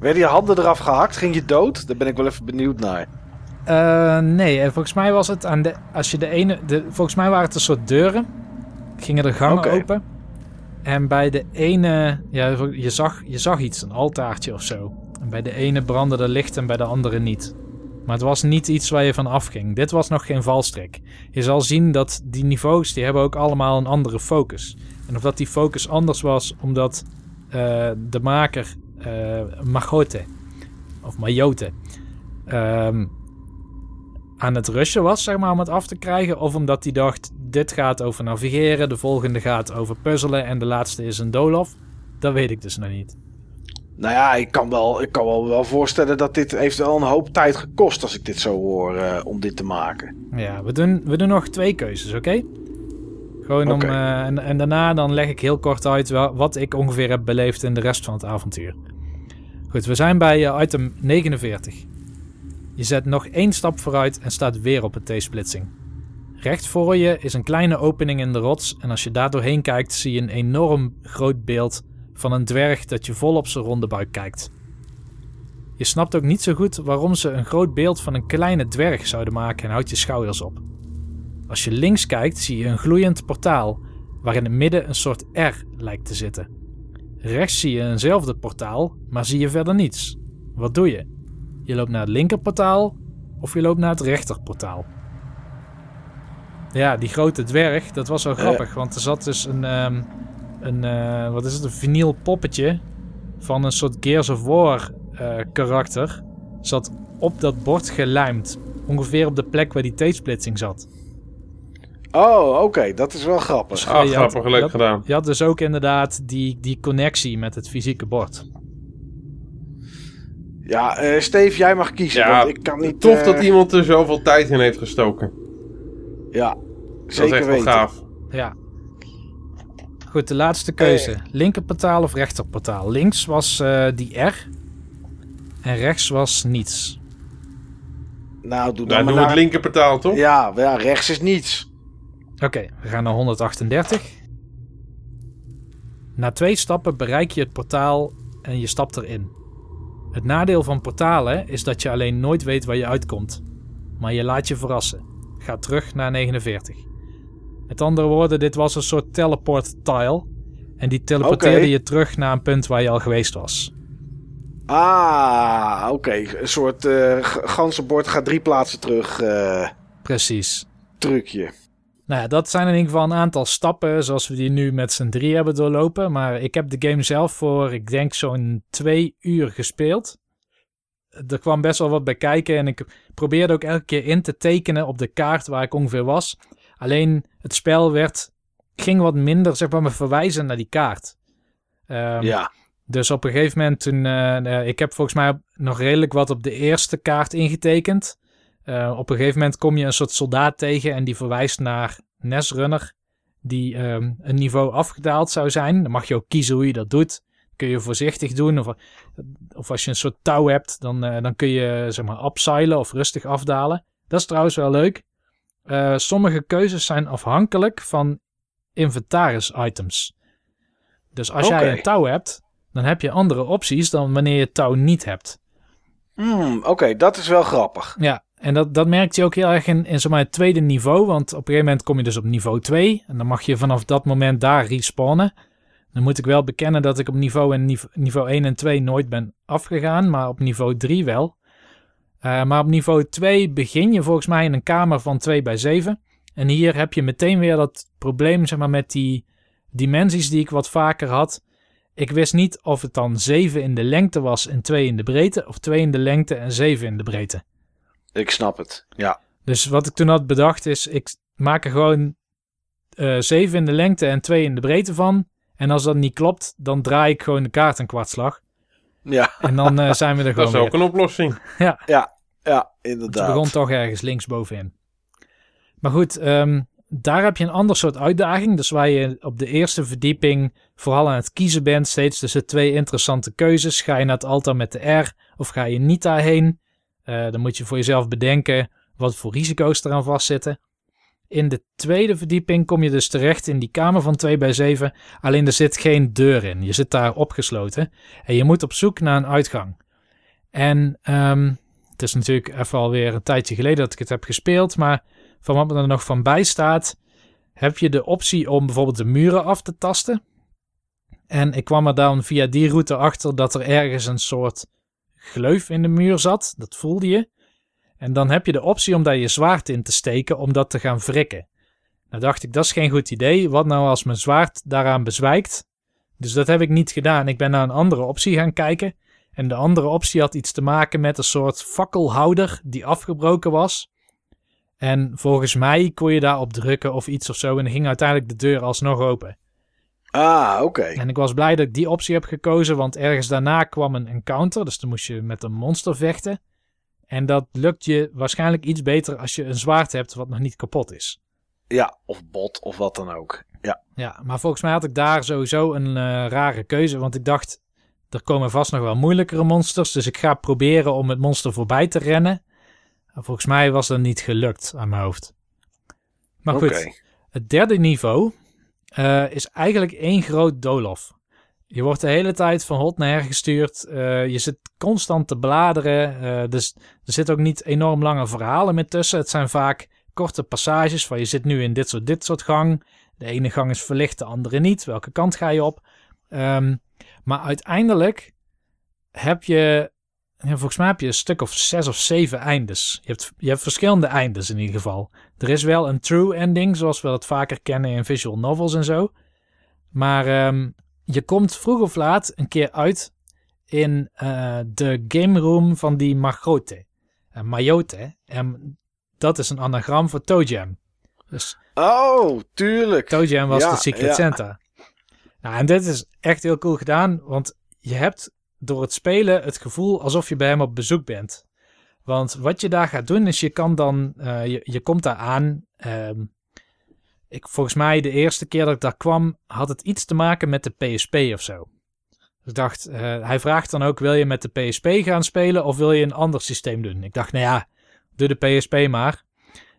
Werden je handen eraf gehakt? Ging je dood? Daar ben ik wel even benieuwd naar. Eh, nee, en volgens mij was het aan de... Als je de ene... De, volgens mij waren het een soort deuren. Gingen er gangen open. En bij de ene... Ja, je zag, je zag iets, een altaartje of zo. En bij de ene brandde er licht en bij de andere niet. Maar het was niet iets waar je van afging. Dit was nog geen valstrik. Je zal zien dat die niveaus, die hebben ook allemaal een andere focus. En of dat die focus anders was omdat eh, de maker eh Magote of Mayote ehm, aan het rushen was, zeg maar, om het af te krijgen. Of omdat hij dacht, dit gaat over navigeren, de volgende gaat over puzzelen en de laatste is een doolhof. Dat weet ik dus nog niet. Nou ja, ik kan, wel, ik kan wel, wel voorstellen dat dit heeft wel een hoop tijd gekost als ik dit zo hoor eh, om dit te maken. Ja, we doen, we doen nog twee keuzes, oké? Gewoon om. Eh, en, en daarna dan leg ik heel kort uit wat ik ongeveer heb beleefd in de rest van het avontuur. Goed, we zijn bij eh, item 49. Je zet nog één stap vooruit en staat weer op een T-splitsing. Recht voor je is een kleine opening in de rots en als je daar doorheen kijkt zie je een enorm groot beeld van een dwerg dat je vol op zijn ronde buik kijkt. Je snapt ook niet zo goed waarom ze een groot beeld van een kleine dwerg zouden maken en houdt je schouders op. Als je links kijkt zie je een gloeiend portaal waar in het midden een soort R lijkt te zitten. Rechts zie je eenzelfde portaal, maar zie je verder niets. Wat doe je? Je loopt naar het linkerportaal of je loopt naar het rechterportaal? Ja, die grote dwerg, dat was wel Eh. grappig, want er zat dus een, ehm, een eh, wat is het, een vinyl poppetje van een soort Gears of War eh, karakter. Zat op dat bord gelijmd, ongeveer op de plek waar die T-splitsing zat. Oh, oké, dat is wel grappig. Ah, je had- grappig, gedaan. Je had dus ook inderdaad die, die connectie met het fysieke bord. Ja, eh Steve, jij mag kiezen. Ja, want ik kan niet. Tof dat iemand er zoveel tijd in heeft gestoken. Ja, Dat is zeker echt wel weten. gaaf. Ja. Goed, de laatste keuze. Linkerportaal of rechterportaal? Links was eh, die R. En rechts was niets. Nou, doe dan Nou, maar doen we het naar... linkerportaal, toch? Ja, ja, rechts is niets. Oké, we gaan naar 138. Na twee stappen bereik je het portaal en je stapt erin. Het nadeel van portalen is dat je alleen nooit weet waar je uitkomt. Maar je laat je verrassen. Ga terug naar 49. Met andere woorden, dit was een soort teleport tile. En die teleporteerde je terug naar een punt waar je al geweest was. Ah, oké. Een soort g- ganzenbord gaat drie plaatsen terug eh, Precies. trucje. Nou ja, dat zijn in ieder geval een aantal stappen zoals we die nu met z'n drie hebben doorlopen. Maar ik heb de game zelf voor, ik denk, zo'n twee uur gespeeld. Er kwam best wel wat bij kijken en ik probeerde ook elke keer in te tekenen op de kaart waar ik ongeveer was. Alleen het spel werd, ging wat minder, zeg maar, me verwijzen naar die kaart. Ehm, ja. dus op een gegeven moment toen... eh, eh, ik heb volgens mij nog redelijk wat op de eerste kaart ingetekend. Eh, op een gegeven moment kom je een soort soldaat tegen en die verwijst naar Nesrunner. Die ehm, een niveau afgedaald zou zijn. Dan mag je ook kiezen hoe je dat doet. Kun je voorzichtig doen. Of, of als je een soort touw hebt, dan, dan kun je zeg maar upsilen of rustig afdalen. Dat is trouwens wel leuk. Eh, sommige keuzes zijn afhankelijk van inventaris items. Dus als jij een touw hebt, dan heb je andere opties dan wanneer je touw niet hebt. Hmm, oké, dat is wel grappig. Ja, en dat, dat merkt je ook heel erg in, in zeg maar, het tweede niveau. Want op een gegeven moment kom je dus op niveau 2. En dan mag je vanaf dat moment daar respawnen. Dan moet ik wel bekennen dat ik op niveau, en niveau, niveau 1 en 2 nooit ben afgegaan. Maar op niveau 3 wel. Eh, maar op niveau 2 begin je volgens mij in een kamer van 2 bij 7. En hier heb je meteen weer dat probleem zeg maar, met die dimensies die ik wat vaker had. Ik wist niet of het dan 7 in de lengte was en 2 in de breedte. Of 2 in de lengte en 7 in de breedte. Ik snap het. Ja. Dus wat ik toen had bedacht is, ik maak er gewoon eh 7 in de lengte en 2 in de breedte van. En als dat niet klopt, dan draai ik gewoon de kaart een kwartslag. Ja, En dan eh, zijn we er Dat gewoon is ook weer. een oplossing. ja, Het inderdaad. begon toch ergens linksbovenin. Maar goed, ehm, daar heb je een ander soort uitdaging. Dus waar je op de eerste verdieping vooral aan het kiezen bent, steeds tussen twee interessante keuzes. Ga je naar het altaar met de R of ga je niet daarheen? Eh, dan moet je voor jezelf bedenken wat voor risico's eraan vastzitten. In de tweede verdieping kom je dus terecht in die kamer van 2 bij 7. Alleen er zit geen deur in. Je zit daar opgesloten. En je moet op zoek naar een uitgang. En ehm, het is natuurlijk even alweer een tijdje geleden dat ik het heb gespeeld. Maar van wat me er nog van bij staat, heb je de optie om bijvoorbeeld de muren af te tasten. En ik kwam er dan via die route achter dat er ergens een soort gleuf in de muur zat. Dat voelde je. En dan heb je de optie om daar je zwaard in te steken om dat te gaan wrikken. Nou dacht ik, dat is geen goed idee. Wat nou als mijn zwaard daaraan bezwijkt? Dus dat heb ik niet gedaan. Ik ben naar een andere optie gaan kijken. En de andere optie had iets te maken met een soort fakkelhouder die afgebroken was. En volgens mij kon je daarop drukken of iets of zo. En dan ging uiteindelijk de deur alsnog open. Ah, oké. En ik was blij dat ik die optie heb gekozen, want ergens daarna kwam een encounter. Dus dan moest je met een monster vechten. En dat lukt je waarschijnlijk iets beter als je een zwaard hebt wat nog niet kapot is. Ja, of bot of wat dan ook. Ja. Ja, maar volgens mij had ik daar sowieso een eh, rare keuze. Want ik dacht, er komen vast nog wel moeilijkere monsters. Dus ik ga proberen om het monster voorbij te rennen. En volgens mij was dat niet gelukt aan mijn hoofd. Maar goed, het derde niveau eh, is eigenlijk één groot doolhof. Je wordt de hele tijd van hot naar her gestuurd. Eh, je zit constant te bladeren. eh, dus er zitten ook niet enorm lange verhalen meer tussen. Het zijn vaak korte passages van je zit nu in dit soort, dit soort gang. De ene gang is verlicht, de andere niet. Welke kant ga je op? Ehm, maar uiteindelijk heb je, volgens mij heb je een stuk of zes of zeven eindes. Je hebt, je hebt verschillende eindes in ieder geval. Er is wel een true ending, zoals we dat vaker kennen in visual novels en zo. Maar ehm, je komt vroeg of laat een keer uit in eh, de game room van die Magote. En Mayote. En dat is een anagram voor Toe Jam. Dus Oh, tuurlijk. Toe Jam was Ja, de Secret ja. Santa. Nou, en dit is echt heel cool gedaan, want je hebt door het spelen het gevoel alsof je bij hem op bezoek bent. Want wat je daar gaat doen is je kan dan, eh, je, je komt daar aan. ehm, ik, volgens mij de eerste keer dat ik daar kwam had het iets te maken met de PSP of zo. Dus ik dacht, eh, hij vraagt dan ook, wil je met de PSP gaan spelen of wil je een ander systeem doen? Ik dacht, nou ja, doe de PSP maar.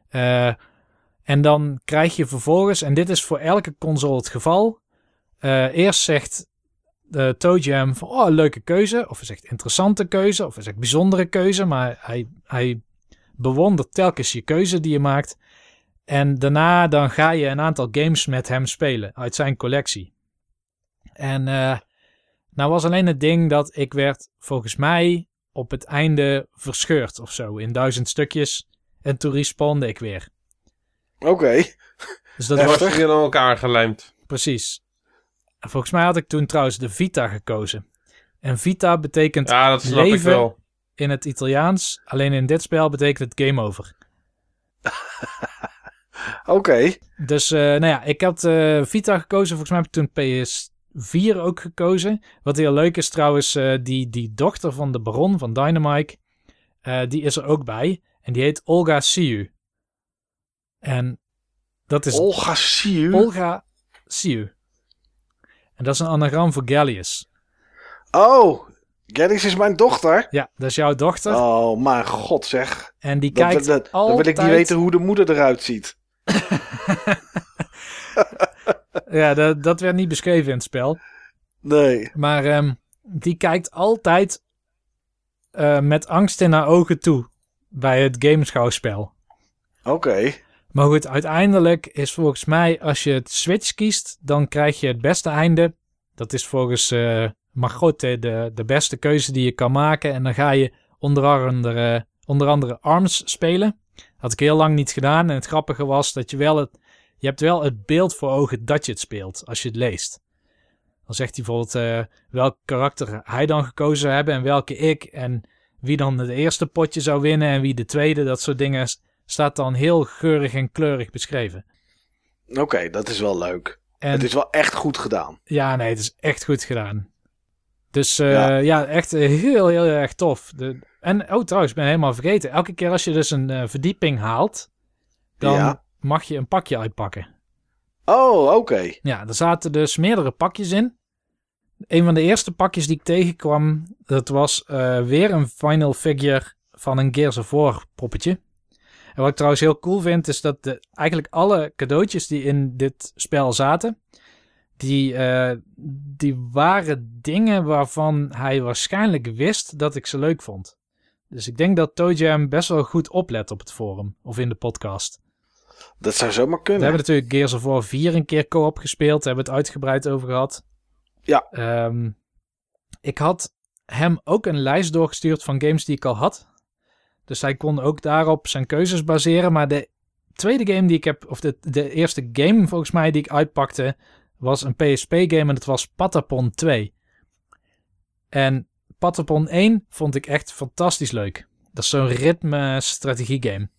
Eh, en dan krijg je vervolgens, en dit is voor elke console het geval. Eh, eerst zegt de Toe van, oh, leuke keuze. Of hij zegt interessante keuze. Of hij zegt bijzondere keuze. Maar hij, hij bewondert telkens je keuze die je maakt. En daarna dan ga je een aantal games met hem spelen uit zijn collectie. En eh nou was alleen het ding dat ik werd volgens mij op het einde verscheurd of zo in duizend stukjes. En toen respawnde ik weer. Oké. Dus dat was hier aan elkaar gelijmd. precies. En volgens mij had ik toen trouwens de Vita gekozen. En Vita betekent Ja, dat snap ik leven wel. in het Italiaans. Alleen in dit spel betekent het game over. Oké. Dus eh, nou ja, ik had eh, Vita gekozen. Volgens mij heb ik toen PS4 ook gekozen. Wat heel leuk is trouwens, eh, die, die dochter van de baron van Dynamite, eh, die is er ook bij. En die heet Olga Siu. En dat is Olga Siu. Olga Siu. En dat is een anagram voor Gallius. Oh, Geddes is mijn dochter. Ja, dat is jouw dochter. Oh, mijn god zeg. En die Dat, kijkt dat, dat- dan altijd... wil ik niet weten hoe de moeder eruit ziet. Ja, dat, dat werd niet beschreven in het spel. Nee. Maar ehm, die kijkt altijd eh, met angst in haar ogen toe bij het gameschouwspel. Oké. Maar goed, uiteindelijk is volgens mij als je het Switch kiest, dan krijg je het beste einde. Dat is volgens eh Margotte de, de beste keuze die je kan maken. En dan ga je onder andere, onder andere ARMS spelen. Had ik heel lang niet gedaan. En het grappige was dat je wel het, je hebt wel het beeld voor ogen dat je het speelt als je het leest. Dan zegt hij bijvoorbeeld eh, welk karakter hij dan gekozen zou hebben en welke ik. En wie dan het eerste potje zou winnen en wie de tweede. Dat soort dingen staat dan heel geurig en kleurig beschreven. Oké, dat is wel leuk. En Het is wel echt goed gedaan. ja, nee, het is echt goed gedaan. Dus eh, Ja. ja. echt eh, heel, heel erg tof. De, en, oh trouwens, ik ben helemaal vergeten. Elke keer als je dus een eh, verdieping haalt, dan Ja. mag je een pakje uitpakken. Oh, oké. Ja, er zaten dus meerdere pakjes in. Een van de eerste pakjes die ik tegenkwam, dat was weer een final figure van een Gears of War poppetje. En wat ik trouwens heel cool vind, is dat de, eigenlijk alle cadeautjes die in dit spel zaten, die, eh, die waren dingen waarvan hij waarschijnlijk wist dat ik ze leuk vond. Dus ik denk dat Toe Jam best wel goed oplet op het forum of in de podcast. Dat zou zomaar We kunnen. hebben natuurlijk Gears of War 4 een keer co-op gespeeld. Daar hebben we het uitgebreid over gehad. Ja. Ehm, ik had hem ook een lijst doorgestuurd van games die ik al had. Dus hij kon ook daarop zijn keuzes baseren. Maar de tweede game die ik heb, of de, de eerste game volgens mij die ik uitpakte, was een PSP-game en dat was Patapon 2. En Patapon 1 vond ik echt fantastisch leuk. Dat is zo'n ritme-strategie-game.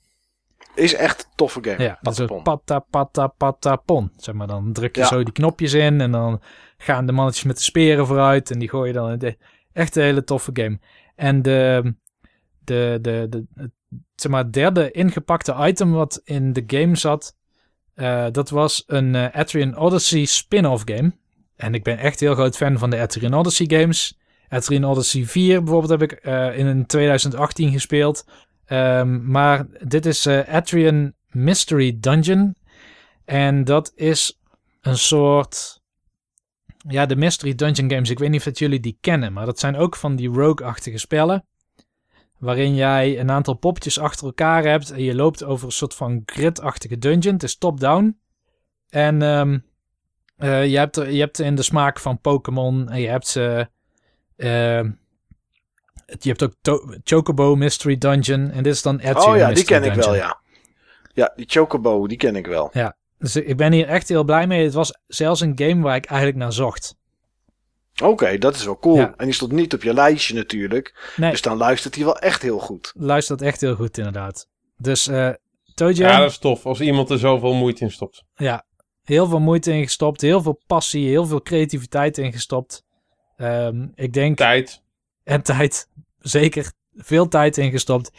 Is echt een toffe game. Ja, dat is Patapon. pata, pata, patapon. Zeg maar, dan druk je Ja. zo die knopjes in en dan gaan de mannetjes met de speren vooruit en die gooi je dan in de, echt een hele toffe game. En de, de, de, de, het, zeg maar, derde ingepakte item wat in de game zat, eh, dat was een eh, Atrian Odyssey spin-off game. En ik ben echt heel groot fan van de Atrian Odyssey games. Atrian Odyssey 4 bijvoorbeeld heb ik eh, in 2018 gespeeld. Ehm, maar dit is Atrian Mystery Dungeon. En dat is een soort. Ja, de Mystery Dungeon games. Ik weet niet of dat jullie die kennen. Maar dat zijn ook van die rogue-achtige spellen. Waarin jij een aantal poppetjes achter elkaar hebt. En je loopt over een soort van grid-achtige dungeon. Het is top-down. En ehm, eh, je, hebt er, je hebt in de smaak van Pokémon. En je hebt ze. ehm, je hebt ook Chocobo Mystery Dungeon. En dit is dan Atrian Oh ja, die ken ik wel, ja. Ja, die Chocobo, die ken ik wel. Dus ik ben hier echt heel blij mee. Het was zelfs een game waar ik eigenlijk naar zocht. Oké, dat is wel cool. Ja. En die stond niet op je lijstje natuurlijk. Nee, Dus dan luistert hij wel echt heel goed. luistert echt heel goed inderdaad. Dus eh Toe Ja, dat is tof. Als iemand er zoveel moeite in stopt. heel veel moeite ingestopt. Heel veel passie, heel veel creativiteit ingestopt. Ehm, ik denk, Tijd. en tijd, zeker veel tijd ingestopt.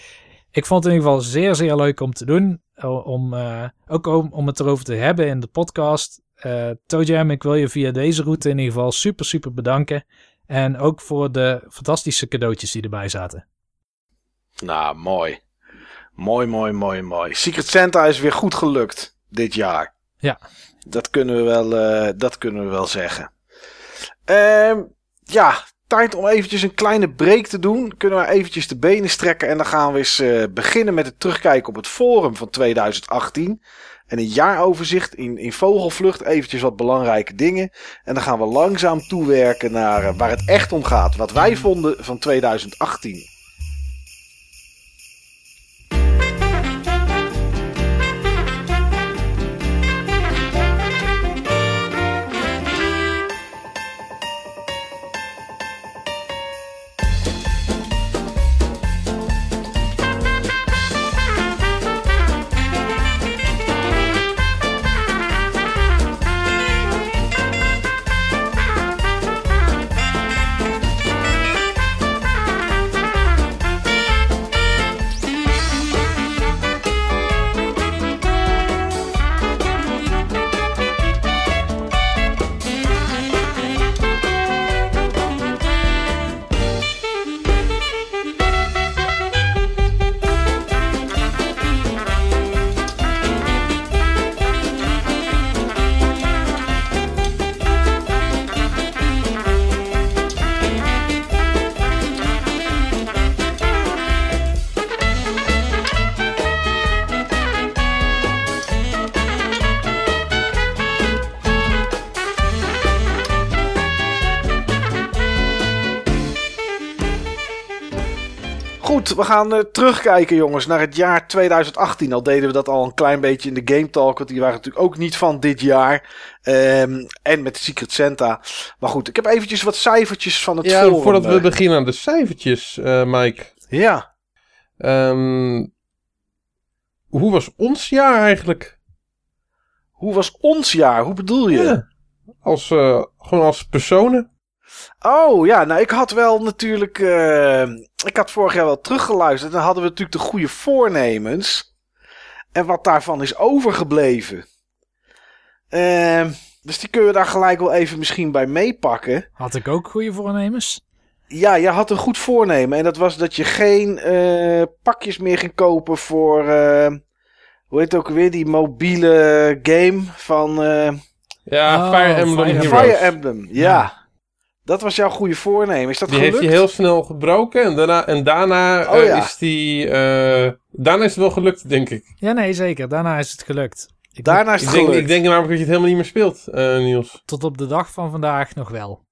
Ik vond het in ieder geval zeer, zeer leuk om te doen. Om, eh, ook om, om het erover te hebben in de podcast. Eh Toe Jam, ik wil je via deze route in ieder geval super, super bedanken. En ook voor de fantastische cadeautjes die erbij zaten. Nou, mooi. Mooi, mooi, mooi, mooi. Secret Santa is weer goed gelukt dit jaar. Ja. Dat kunnen we wel, eh, dat kunnen we wel zeggen. Ehm, ja, tijd om eventjes een kleine break te doen. Kunnen we eventjes de benen strekken en dan gaan we eens eh, beginnen met het terugkijken op het forum van 2018. En een jaaroverzicht in, in vogelvlucht, eventjes wat belangrijke dingen. En dan gaan we langzaam toewerken naar eh, waar het echt om gaat. Wat wij vonden van 2018. Gaan eh, terugkijken jongens naar het jaar 2018. Al deden we dat al een klein beetje in de Game Talk. Want die waren natuurlijk ook niet van dit jaar. Ehm, en met Secret Santa. Maar goed, ik heb eventjes wat cijfertjes van het Ja, forum. voordat we eh, beginnen aan de cijfertjes, eh, Mike. Ja, Ehm, hoe was ons jaar eigenlijk? hoe was ons jaar? Hoe bedoel je? Ja. Als, gewoon als personen? Oh ja, nou ik had wel natuurlijk. Ik had vorig jaar wel teruggeluisterd. En dan hadden we natuurlijk de goede voornemens. En wat daarvan is overgebleven. Ehm, dus die kunnen we daar gelijk wel even misschien bij meepakken. Had ik ook goede voornemens? Ja, je had een goed voornemen. En dat was dat je geen eh, pakjes meer ging kopen voor. eh, hoe heet het ook weer? Die mobiele game van. eh, Ja, Oh, Fire Emblem Fire Heroes. Fire Emblem. Ja. Ja. Dat was jouw goede voornemen. Is dat Die gelukt? heeft hij heel snel gebroken en daarna, en daarna Oh, eh, ja. is die... eh, daarna is het wel gelukt, denk ik. Ja, nee, zeker. Daarna is het gelukt. Ik Daarna is Ik het denk, gelukt. ik denk namelijk dat je het helemaal niet meer speelt, eh, Niels. Tot op de dag van vandaag nog wel.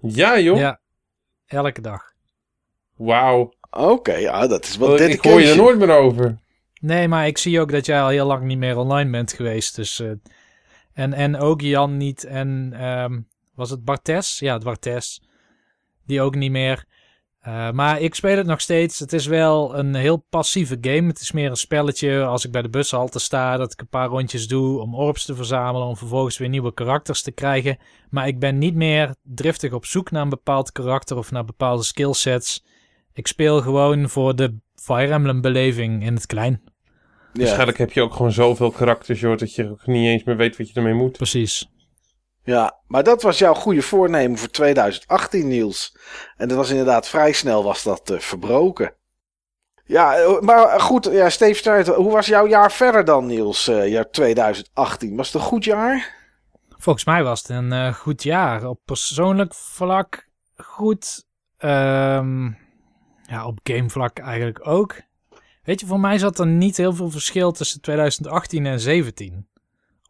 Ja, joh. Ja, elke dag. Wauw. Oké, ja, dat is wel Ik- Ik dedication. hoor je er nooit meer over. Nee, maar ik zie ook dat jij al heel lang niet meer online bent geweest. Dus, eh, en, en ook Jan niet. En ehm, was het Bartes? Ja, het Bartes. Die ook niet meer. Uh, maar ik speel het nog steeds. Het is wel een heel passieve game. Het is meer een spelletje als ik bij de bushalte sta, dat ik een paar rondjes doe om orbs te verzamelen, om vervolgens weer nieuwe karakters te krijgen. Maar ik ben niet meer driftig op zoek naar een bepaald karakter of naar bepaalde skillsets. Ik speel gewoon voor de Fire Emblem beleving in het klein. Ja. Waarschijnlijk heb je ook gewoon zoveel karakters, joh, dat je ook niet eens meer weet wat je ermee moet. Precies. Ja, maar dat was jouw goede voornemen voor 2018, Niels. En dat was inderdaad vrij snel was dat uh, verbroken. Ja, eh, maar goed, ja, Steve hoe was jouw jaar verder dan, Niels? Uh, jaar 2018, was het een goed jaar? Volgens mij was het een goed jaar. Op persoonlijk vlak goed. Um, ja, op gamevlak eigenlijk ook. Weet je, voor mij zat er niet heel veel verschil tussen 2018 en 2017.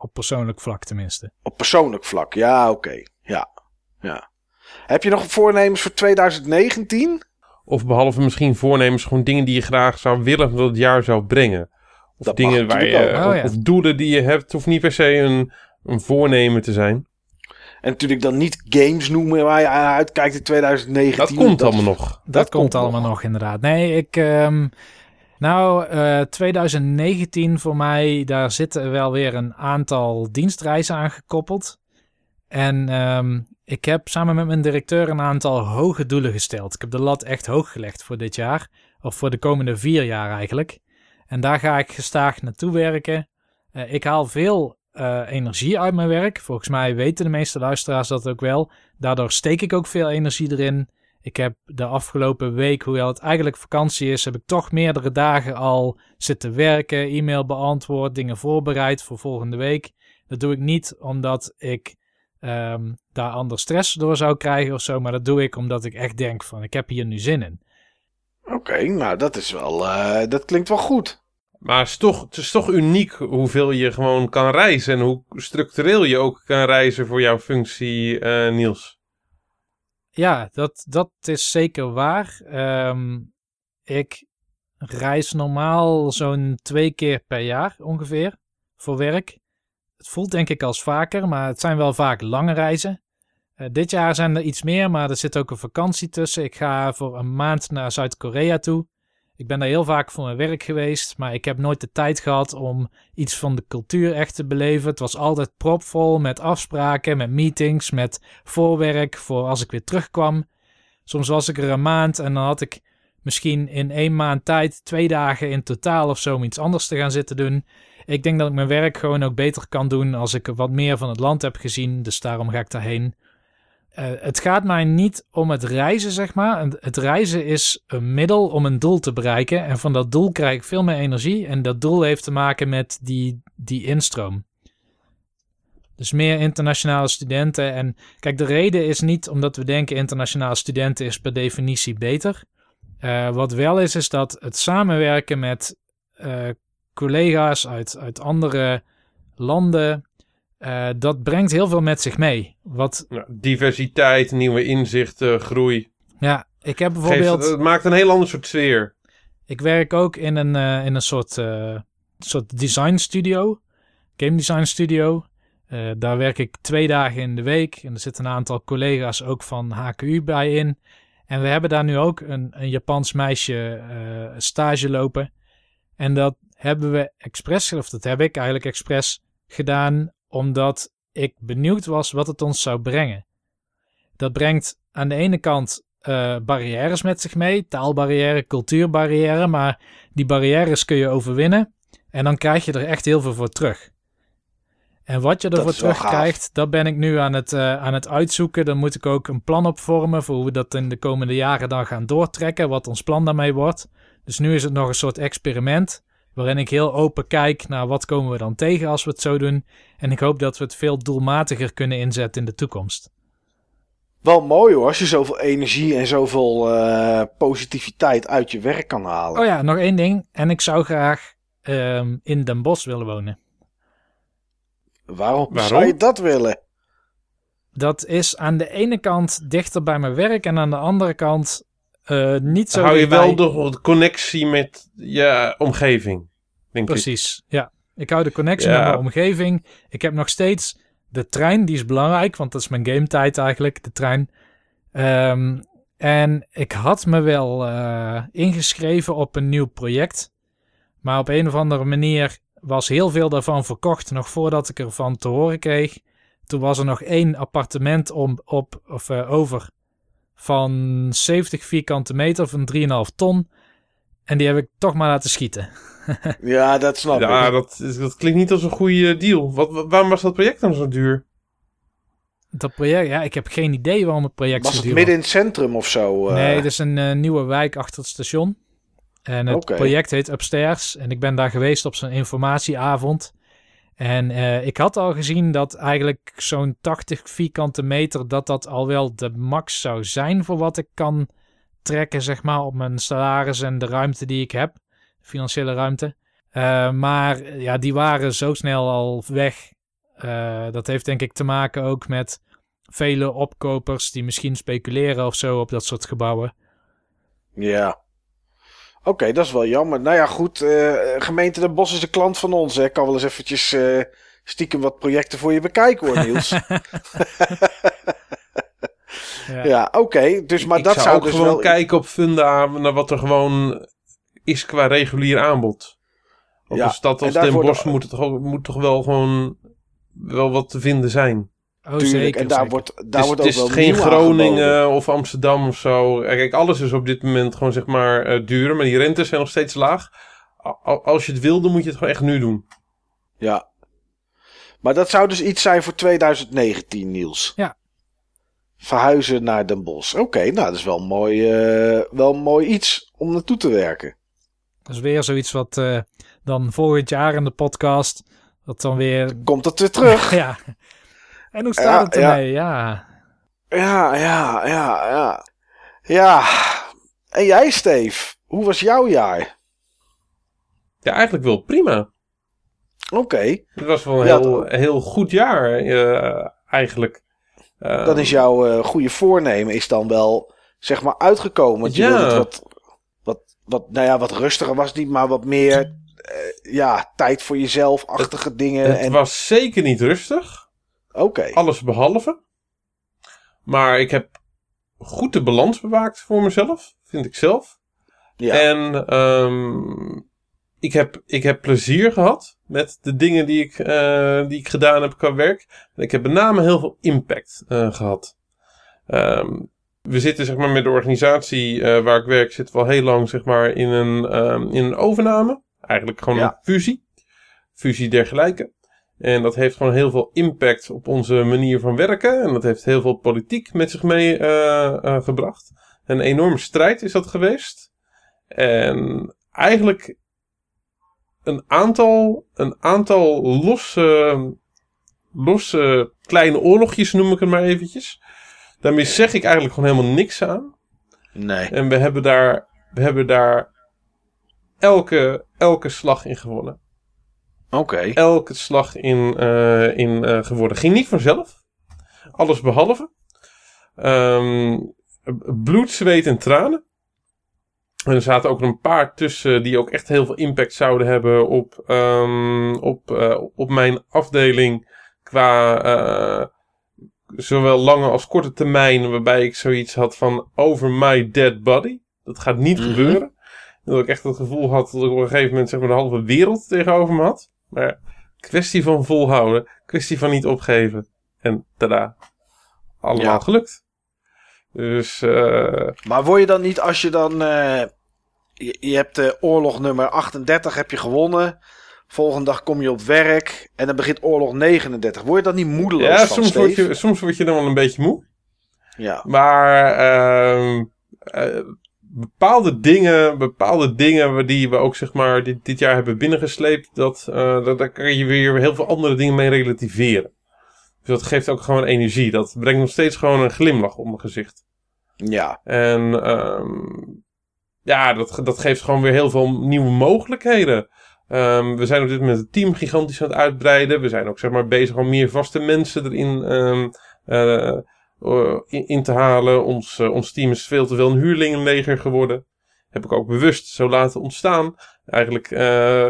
Op persoonlijk vlak tenminste. Op persoonlijk vlak, ja, oké. Ja, ja. Heb je nog voornemens voor 2019? Of behalve misschien voornemens, gewoon dingen die je graag zou willen dat het jaar zou brengen. Of dat dingen waar je, oh, of, doelen die je hebt, hoeft niet per se een, een voornemen te zijn. En natuurlijk dan niet games noemen waar je aan uitkijkt in 2019. Dat komt allemaal nog. Dat, komt, allemaal nog. inderdaad. Nee, ik... Um, nou, uh, eh, 2019 voor mij, daar zitten wel weer een aantal dienstreizen aan gekoppeld. En um, ik heb samen met mijn directeur een aantal hoge doelen gesteld. Ik heb de lat echt hoog gelegd voor dit jaar. Of voor de komende vier jaar eigenlijk. En daar ga ik gestaag naartoe werken. Uh, ik haal veel uh, energie uit mijn werk. Volgens mij weten de meeste luisteraars dat ook wel. Daardoor steek ik ook veel energie erin. Ik heb de afgelopen week, hoewel het eigenlijk vakantie is, heb ik toch meerdere dagen al zitten werken, e-mail beantwoord, dingen voorbereid voor volgende week. Dat doe ik niet omdat ik um, daar anders stress door zou krijgen of zo, maar dat doe ik omdat ik echt denk van ik heb hier nu zin in. Oké, nou dat is wel, uh, dat klinkt wel goed. Maar het is, toch, het is toch uniek hoeveel je gewoon kan reizen en hoe structureel je ook kan reizen voor jouw functie, uh, Niels. Ja, dat, dat is zeker waar. Um, ik reis normaal zo'n twee keer per jaar ongeveer voor werk. Het voelt denk ik als vaker, maar het zijn wel vaak lange reizen. Uh, dit jaar zijn er iets meer, maar er zit ook een vakantie tussen. Ik ga voor een maand naar Zuid-Korea toe. Ik ben daar heel vaak voor mijn werk geweest, maar ik heb nooit de tijd gehad om iets van de cultuur echt te beleven. Het was altijd propvol met afspraken, met meetings, met voorwerk voor als ik weer terugkwam. Soms was ik er een maand en dan had ik misschien in één maand tijd twee dagen in totaal of zo om iets anders te gaan zitten doen. Ik denk dat ik mijn werk gewoon ook beter kan doen als ik wat meer van het land heb gezien, dus daarom ga ik daarheen. Uh, het gaat mij niet om het reizen, zeg maar. Het reizen is een middel om een doel te bereiken. En van dat doel krijg ik veel meer energie. En dat doel heeft te maken met die, die instroom. Dus meer internationale studenten. En kijk, de reden is niet omdat we denken internationale studenten is per definitie beter. Uh, wat wel is, is dat het samenwerken met uh, collega's uit, uit andere landen, uh, dat brengt heel veel met zich mee. Wat... Ja, diversiteit, nieuwe inzichten, groei. Ja, ik heb bijvoorbeeld... het maakt een heel ander soort sfeer. Ik werk ook in een, uh, in een soort, uh, soort design studio. Game design studio. daar werk ik twee dagen in de week. En er zitten een aantal collega's ook van HKU bij in. En we hebben daar nu ook een, een Japans meisje stage lopen. En dat hebben we expres, of dat heb ik eigenlijk expres gedaan omdat ik benieuwd was wat het ons zou brengen. Dat brengt aan de ene kant uh, barrières met zich mee, taalbarrière, cultuurbarrière, maar die barrières kun je overwinnen en dan krijg je er echt heel veel voor terug. En wat je ervoor terugkrijgt, dat ben ik nu aan het, uh, aan het uitzoeken. Dan moet ik ook een plan opvormen voor hoe we dat in de komende jaren dan gaan doortrekken, wat ons plan daarmee wordt. Dus nu is het nog een soort experiment. Waarin ik heel open kijk naar wat komen we dan tegen als we het zo doen. En ik hoop dat we het veel doelmatiger kunnen inzetten in de toekomst. Wel mooi hoor, als je zoveel energie en zoveel uh, positiviteit uit je werk kan halen. Oh ja, nog één ding. En ik zou graag um, in Den Bosch willen wonen. Waarom, Waarom zou je dat willen? Dat is aan de ene kant dichter bij mijn werk en aan de andere kant uh, niet zo. Hou je wel de connectie met je omgeving. Denk Precies, ik. ja. Ik hou de connectie met mijn omgeving. Ik heb nog steeds de trein, die is belangrijk, want dat is mijn game tijd eigenlijk, de trein. Um, En ik had me wel uh, ingeschreven op een nieuw project. Maar op een of andere manier was heel veel daarvan verkocht nog voordat ik ervan te horen kreeg. Toen was er nog één appartement om, op, of, uh, over van 70 vierkante meter van 3,5 ton. En die heb ik toch maar laten schieten. ja, dat snap ik. Ja, dat, dat klinkt niet als een goede deal. Wat, waarom was dat project dan zo duur? Dat project, ja, ik heb geen idee waarom het project was zo duur was. midden in het centrum of zo? Uh... Nee, het is een uh, nieuwe wijk achter het station. En het okay. project heet Upstairs. En ik ben daar geweest op zo'n informatieavond. En uh, ik had al gezien dat eigenlijk zo'n 80 vierkante meter, dat dat al wel de max zou zijn voor wat ik kan trekken, zeg maar, op mijn salaris en de ruimte die ik heb. Financiële ruimte. Uh, maar ja, die waren zo snel al weg. Dat heeft denk ik te maken ook met vele opkopers die misschien speculeren of zo op dat soort gebouwen. Ja. Oké, dat is wel jammer. Nou ja, goed. Uh, gemeente Den Bosch is de klant van ons. Ik kan wel eens eventjes uh, stiekem wat projecten voor je bekijken hoor, Niels. ja, ja oké. Dus, maar ik dat zou, zou ook dus gewoon wel... kijken op Funda naar wat er gewoon is qua regulier aanbod. Op ja, een stad als Den Bosch de... moet, het toch, moet toch wel gewoon wel wat te vinden zijn. Oh, Tuurlijk, zeker, en daar zeker. wordt, daar het wordt ook ook wel Het is geen Groningen aangeboden. of Amsterdam of zo. Kijk, alles is op dit moment gewoon zeg maar uh, duurder. Maar die rentes zijn nog steeds laag. Als je het wil, dan moet je het gewoon echt nu doen. Ja. Maar dat zou dus iets zijn voor 2019, Niels. Ja. Verhuizen naar Den Bosch. Oké, nou dat is wel mooi, uh, wel mooi iets om naartoe te werken. Dat is weer zoiets wat uh, dan volgend jaar in de podcast... Dat dan weer... Komt het weer terug. ja. En hoe staat het ermee? Ja. ja. Ja, ja, ja, ja. En jij, Steve? Hoe was jouw jaar? Ja, eigenlijk wel prima. Oké. Okay. Het was wel een ja, heel, heel goed jaar, uh, eigenlijk. Uh, dan is jouw uh, goede voornemen is dan wel, zeg maar, uitgekomen. Want je ja. wilde het wat, wat, wat, nou ja, wat rustiger was niet, maar wat meer, ja, tijd voor jezelf-achtige dingen. Het en... was zeker niet rustig. Oké. Okay. Alles behalve. Maar ik heb goed de balans bewaakt voor mezelf, vind ik zelf. Ja. En um, ik, heb, ik heb plezier gehad met de dingen die ik, uh, die ik gedaan heb qua werk. En ik heb met name heel veel impact uh, gehad. Um, we zitten zeg maar met de organisatie uh, waar ik werk, zitten we al heel lang zeg maar in een, um, in een overname. Eigenlijk gewoon Ja. een fusie. Fusie dergelijke. En dat heeft gewoon heel veel impact op onze manier van werken. En dat heeft heel veel politiek met zich mee uh, uh, gebracht. Een enorme strijd is dat geweest. En eigenlijk een aantal, een aantal losse, losse kleine oorlogjes noem ik het maar eventjes. Daarmee zeg ik eigenlijk gewoon helemaal niks aan. Nee. En we hebben daar, we hebben daar elke, elke slag in gewonnen. Oké. Okay. Elke slag in, uh, in uh, geworden. Ging niet vanzelf. Alles behalve. Um, bloed, zweet en tranen. En er zaten ook een paar tussen die ook echt heel veel impact zouden hebben op, um, op, uh, op mijn afdeling. Qua zowel lange als korte termijn. Waarbij ik zoiets had van over my dead body. Dat gaat niet Mhm. gebeuren. Dat ik echt het gevoel had dat ik op een gegeven moment zeg maar, de halve wereld tegenover me had. Maar kwestie van volhouden. Kwestie van niet opgeven. En tada. Allemaal Ja. gelukt. Dus uh, Maar word je dan niet als je dan. eh, je, je hebt de oorlog nummer 38 heb je gewonnen. Volgende dag kom je op werk. En dan begint oorlog 39. Word je dan niet moedeloos ja, van, soms word, je, soms word je dan wel een beetje moe. Ja. Maar uh, bepaalde dingen, bepaalde dingen die we ook zeg maar dit, dit jaar hebben binnengesleept, dat, uh, dat, daar kan je weer heel veel andere dingen mee relativeren. Dus dat geeft ook gewoon energie. Dat brengt nog steeds gewoon een glimlach op mijn gezicht. Ja. En um, ja, dat, dat geeft gewoon weer heel veel nieuwe mogelijkheden. Um, we zijn op dit moment het team gigantisch aan het uitbreiden. We zijn ook zeg maar bezig om meer vaste mensen erin um, uh, uh, in, in, te halen. Ons, uh, ons team is veel te veel een huurlingenleger geworden. Heb ik ook bewust zo laten ontstaan. Eigenlijk uh,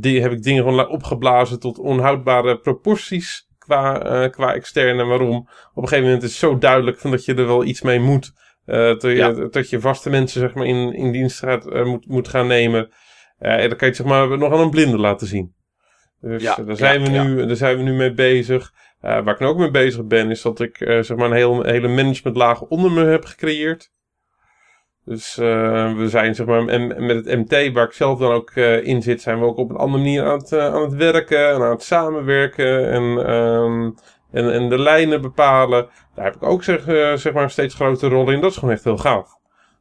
die, heb ik dingen gewoon opgeblazen tot onhoudbare proporties qua, qua externe. Waarom? Op een gegeven moment is het zo duidelijk van dat je er wel iets mee moet. Uh, tot, je, Ja. je vaste mensen zeg maar, in, in dienst gaat, eh, moet, moet gaan nemen. Eh, en dan kan je het zeg maar, nog aan een blinde laten zien. Dus Ja, eh, daar, zijn ja, we nu, daar zijn we nu mee bezig. Eh, waar ik nu ook mee bezig ben, is dat ik eh, zeg maar, een heel, hele managementlaag onder me heb gecreëerd. Dus eh, we zijn zeg maar, met het MT, waar ik zelf dan ook in zit, zijn we ook op een andere manier aan het, aan het werken en aan het samenwerken en, ehm, en, en de lijnen bepalen. Daar heb ik ook zeg, zeg maar een steeds grotere rol in. Dat is gewoon echt heel gaaf.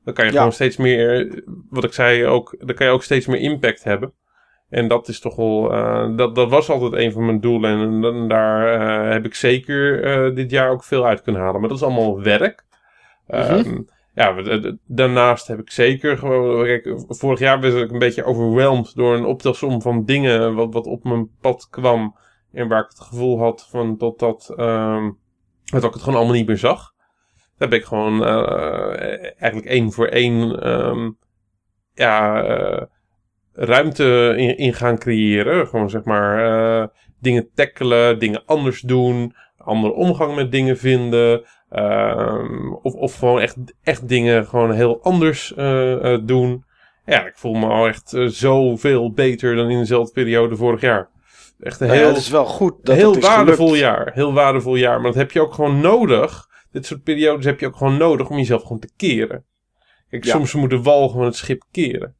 Dan kan je Ja. gewoon steeds meer, wat ik zei, ook, dan kan je ook steeds meer impact hebben. En dat is toch wel, eh, dat, dat was altijd een van mijn doelen. En, dan- daar eh, heb ik zeker eh, dit jaar ook veel uit kunnen halen. Maar dat is allemaal werk. Ehm, ja, daarnaast heb ik zeker gewoon. Kijk, vorig jaar was ik een beetje overweldigd door een optelsom van dingen wat, wat op mijn pad kwam. En waar ik het gevoel had van dat dat. ehm, dat ik het gewoon allemaal niet meer zag. Daar ben ik gewoon eigenlijk één voor één. ehm, ja, ruimte in, in gaan creëren. Gewoon zeg maar eh, dingen tackelen, dingen anders doen, andere omgang met dingen vinden. ehm, of, of gewoon echt, echt dingen gewoon heel anders eh, eh, doen. Ja, ik voel me al echt zoveel beter dan in dezelfde periode vorig jaar. Echt een Nou ja, heel, het is wel goed dat heel het is waardevol gelukt. jaar. Heel waardevol jaar. Maar dat heb je ook gewoon nodig. Dit soort periodes heb je ook gewoon nodig om jezelf gewoon te keren. Kijk, Ja. soms moet de wal gewoon het schip keren.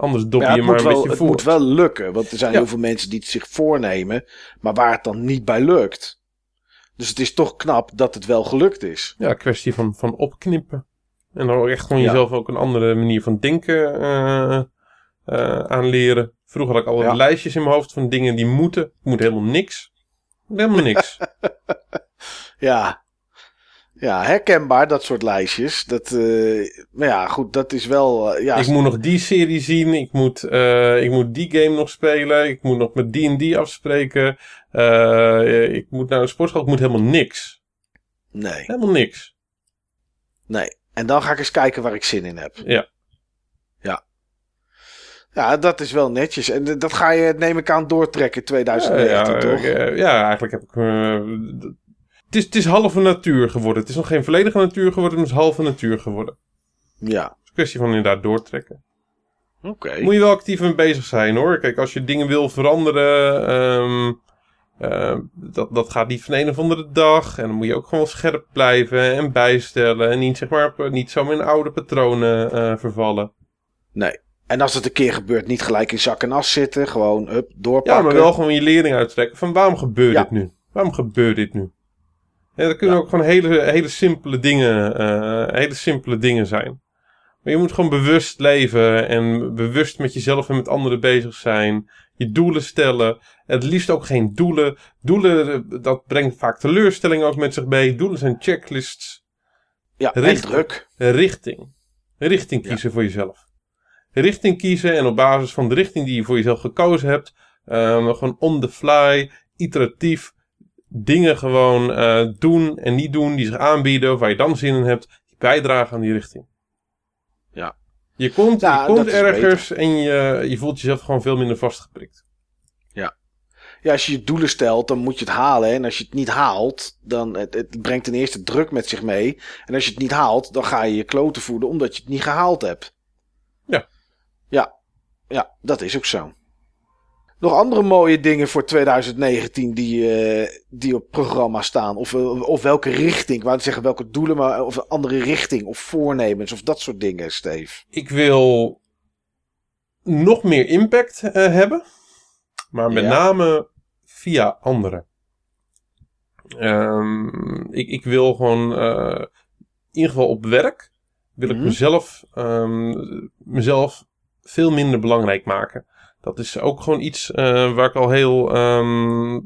Anders dop je het maar een wel, beetje het voor. moet wel lukken, want er zijn Ja. heel veel mensen die het zich voornemen, maar waar het dan niet bij lukt. Dus het is toch knap dat het wel gelukt is. Ja, kwestie van, van opknippen. En dan echt gewoon Ja. jezelf ook een andere manier van denken eh, eh, aanleren. Vroeger had ik altijd lijstjes in mijn hoofd van dingen die moeten. Ik moet helemaal niks. Ik moet helemaal niks. Ja. Ja, herkenbaar, dat soort lijstjes. Dat, eh, maar ja, goed, dat is wel... eh, ja, ik moet nog die serie zien. Ik moet, eh, ik moet die game nog spelen. Ik moet nog met die en die afspreken. Ik moet naar een sportschool. Ik moet helemaal niks. Nee, Helemaal niks. nee. En dan ga ik eens kijken waar ik zin in heb. Ja. Ja. Ja, dat is wel netjes. En dat ga je, neem ik aan, doortrekken 2019, ja, toch? ja, eigenlijk heb ik. Eh, is, het is halve natuur geworden. Het is nog geen volledige natuur geworden, maar het is halve natuur geworden. Ja, Het is een kwestie van inderdaad doortrekken. oké. Moet je wel actief mee bezig zijn hoor. Kijk, als je dingen wil veranderen. ehm, eh, dat, dat gaat niet van een of andere dag. En dan moet je ook gewoon scherp blijven en bijstellen. En niet, zeg maar, op- niet zomaar in oude patronen eh, vervallen. Nee. En als het een keer gebeurt, niet gelijk in zak en as zitten. Gewoon, hup, doorpakken. Ja, maar wel gewoon je lering uittrekken. Van waarom gebeurt Ja. dit nu? Waarom gebeurt dit nu? Ja, dat kunnen ook gewoon hele, hele simpele dingen, eh, hele simpele dingen zijn. Maar je moet gewoon bewust leven en bewust met jezelf en met anderen bezig zijn. Je doelen stellen. Het liefst ook geen doelen. Doelen, eh, dat brengt vaak teleurstelling ook met zich mee. Doelen zijn checklists. Ja, en Richting. druk. Richting. Richting kiezen voor jezelf. Richting kiezen en op basis van de richting die je voor jezelf gekozen hebt, ehm, gewoon on the fly, iteratief, dingen gewoon eh, doen en niet doen die zich aanbieden, of waar je dan zin in hebt, die bijdragen aan die richting. Ja. Je komt, Ja, je komt ergens en je, je voelt jezelf gewoon veel minder vastgeprikt. Ja, als je je doelen stelt, dan moet je het halen. En als je het niet haalt, dan het, het brengt ten eerste druk met zich mee. En als je het niet haalt, dan ga je je kloten voeden omdat je het niet gehaald hebt. Ja. Ja, ja dat is ook zo. Nog andere mooie dingen voor 2019 die, eh, die op programma staan? Of, eh, of welke richting? Ik wou niet zeggen welke doelen, maar of een andere richting. Of voornemens of dat soort dingen, Steve. Ik wil nog meer impact eh, hebben. Maar met Ja. name via anderen. Ehm, ik, ik wil gewoon, in ieder geval op werk, wil ik Mhm. mezelf, ehm, mezelf veel minder belangrijk maken. Dat is ook gewoon iets eh, waar ik al heel ehm,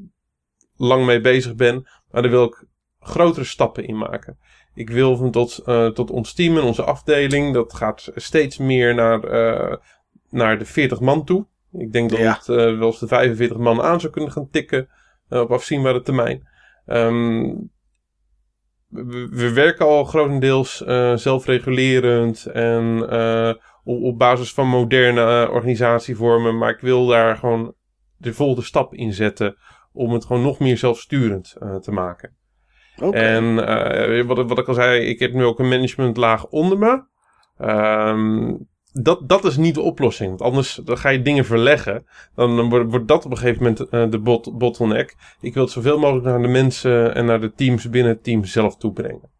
lang mee bezig ben. Maar daar wil ik grotere stappen in maken. Ik wil van tot, eh, tot ons team en onze afdeling, dat gaat steeds meer naar, eh, naar de 40 man toe. Ik denk dat Ja. het wel eens de 45 man aan zou kunnen gaan tikken op afzienbare termijn. Ehm, we, we werken al grotendeels zelfregulerend en op, op basis van moderne eh, organisatievormen. Maar ik wil daar gewoon de volgende stap in zetten om het gewoon nog meer zelfsturend eh, te maken. En eh, wat, wat ik al zei, ik heb nu ook een managementlaag onder me. Ehm, dat, dat is niet de oplossing. Want anders dan ga je dingen verleggen. Dan, dan wordt, wordt dat op een gegeven moment de bot, bottleneck. Ik wil het zoveel mogelijk naar de mensen en naar de teams binnen het team zelf toebrengen.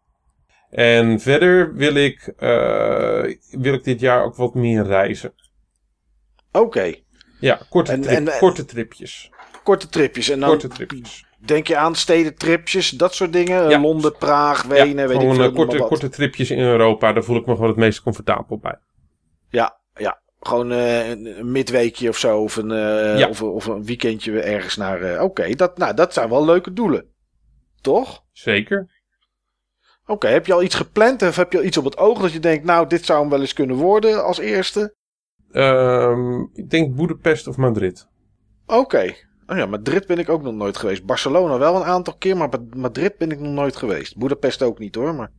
En verder wil ik, eh, wil ik dit jaar ook wat meer reizen. Oké. Ja, korte, En- trip- en- en- korte tripjes. Korte tripjes. En dan Korte tripjes. denk je aan stedentripjes, dat soort dingen. Ja. Londen, Praag, Wenen, ja, weet ik veel. eh, korte, korte tripjes in Europa. Daar voel ik me gewoon het meest comfortabel bij. Ja, ja. Gewoon eh, een midweekje of zo. Of een, Ja. of, of een weekendje ergens naar. Oké, dat, nou, dat zijn wel leuke doelen. Toch? Zeker. Oké, heb je al iets gepland? Of heb je al iets op het oog dat je denkt, nou, dit zou hem wel eens kunnen worden als eerste? Ehm, ik denk Boedapest of Madrid. Oké. Oh ja, Madrid ben ik ook nog nooit geweest. Barcelona wel een aantal keer, maar Madrid ben ik nog nooit geweest. Boedapest ook niet hoor, maar...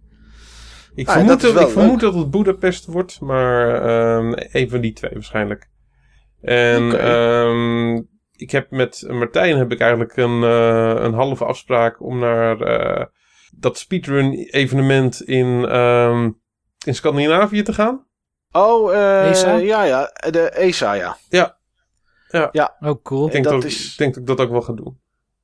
Ik Ah, vermoed, dat ik vermoed dat het Boedapest wordt, maar ehm een van die twee waarschijnlijk. En Oké. ehm, ik heb met Martijn heb ik eigenlijk een, eh, een halve afspraak om naar eh, dat speedrun evenement in, ehm, in Scandinavië te gaan. Oh, eh, ESA? ja, ja. De ESA, ja. Oh, cool. Ik denk, dat dat, is- ik denk dat ik dat ook wel ga doen.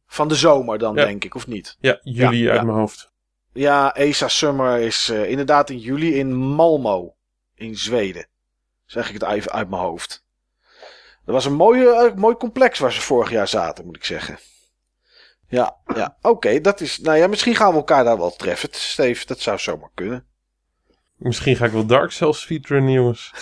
Van de zomer dan, Ja. denk ik, of niet? Ja, juli Ja, uit ja. mijn hoofd. Ja, ESA Summer is eh, inderdaad in juli in Malmo, in Zweden. Zeg ik het even uit mijn hoofd. Dat was een mooie, eh, mooi complex waar ze vorig jaar zaten, moet ik zeggen. Ja, ja. oké, dat is. Nou ja, misschien gaan we elkaar daar wel treffen, Steve. Dat zou zomaar kunnen. Misschien ga ik wel Dark Souls speedrunnen, jongens.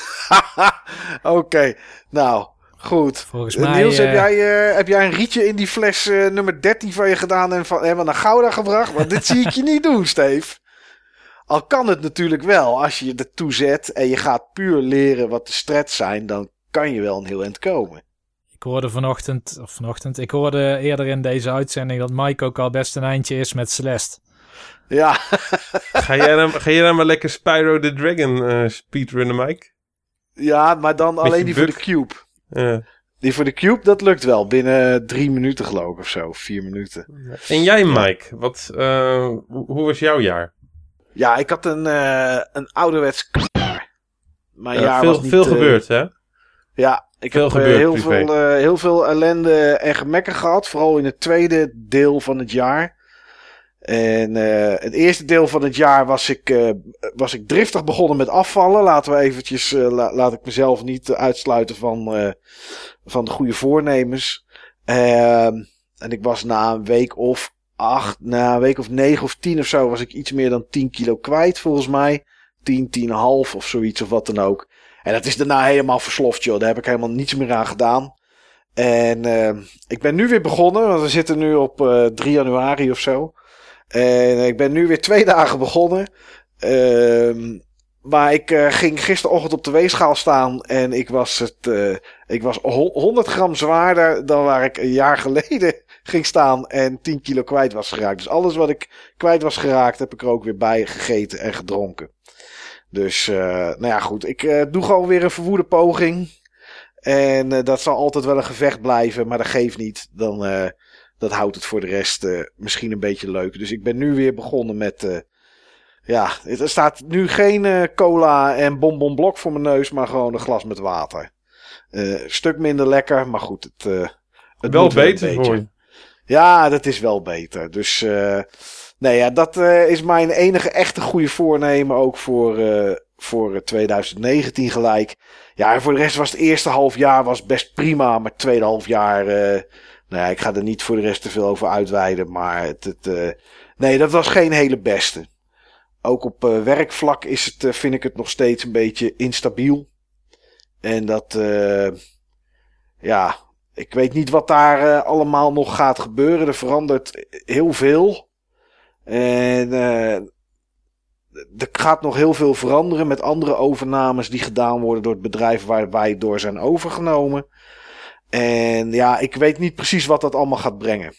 oké, nou, goed. Volgens mij... Niels, heb, eh, jij, eh, heb jij een rietje in die fles eh, nummer 13 van je gedaan en van, helemaal naar Gouda gebracht? Want dit zie ik je niet doen, Steve. Al kan het natuurlijk wel, als je je ertoe zet en je gaat puur leren wat de strats zijn, dan kan je wel een heel eind komen. Ik hoorde vanochtend, of vanochtend, ik hoorde eerder in deze uitzending dat Mike ook al best een eindje is met Celeste. Ja, Ga jij dan, ga jij dan maar lekker Spyro the Dragon eh, speedrunnen, Mike? ja maar dan alleen die voor de cube. Eh, Die voor de cube, dat lukt wel. Binnen drie minuten geloof ik of zo. Vier minuten. En jij, Mike, wat, eh, hoe was jouw jaar? Ja, ik had een, eh een ouderwets. Mijn Ja, jaar veel was niet, veel gebeurd, hè? Ja, ik Veel heb eh, gebeurd heel, privé. veel, eh, heel veel ellende en gemekken gehad. Vooral in het tweede deel van het jaar. En eh, het eerste deel van het jaar was ik, was ik driftig begonnen met afvallen. Laten we eventjes, la- laat ik mezelf niet uitsluiten van, van de goede voornemens. Ehm, en ik was na een week of acht, na een week of negen of tien of zo, was ik iets meer dan 10 kilo kwijt volgens mij. 10, 10,5 of zoiets of wat dan ook. En dat is daarna helemaal versloft, joh. Daar heb ik helemaal niets meer aan gedaan. En eh, ik ben nu weer begonnen, want we zitten nu op eh 3 januari of zo. En ik ben nu weer twee dagen begonnen. Ehm, maar ik eh, ging gisterochtend op de weegschaal staan en ik was, het, eh, ik was ho- 100 gram zwaarder dan waar ik een jaar geleden ging staan en 10 kilo kwijt was geraakt. Dus alles wat ik kwijt was geraakt heb ik er ook weer bij gegeten en gedronken. Dus, eh, nou ja, goed. Ik eh, doe gewoon weer een verwoede poging. En eh, dat zal altijd wel een gevecht blijven, maar dat geeft niet. Dan, dat houdt het voor de rest misschien een beetje leuk. Dus ik ben nu weer begonnen met. ja, er staat nu geen cola en bonbonblok voor mijn neus, maar gewoon een glas met water. Een stuk minder lekker, maar goed. Het, eh, het Wel beter beetje. voor je. Ja, dat is wel beter. Dus eh, nee, ja, dat eh, is mijn enige echte goede voornemen ook voor, eh, voor eh, 2019 gelijk. Ja, en voor de rest was het eerste half jaar was best prima, maar het tweede half jaar, eh, nou ja, ik ga er niet voor de rest te veel over uitweiden, maar het, het, eh, nee, dat was geen hele beste. Ook op eh, werkvlak is het, eh, vind ik het nog steeds een beetje instabiel. En dat, eh, ja, ik weet niet wat daar eh, allemaal nog gaat gebeuren. Er verandert heel veel. En eh, er gaat nog heel veel veranderen met andere overnames die gedaan worden door het bedrijf waar wij door zijn overgenomen. En ja, ik weet niet precies wat dat allemaal gaat brengen.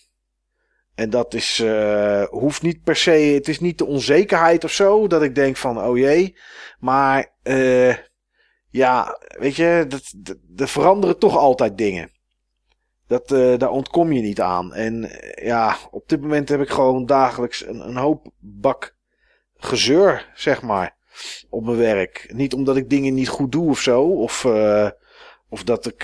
En dat is, eh, hoeft niet per se, het is niet de onzekerheid of zo, dat ik denk van, oh jee. Maar, eh, ja, weet je, er veranderen toch altijd dingen. Dat, eh, daar ontkom je niet aan. En eh, ja, op dit moment heb ik gewoon dagelijks een, een hoop bak gezeur, zeg maar, op mijn werk. Niet omdat ik dingen niet goed doe of zo, of, eh, of, dat, ik,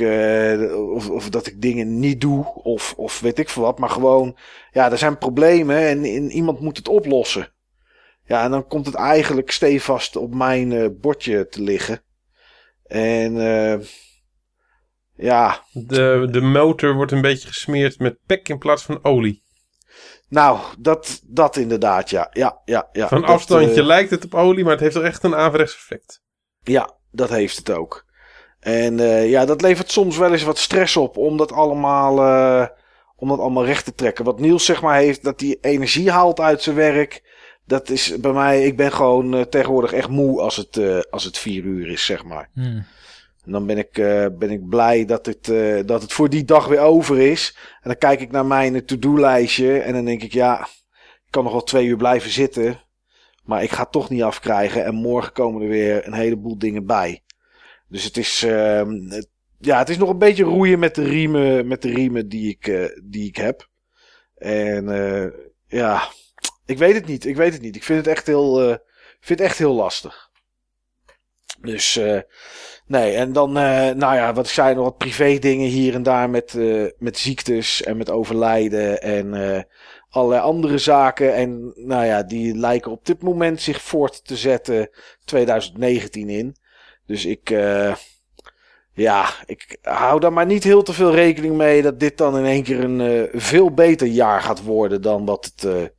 of, of dat ik dingen niet doe, of, of weet ik veel wat. Maar gewoon, ja, er zijn problemen en, en iemand moet het oplossen. Ja, en dan komt het eigenlijk stevast op mijn bordje te liggen. En ja, De, de motor wordt een beetje gesmeerd met pek in plaats van olie. nou, dat, dat inderdaad, ja. ja, ja, ja Van Dat, afstandje eh, lijkt het op olie, maar het heeft toch echt een averechts effect. Ja, dat heeft het ook. En eh, ja, dat levert soms wel eens wat stress op om dat allemaal, eh, om dat allemaal recht te trekken. Wat Niels zeg maar heeft, dat hij energie haalt uit zijn werk. Dat is bij mij, ik ben gewoon eh, tegenwoordig echt moe als het, eh, als het vier uur is, zeg maar. Hmm. En dan ben ik, eh, ben ik blij dat het, eh, dat het voor die dag weer over is. En dan kijk ik naar mijn to-do-lijstje. En dan denk ik, ja, ik kan nog wel twee uur blijven zitten. Maar ik ga het toch niet afkrijgen. En morgen komen er weer een heleboel dingen bij. Dus het is, ehm, ja, het is nog een beetje roeien met de riemen, met de riemen die, ik, eh, die ik heb. En ja, ik weet het niet. Ik weet het niet. Ik vind het echt heel, vind het echt heel lastig. Dus nee, en dan, eh, nou ja, wat ik zei, nog wat privé dingen hier en daar met, eh, met ziektes en met overlijden en eh, allerlei andere zaken. En nou ja, die lijken op dit moment zich voort te zetten 2019 in. Dus ik, ja, ik hou daar maar niet heel te veel rekening mee dat dit dan in één keer een veel beter jaar gaat worden dan wat het,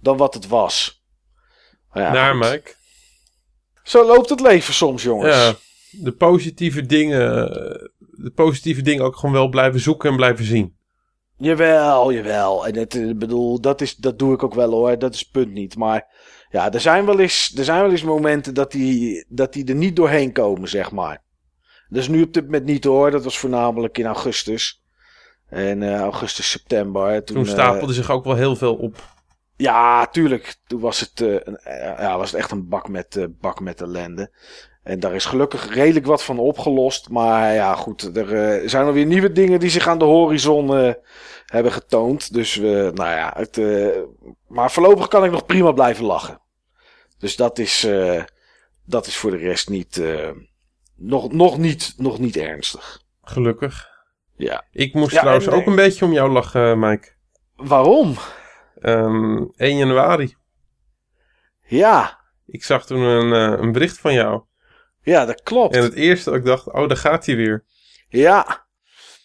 dan wat het was. Maar ja, Naar. Mike. Zo loopt het leven soms, jongens. Ja, de positieve dingen, eh, de positieve dingen ook gewoon wel blijven zoeken en blijven zien. Jawel, jawel. En het, ik bedoel, dat, is, dat doe ik ook wel hoor. Dat is het punt niet. Maar ja, er zijn wel eens, er zijn wel eens momenten dat die, dat die er niet doorheen komen, zeg maar. Dat is nu op dit moment niet hoor. Dat was voornamelijk in augustus. En eh, augustus, september. Toen, Toen eh, stapelde zich ook wel heel veel op. ja, tuurlijk. Toen was het, eh, een, eh, ja, was het echt een bak met, eh, bak met ellende. En daar is gelukkig redelijk wat van opgelost. Maar ja, goed. Er eh, zijn alweer nieuwe dingen die zich aan de horizon eh, hebben getoond. Dus eh, nou ja, het, maar voorlopig kan ik nog prima blijven lachen. Dus dat is, dat is voor de rest niet, nog, nog, niet, nog niet ernstig. Gelukkig. Ja. Ik moest Ja, trouwens en, ook een beetje om jou lachen, Mike. Waarom? Ehm 1 januari. Ja, Ik zag toen een, een bericht van jou. Ja, dat klopt. En het eerste dat ik dacht, oh, daar gaat hij weer. Ja,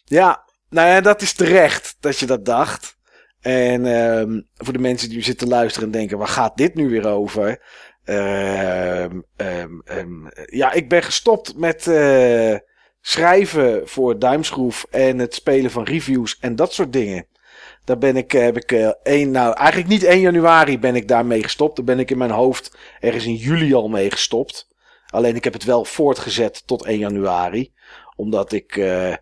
ja. Nou ja, dat is terecht dat je dat dacht. En ehm, voor de mensen die nu zitten luisteren en denken, waar gaat dit nu weer over? Ehm, ehm, ja, ik ben gestopt met eh, schrijven voor Duimschroef en het spelen van reviews en dat soort dingen. Daar ben ik, heb ik eh, één, nou eigenlijk niet 1 januari ben ik daarmee gestopt. Daar ben ik in mijn hoofd ergens in juli al mee gestopt. Alleen ik heb het wel voortgezet tot 1 januari. Omdat ik, eh,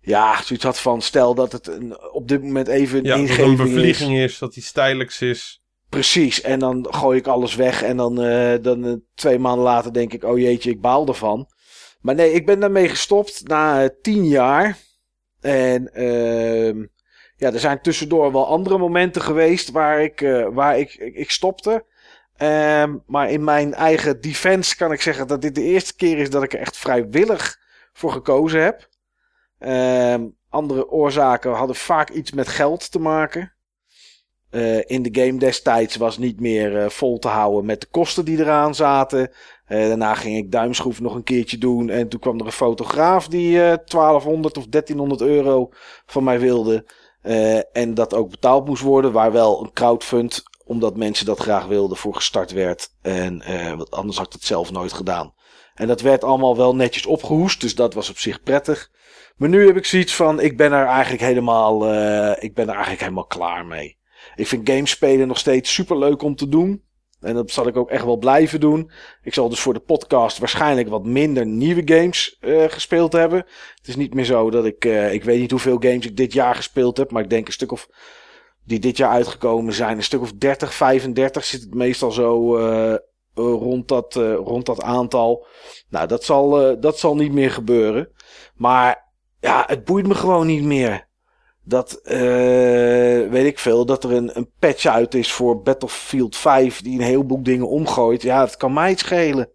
ja, zoiets had van, stel dat het een, op dit moment even een Ja, ingeving een bevlieging is, dat hij stijlijks is. Precies, en dan gooi ik alles weg en dan, eh, dan eh, twee maanden later denk ik, oh jeetje, ik baal ervan. Maar nee, ik ben daarmee gestopt na tien jaar. En ehm ja, er zijn tussendoor wel andere momenten geweest waar ik, waar ik, ik, ik stopte. Ehm, maar in mijn eigen defense kan ik zeggen dat dit de eerste keer is dat ik er echt vrijwillig voor gekozen heb. Ehm, andere oorzaken hadden vaak iets met geld te maken. Eh, in de game destijds was niet meer eh, vol te houden met de kosten die eraan zaten. Eh, daarna ging ik duimschroef nog een keertje doen. En toen kwam er een fotograaf die eh 1200 of 1300 euro van mij wilde. En dat ook betaald moest worden. Waar wel een crowdfund, omdat mensen dat graag wilden, voor gestart werd. En eh, want anders had ik het zelf nooit gedaan. En dat werd allemaal wel netjes opgehoest. Dus dat was op zich prettig. Maar nu heb ik zoiets van, ik ben er eigenlijk helemaal, eh, ik ben er eigenlijk helemaal klaar mee. Ik vind gamespelen nog steeds super leuk om te doen. En dat zal ik ook echt wel blijven doen. Ik zal dus voor de podcast waarschijnlijk wat minder nieuwe games eh, gespeeld hebben. Het is niet meer zo dat ik, eh, ik weet niet hoeveel games ik dit jaar gespeeld heb, maar ik denk een stuk of die dit jaar uitgekomen zijn, een stuk of 30, 35 zit het meestal zo eh, rond, dat, eh, rond dat aantal. Nou, dat zal, eh, dat zal niet meer gebeuren. Maar ja, het boeit me gewoon niet meer. dat, weet ik veel, dat er een, een patch uit is voor Battlefield 5 die een heleboel dingen omgooit. Ja, het kan mij het schelen.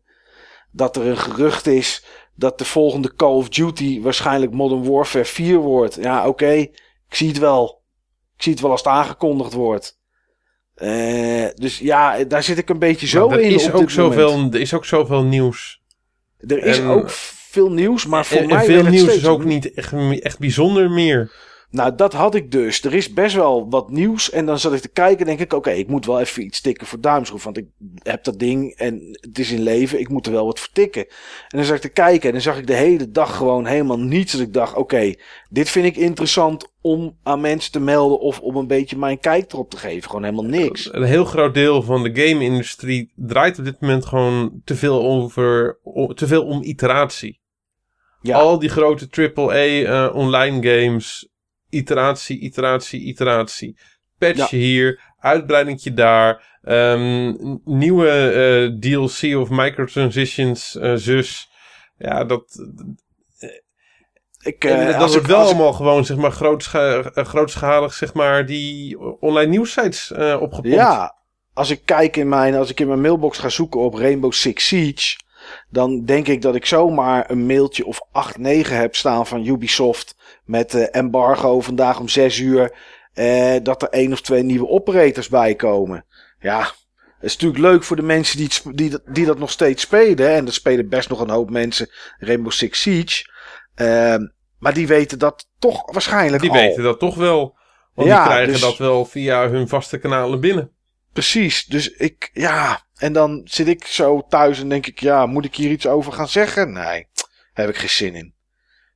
Dat er een gerucht is dat de volgende Call of Duty waarschijnlijk Modern Warfare 4 wordt. Ja, oké, ik zie het wel. Ik zie het wel als het aangekondigd wordt. Eh, dus ja, daar zit ik een beetje zo Maar er in. Is ook zoveel, er is ook zoveel nieuws. Er is en- ook veel nieuws, maar voor en, mij en veel het nieuws is ook niet echt, echt bijzonder meer. Nou, dat had ik dus. Er is best wel wat nieuws. En dan zat ik te kijken en denk ik... Oké, ik moet wel even iets tikken voor Duimschroef. Want ik heb dat ding en het is in leven. Ik moet er wel wat voor tikken. En dan zat ik te kijken en dan zag ik de hele dag gewoon helemaal niets. Dat ik dacht, oké, dit vind ik interessant om aan mensen te melden... of om een beetje mijn kijk erop te geven. Gewoon helemaal niks. Een heel groot deel van de game-industrie draait op dit moment gewoon te veel, over, te veel om iteratie. Ja, Al die grote AAA eh, online games. Iteratie, iteratie, iteratie. Patchje hier, uitbreidingje daar. ehm, nieuwe eh, DLC of microtransitions, eh, zus. Ja, dat, ik, en eh, dat ik- wel ik- allemaal gewoon, zeg maar, grootscha grootschalig, zeg maar, die online nieuwsites eh opgepompt. Ja, als ik kijk in mijn, als ik in mijn mailbox ga zoeken op Rainbow Six Siege, dan denk ik dat ik zomaar een mailtje of 8, 9 heb staan van Ubisoft met eh, embargo vandaag om 6 uur. Eh, dat er één of twee nieuwe operators bij komen. Ja, het is natuurlijk leuk voor de mensen die, het die, dat, die dat nog steeds spelen. En er spelen best nog een hoop mensen Rainbow Six Siege. Ehm, maar die weten dat toch waarschijnlijk Die al. weten dat toch wel. Want Ja, die krijgen dus- dat wel via hun vaste kanalen binnen. Precies, dus ik, ja, en dan zit ik zo thuis en denk ik, ja, moet ik hier iets over gaan zeggen? Nee, daar heb ik geen zin in.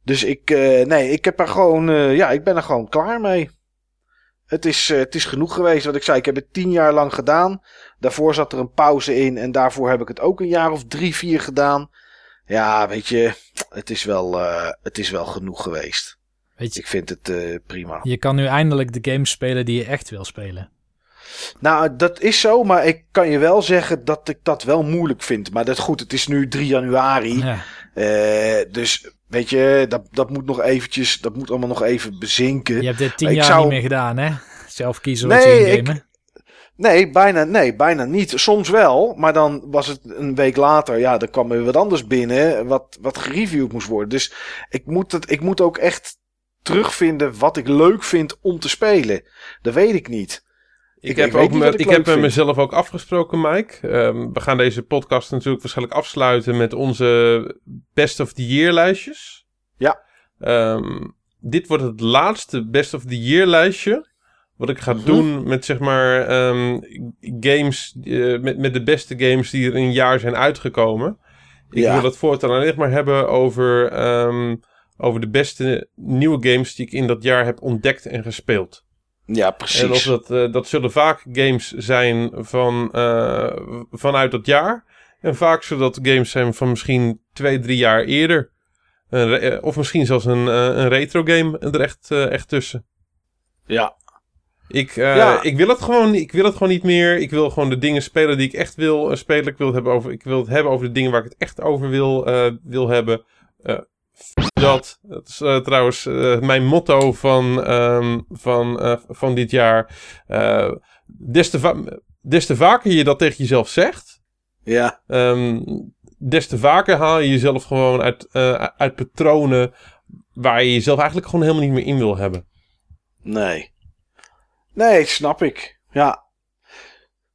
Dus ik, eh, nee, ik heb er gewoon, eh, ja, ik ben er gewoon klaar mee. Het is, eh, het is genoeg geweest, wat ik zei, ik heb het tien jaar lang gedaan. Daarvoor zat er een pauze in en daarvoor heb ik het ook een jaar of drie, vier gedaan. Ja, weet je, het is wel, het is wel genoeg geweest. Weet je, Ik vind het prima. je kan nu eindelijk de games spelen die je echt wil spelen. Nou, dat is zo, maar ik kan je wel zeggen dat ik dat wel moeilijk vind. Maar dat goed, het is nu 3 januari. Ja. Eh, dus weet je, dat, dat moet nog eventjes, dat moet allemaal nog even bezinken. Je hebt dit tien Ik jaar zou- niet meer gedaan, hè? Zelf kiezen wat Nee, je ingamen. Nee, bijna, nee, bijna niet. Soms wel, maar dan was het een week later. Ja, dan kwam er wat anders binnen, wat, wat gereviewd moest worden. Dus ik moet, het, ik moet ook echt terugvinden wat ik leuk vind om te spelen. Dat weet ik niet. Ik, Ik- heb, ik ook ik heb met vind. mezelf ook afgesproken, Mike. Ehm, we gaan deze podcast natuurlijk waarschijnlijk afsluiten met onze Best of the Year lijstjes. Ja. Ehm, dit wordt het laatste Best of the Year lijstje. Wat ik ga Mhm. doen met zeg maar ehm, games, eh, met, met de beste games die er in een jaar zijn uitgekomen. Ik Ja. wil het voortaan alleen maar hebben over, over de beste nieuwe games die ik in dat jaar heb ontdekt en gespeeld. Ja, En of precies. dat, eh, dat zullen vaak games zijn van, eh, vanuit dat jaar. En vaak zullen dat games zijn van misschien twee, drie jaar eerder. Eh, of misschien zelfs een, een retro game er echt, echt tussen. Ja, Ik, Ja. ik, wil het gewoon, ik wil het gewoon niet meer. Ik wil gewoon de dingen spelen die ik echt wil spelen. Ik wil, het hebben over, ik wil het hebben over de dingen waar ik het echt over wil, wil hebben. Dat. Dat is eh, trouwens eh, mijn motto van, ehm, van, eh, van dit jaar. Des, te des te vaker je dat tegen jezelf zegt. ja, ehm, des te vaker haal je jezelf gewoon uit, uit patronen. Waar je jezelf eigenlijk gewoon helemaal niet meer in wil hebben. nee. Nee, snap ik. Ja.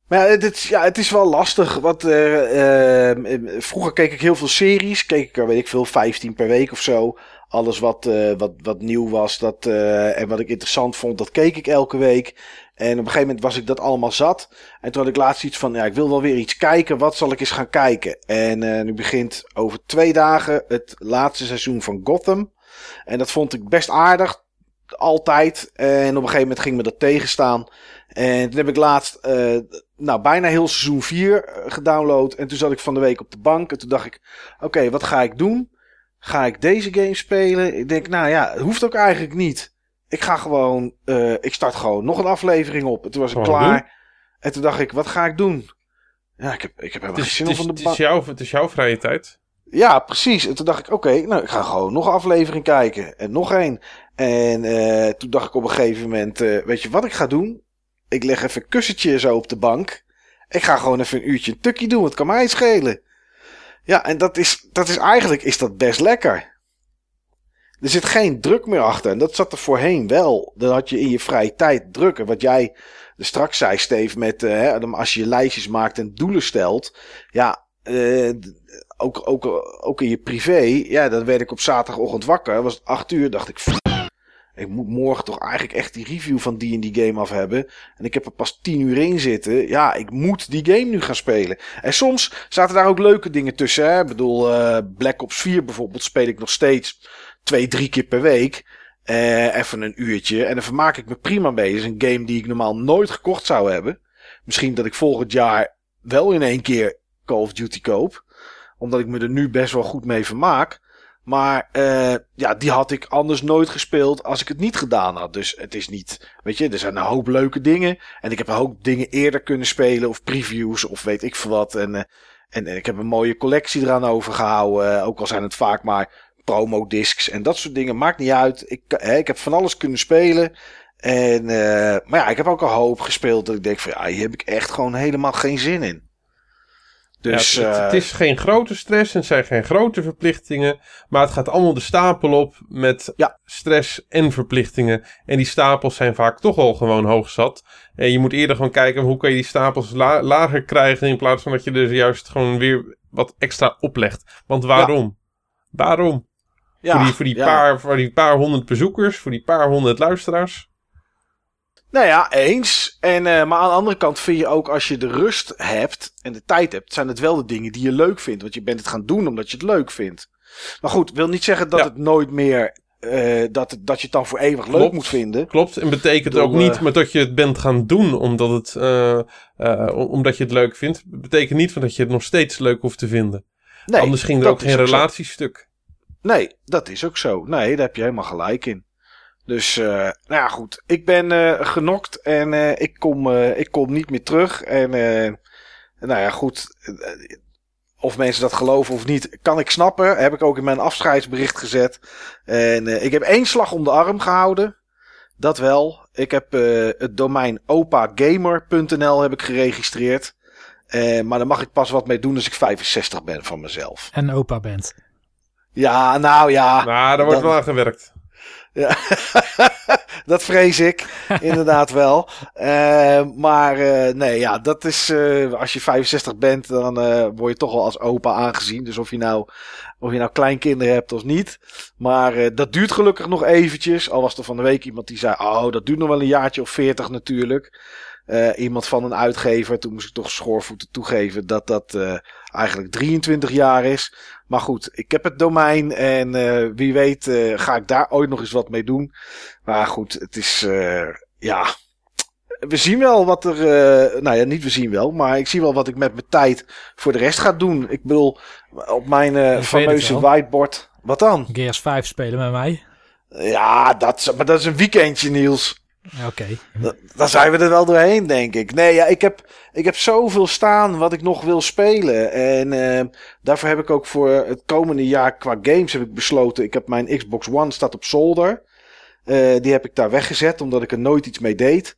Maar het, is- ja, het is wel lastig. Want, eh, eh, vroeger keek ik heel veel series. Keek ik er, weet ik veel, 15 per week of zo. Alles wat, eh, wat, wat nieuw was dat, en wat ik interessant vond, dat keek ik elke week. En op een gegeven moment was ik dat allemaal zat. En toen had ik laatst iets van, ja, ik wil wel weer iets kijken. Wat zal ik eens gaan kijken? En nu begint over twee dagen het laatste seizoen van Gotham. En dat vond ik best aardig. Altijd. En op een gegeven moment ging me dat tegenstaan. En toen heb ik laatst, nou, bijna heel seizoen 4 gedownload. En toen zat ik van de week op de bank. En toen dacht ik, oké, wat ga ik doen? Ga ik deze game spelen? Ik denk, nou ja, het hoeft ook eigenlijk niet. Ik ga gewoon, eh, ik start gewoon nog een aflevering op. En toen was ik klaar. En toen dacht ik, wat ga ik doen? Ja, ik heb, ik heb helemaal Het geen is, zin het, om is, van het, de is bank. jouw, het is jouw vrije tijd. Ja, precies. En toen dacht ik, oké, nou, ik ga gewoon nog een aflevering kijken. En nog één. En uh, toen dacht ik op een gegeven moment, uh, weet je wat ik ga doen? Ik leg even een kussentje zo op de bank. Ik ga gewoon even een uurtje een tukje doen. Wat kan mij schelen? Ja, en dat is, dat is eigenlijk is dat best lekker. Er zit geen druk meer achter. En dat zat er voorheen wel. Dan had je in je vrije tijd drukken. Wat jij straks zei, Steve, met uh, als je je lijstjes maakt en doelen stelt. Ja, uh, ook, ook, ook in je privé. Ja, dan werd ik op zaterdagochtend wakker. Was het acht uur, dacht ik. Ik moet morgen toch eigenlijk echt die review van die en die game af hebben. En ik heb er pas tien uur in zitten. Ja, ik moet die game nu gaan spelen. En soms zaten daar ook leuke dingen tussen. Hè? Ik bedoel, uh, Black Ops 4 bijvoorbeeld speel ik nog steeds twee, drie keer per week. Uh, even een uurtje. En dan vermaak ik me prima mee. Het is een game die ik normaal nooit gekocht zou hebben. Misschien dat ik volgend jaar wel in één keer Call of Duty koop. Omdat ik me er nu best wel goed mee vermaak. Maar uh, ja, die had ik anders nooit gespeeld als ik het niet gedaan had. Dus het is niet, weet je, er zijn een hoop leuke dingen. En ik heb een hoop dingen eerder kunnen spelen of previews of weet ik veel wat. En, uh, en, ik heb een mooie collectie eraan overgehouden. Uh, ook al zijn het vaak maar promo discs en dat soort dingen. Maakt niet uit. Ik, ik heb van alles kunnen spelen. En, maar ja, ik heb ook een hoop gespeeld dat ik denk van ja, hier heb ik echt gewoon helemaal geen zin in. Dus, ja, het, het, is geen grote stress en het zijn geen grote verplichtingen. Maar het gaat allemaal de stapel op met ja. stress en verplichtingen. En die stapels zijn vaak toch al gewoon hoog zat. En je moet eerder gewoon kijken hoe kan je die stapels la lager krijgen. In plaats van dat je er juist gewoon weer wat extra oplegt. Want waarom? Ja. Waarom? Ja, voor die, voor, die paar, voor die paar honderd bezoekers, voor die paar honderd luisteraars. Nou ja, eens. En, uh, maar aan de andere kant vind je ook als je de rust hebt en de tijd hebt, zijn het wel de dingen die je leuk vindt. Want je bent het gaan doen omdat je het leuk vindt. Maar goed, wil niet zeggen dat ja. het nooit meer. Uh, dat, dat je het dan voor eeuwig leuk moet vinden. Klopt, en betekent ook niet maar dat je het bent gaan doen omdat, het, uh, omdat je het leuk vindt. Betekent niet van dat je het nog steeds leuk hoeft te vinden. Nee, Anders ging er ook geen relatiestuk. Nee, dat is ook zo. Nee, daar heb je helemaal gelijk in. Dus, uh, nou ja, goed. Ik ben uh, genokt en uh, ik, kom, ik kom niet meer terug. En, nou ja, goed. Of mensen dat geloven of niet, kan ik snappen. Heb ik ook in mijn afscheidsbericht gezet. En ik heb één slag om de arm gehouden. Dat wel. Ik heb het domein opagamer.nl heb ik geregistreerd. maar daar mag ik pas wat mee doen als ik 65 ben van mezelf. En opa bent. Ja, nou ja. Nou, daar wordt dan... wel aan gewerkt. Ja, dat vrees ik inderdaad wel. Uh, maar uh, nee, ja, dat is. Uh, als je 65 bent, dan word je toch wel als opa aangezien. Dus of je nou, of je nou kleinkinderen hebt of niet. Maar dat duurt gelukkig nog eventjes. Al was er van de week iemand die zei: Oh, dat duurt nog wel een jaartje of 40 natuurlijk. iemand van een uitgever. Toen moest ik toch schoorvoeten toegeven dat dat eigenlijk 23 jaar is. Maar goed, ik heb het domein en uh, wie weet uh, ga ik daar ooit nog eens wat mee doen. Maar goed, het is, uh, ja, we zien wel wat er, nou ja, niet we zien wel, maar ik zie wel wat ik met mijn tijd voor de rest ga doen. Ik bedoel, op mijn fameuze whiteboard, wat dan? Gears 5 spelen met mij. Ja, dat, maar dat is een weekendje, Niels. Oké. Dan zijn we er wel doorheen, denk ik. Nee, ja, ik heb, ik heb zoveel staan wat ik nog wil spelen. En uh, daarvoor heb ik ook voor het komende jaar qua games heb ik besloten. Ik heb mijn Xbox One staat op zolder. Uh, die heb ik daar weggezet, omdat ik er nooit iets mee deed.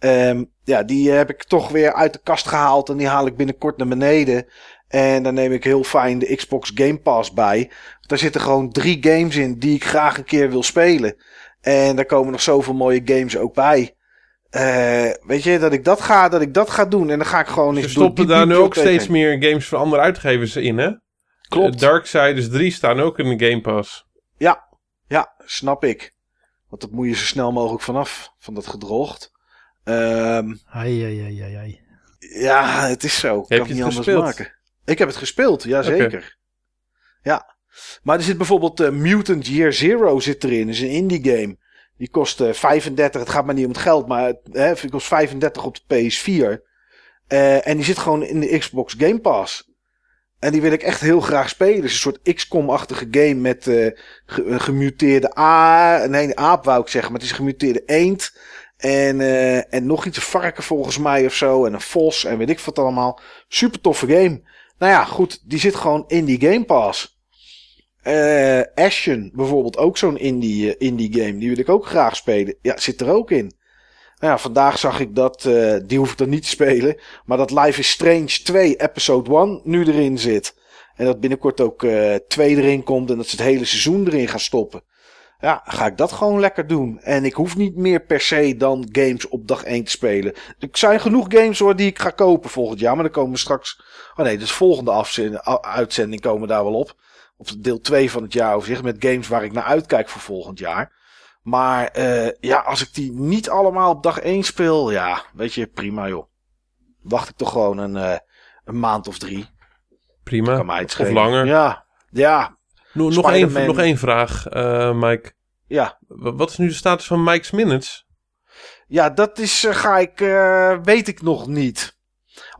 Um, ja, die heb ik toch weer uit de kast gehaald en die haal ik binnenkort naar beneden. En dan neem ik heel fijn de Xbox Game Pass bij. Daar zitten gewoon drie games in die ik graag een keer wil spelen. En daar komen nog zoveel mooie games ook bij. Uh, weet je, dat ik dat ga, dat ik dat ga doen. En dan ga ik gewoon eens Ze stoppen daar nu ook steeds meer games van andere uitgevers in, hè? Klopt. Uh, Darksiders 3 staan ook in de Game Pass. Ja, ja, snap ik. Want dat moet je zo snel mogelijk vanaf, van dat gedrocht. Um, ai, ai, ai, ai, ai. Ja, het is zo. Ik kan het niet anders gespeeld? maken. Ik heb het gespeeld, ja zeker. Okay. Ja. Maar er zit bijvoorbeeld uh, Mutant Year Zero zit erin. Is een indie game. Die kost uh, 35. Het gaat maar niet om het geld, maar het kost 35 op de PS4. Uh, en die zit gewoon in de Xbox Game Pass. En die wil ik echt heel graag spelen. Het is een soort XCOM-achtige game met gemuteerde A. Nee, aap wou ik zeggen, maar het is gemuteerde eend. En, en nog iets, een varken volgens mij of zo. En een vos en weet ik wat allemaal. Super toffe game. Nou ja, goed, die zit gewoon in die Game Pass. Uh, Ashen, bijvoorbeeld, ook zo'n indie, uh, indie game. Die wil ik ook graag spelen. Ja, zit er ook in. Nou ja, vandaag zag ik dat, uh, die hoef ik dan niet te spelen. Maar dat Life is Strange 2 Episode 1 nu erin zit. En dat binnenkort ook 2 erin komt en dat ze het hele seizoen erin gaan stoppen. Ja, ga ik dat gewoon lekker doen. En ik hoef niet meer per se dan games op dag 1 te spelen. Er zijn genoeg games hoor die ik ga kopen volgend jaar. Maar dan komen we straks... Oh nee, dus volgende uitzending komen daar wel op. Of deel 2 van het jaar overzicht. Met games waar ik naar uitkijk voor volgend jaar. Maar uh, ja, als ik die niet allemaal op dag 1 speel. Ja, weet je, prima joh. Wacht ik toch gewoon een, uh, een maand of drie. Prima. Kan mij of langer. Ja, ja. Nog, nog, één, nog één vraag, uh, Mike. Ja. Wat is nu de status van Mike's Minutes? Ja, dat is, ga ik, weet ik nog niet.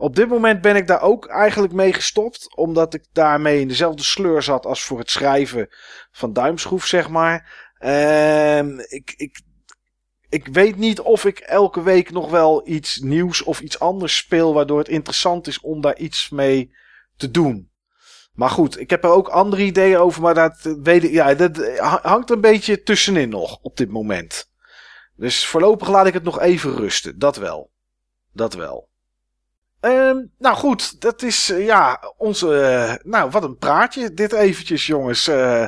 Op dit moment ben ik daar ook eigenlijk mee gestopt. Omdat ik daarmee in dezelfde sleur zat als voor het schrijven van Duimschroef, zeg maar. Uh, ik, ik, ik weet niet of ik elke week nog wel iets nieuws of iets anders speel. Waardoor het interessant is om daar iets mee te doen. Maar goed, ik heb er ook andere ideeën over, maar dat, weet ik, ja, dat hangt een beetje tussenin nog op dit moment. Dus voorlopig laat ik het nog even rusten. Dat wel. Dat wel. Um, nou goed, dat is uh, ja onze. Uh, nou, wat een praatje. Dit eventjes, jongens. Uh,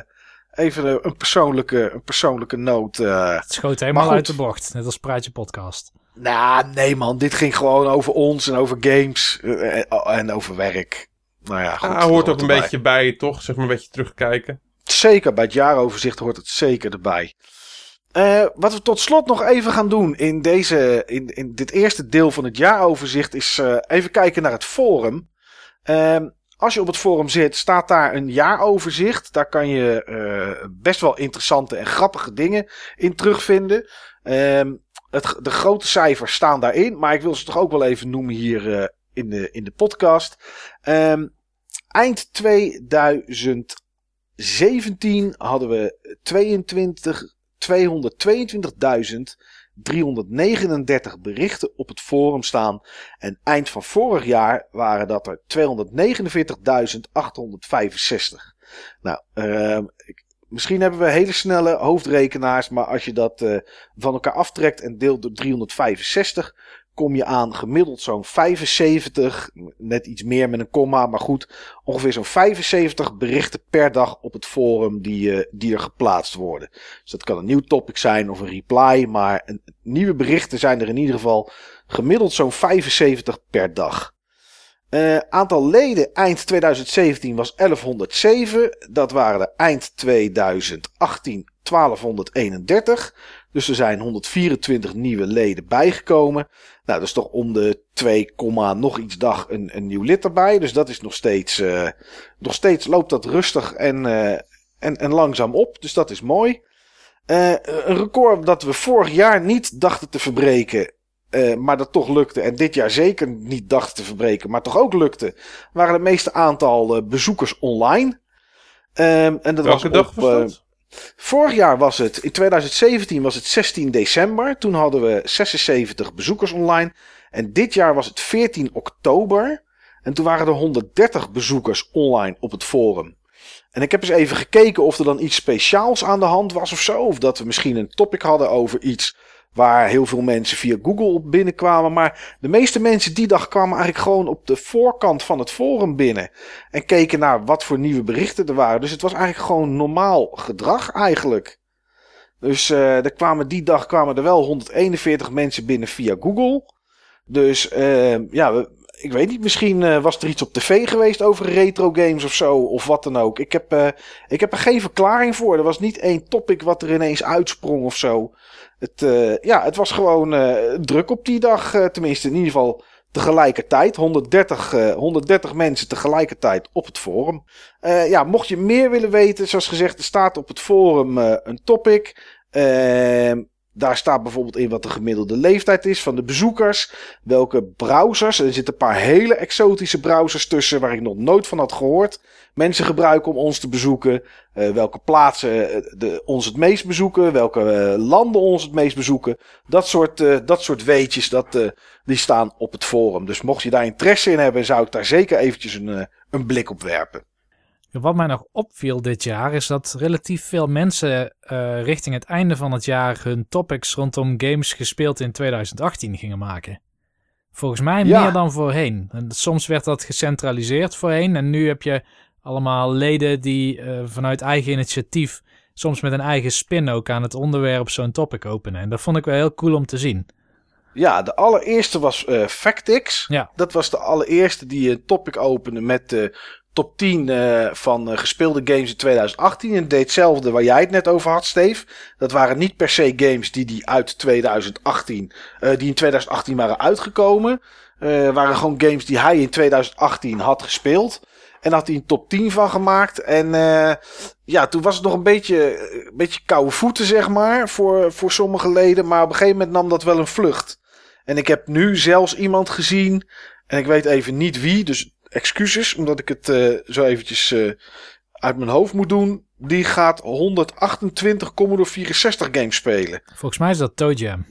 even een persoonlijke, een persoonlijke noot. het schoot helemaal uit de bocht, net als Praatje Podcast. Nou, nee man, dit ging gewoon over ons en over games en over werk. Nou ja, goed. Ja, hoort ook een beetje bij, toch? Zeg maar een beetje terugkijken. Zeker, bij het jaaroverzicht hoort het zeker erbij. Uh, wat we tot slot nog even gaan doen in, deze, in, in dit eerste deel van het jaaroverzicht is uh, even kijken naar het forum. Uh, als je op het forum zit, staat daar een jaaroverzicht. Daar kan je uh, best wel interessante en grappige dingen in terugvinden. Ehm, de grote cijfers staan daarin, maar ik wil ze toch ook wel even noemen hier in de, in de podcast. Um, eind 2017 hadden we 22, 222.339 berichten op het forum staan. En eind van vorig jaar waren dat er 249.865. Nou, uh, misschien hebben we hele snelle hoofdrekenaars, maar als je dat uh, van elkaar aftrekt en deelt door 365, kom je aan gemiddeld zo'n 75, net iets meer met een komma, maar goed, ongeveer zo'n 75 berichten per dag op het forum die, uh, die er geplaatst worden. Dus dat kan een nieuw topic zijn of een reply, maar nieuwe berichten zijn er in ieder geval gemiddeld zo'n 75 per dag. Uh, aantal leden eind 2017 was 1107. Dat waren er eind 2018 1231. Dus er zijn 124 nieuwe leden bijgekomen. Nou, dat is toch om de 2, nog iets dag een, een nieuw lid erbij. Dus dat is nog steeds, uh, nog steeds loopt dat rustig en, uh, en, en langzaam op. Dus dat is mooi. Uh, een record dat we vorig jaar niet dachten te verbreken. maar dat toch lukte. En dit jaar zeker niet dachten te verbreken. Maar toch ook lukte. Waren het meeste aantal bezoekers online. Um, en dat Welke was dag op, was dat? Vorig jaar was het, in 2017 was het 16 december. Toen hadden we 76 bezoekers online. En dit jaar was het 14 oktober. En toen waren er 130 bezoekers online op het forum. En ik heb eens even gekeken of er dan iets speciaals aan de hand was of zo. Of dat we misschien een topic hadden over iets Waar heel veel mensen via Google op binnenkwamen. Maar de meeste mensen die dag kwamen eigenlijk gewoon op de voorkant van het forum binnen. En keken naar wat voor nieuwe berichten er waren. Dus het was eigenlijk gewoon normaal gedrag eigenlijk. Dus uh, er kwamen die dag kwamen er wel 141 mensen binnen via Google. Dus uh, ja, ik weet niet, misschien uh, was er iets op tv geweest over retro games of zo, of wat dan ook. Ik heb, uh, ik heb er geen verklaring voor. Er was niet één topic wat er ineens uitsprong of zo. Het, uh, ja, het was gewoon uh, druk op die dag. Uh, tenminste, in ieder geval tegelijkertijd. 130, 130 mensen tegelijkertijd op het forum. ja, mocht je meer willen weten, zoals gezegd, er staat op het forum een topic. Ehm, daar staat bijvoorbeeld in wat de gemiddelde leeftijd is van de bezoekers. Welke browsers. Er zitten een paar hele exotische browsers tussen waar ik nog nooit van had gehoord. Mensen gebruiken om ons te bezoeken. Uh, welke plaatsen de, ons het meest bezoeken. Welke uh, landen ons het meest bezoeken. Dat soort, uh, dat soort weetjes, dat, die staan op het forum. Dus mocht je daar interesse in hebben, zou ik daar zeker eventjes een, een blik op werpen. Wat mij nog opviel dit jaar is dat relatief veel mensen richting het einde van het jaar hun topics rondom games gespeeld in 2018 gingen maken. Volgens mij meer dan voorheen. En soms werd dat gecentraliseerd voorheen en nu heb je allemaal leden die uh, vanuit eigen initiatief, soms met een eigen spin ook aan het onderwerp zo'n topic openen. En dat vond ik wel heel cool om te zien. Ja, de allereerste was uh, Factix. Ja. Dat was de allereerste die een topic opende met de top 10 uh, van gespeelde games in 2018. En deed hetzelfde waar jij het net over had, Steve. Dat waren niet per se games die, die uit 2018, uh, die in 2018 waren uitgekomen. waren gewoon games die hij in 2018 had gespeeld. En had hij een top 10 van gemaakt. En ja, toen was het nog een beetje, een beetje koude voeten, zeg maar, voor, voor sommige leden. Maar op een gegeven moment nam dat wel een vlucht. En ik heb nu zelfs iemand gezien. En ik weet even niet wie. Dus excuses, omdat ik het uh, zo eventjes uh, uit mijn hoofd moet doen. Die gaat 128 Commodore 64 games spelen. Volgens mij is dat Toe Jam.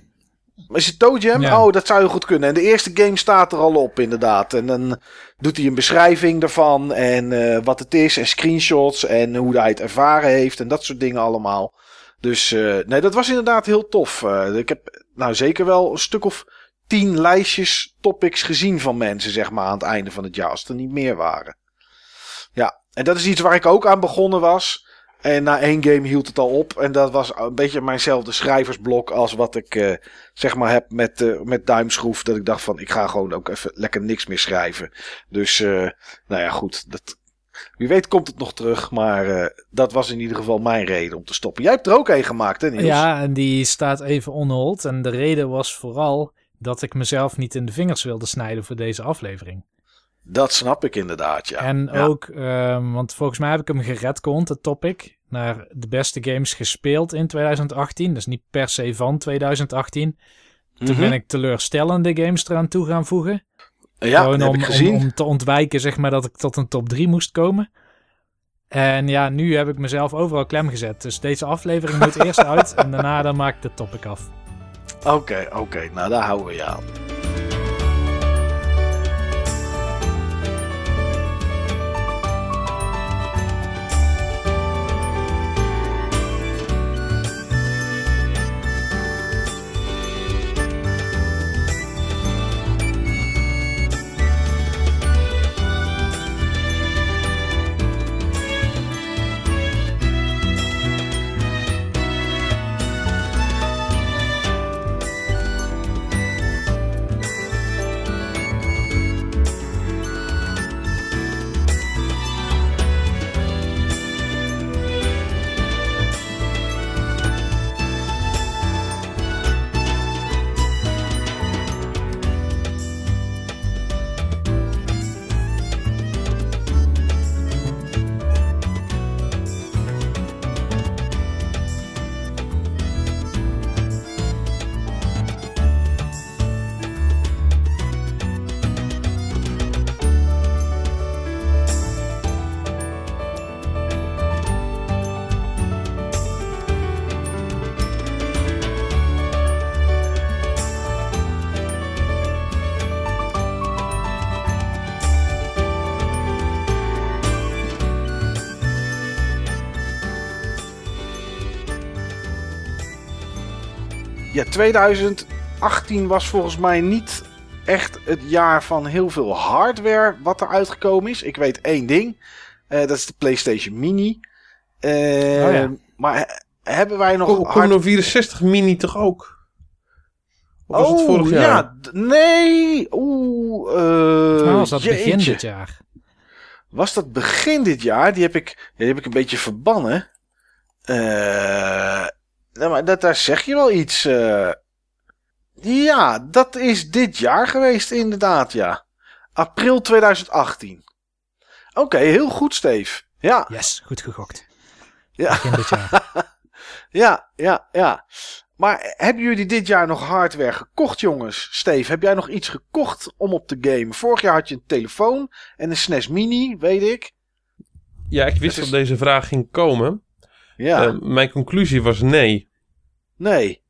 Is het Toe Jam? Ja. Oh, dat zou je goed kunnen. En de eerste game staat er al op, inderdaad. En dan doet hij een beschrijving daarvan. En uh, wat het is. En screenshots. En hoe hij het ervaren heeft. En dat soort dingen allemaal. Dus nee, dat was inderdaad heel tof. ik heb nou zeker wel een stuk of tien lijstjes topics gezien van mensen, zeg maar, aan het einde van het jaar, als er niet meer waren. Ja, en dat is iets waar ik ook aan begonnen was. En na één game hield het al op. En dat was een beetje mijnzelfde schrijversblok als wat ik uh, zeg maar heb met, uh, met duimschroef. Dat ik dacht van ik ga gewoon ook even lekker niks meer schrijven. Dus uh, nou ja goed. Dat, wie weet komt het nog terug. Maar dat was in ieder geval mijn reden om te stoppen. Jij hebt er ook een gemaakt hè Niels? Ja en die staat even onhold. En de reden was vooral dat ik mezelf niet in de vingers wilde snijden voor deze aflevering. Dat snap ik inderdaad, ja. En ook, um, want volgens mij heb ik hem geredcond, het topic, naar de beste games gespeeld in 2018. Dus niet per se van 2018. Toen mm -hmm. ben ik teleurstellende games eraan toe gaan voegen. Ja, Gewoon om, heb ik gezien. Om, om te ontwijken, zeg maar, dat ik tot een top 3 moest komen. En ja, nu heb ik mezelf overal klem gezet. Dus deze aflevering moet eerst uit en daarna dan maak ik de topic af. Oké, okay, oké. Okay. Nou, daar houden we je aan. 2018 was volgens mij niet echt het jaar van heel veel hardware wat er uitgekomen is. Ik weet één ding. Uh, dat is de PlayStation Mini. Uh, oh ja. Maar hebben wij nog... Kom, Commodore 64 Mini toch ook? Of was oh, het vorig jaar? ja. Nee. Oeh. Uh, nou, was dat jeetje. begin dit jaar? Was dat begin dit jaar? Die heb ik, die heb ik een beetje verbannen. Eh... Nou, maar dat, daar zeg je wel iets. Uh... Ja, dat is dit jaar geweest, inderdaad, ja. April 2018. Oké, okay, heel goed, Steve. Ja. Yes, goed gegokt. Ja. Begin dit jaar. ja, ja, ja. Maar hebben jullie dit jaar nog hardware gekocht, jongens? Steve, heb jij nog iets gekocht om op te gamen? Vorig jaar had je een telefoon en een SNES Mini, weet ik. Ja, ik wist is- dat deze vraag ging komen. Ja, Eh, mijn conclusie was nee. nee.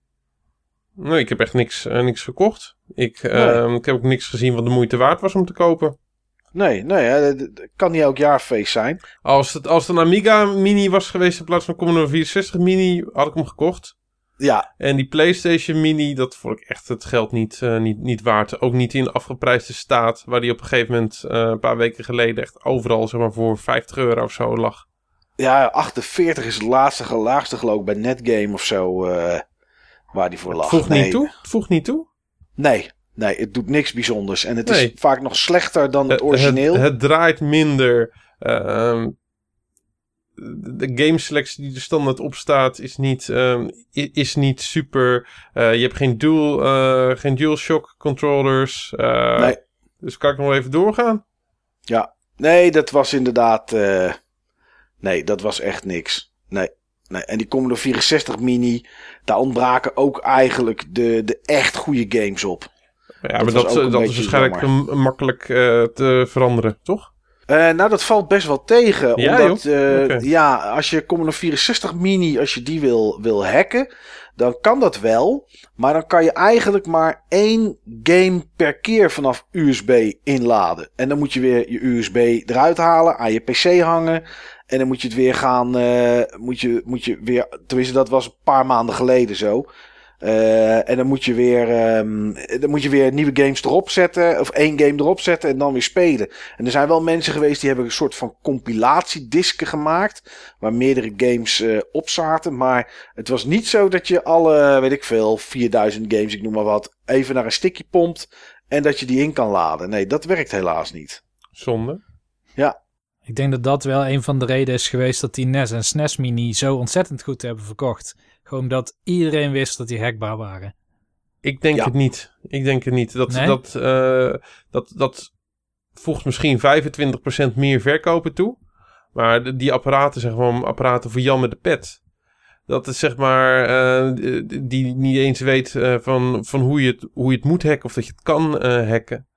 Nee, ik heb echt niks, eh, niks gekocht. Ik, Nee. eh, ik heb ook niks gezien wat de moeite waard was om te kopen. Nee, nee, het- kan niet elk jaar feest zijn. Als het, als het een Amiga Mini was geweest in plaats van Commodore 64 Mini, had ik hem gekocht. Ja, En die PlayStation Mini, dat vond ik echt het geld niet, eh, niet, niet waard. Ook niet in de afgeprijsde staat, waar die op een gegeven moment een paar weken geleden echt overal zeg maar, voor 50 euro of zo lag. Ja, 48 is het laatste, laagste geloof ik bij Netgame of zo, eh, waar die voor lag. Voegt nee. niet toe. Het voegt niet toe. Nee, nee, het doet niks bijzonders. En het Nee. is vaak nog slechter dan het origineel. Het, het draait minder. ehm, de de gameselectie die er standaard op staat is niet, ehm, is niet super. Eh, je hebt geen dual, eh, geen DualShock controllers. Nee. Dus kan ik nog even doorgaan? Ja, nee, dat was inderdaad. Nee, dat was echt niks. Nee, nee. En die Commodore 64 Mini, daar ontbraken ook eigenlijk de, de echt goede games op. Ja, Dat maar dat, ook eh, dat is waarschijnlijk jammer. makkelijk eh, te veranderen, toch? Eh, nou, dat valt best wel tegen. Ja, omdat, ja, als je Commodore 64 Mini, als je die wil, wil hacken, dan kan dat wel. Maar dan kan je eigenlijk maar één game per keer vanaf USB inladen. En dan moet je weer je USB eruit halen, aan je PC hangen. En dan moet je het weer gaan, eh, moet, je, moet je weer, tenminste dat was een paar maanden geleden zo. Eh, en dan moet je weer, ehm, dan moet je weer nieuwe games erop zetten, of één game erop zetten en dan weer spelen. En er zijn wel mensen geweest die hebben een soort van compilatiedisken gemaakt. Waar meerdere games eh, op zaten. Maar het was niet zo dat je alle, weet ik veel, 4000 games, ik noem maar wat, even naar een stickje pompt. En dat je die in kan laden. Nee, dat werkt helaas niet. Zonde. Ik denk dat dat wel een van de redenen is geweest dat die NES en SNES Mini zo ontzettend goed hebben verkocht. Gewoon dat iedereen wist dat die hackbaar waren. Ik denk Ja. het niet. Ik denk het niet. Dat, Nee? dat, eh, dat, dat voegt misschien 25% meer verkopen toe. Maar de- die apparaten zijn gewoon apparaten voor Jan met de pet. Dat is zeg maar, eh, die niet eens weet eh, van, van hoe, je het, hoe je het moet hacken of dat je het kan eh, hacken.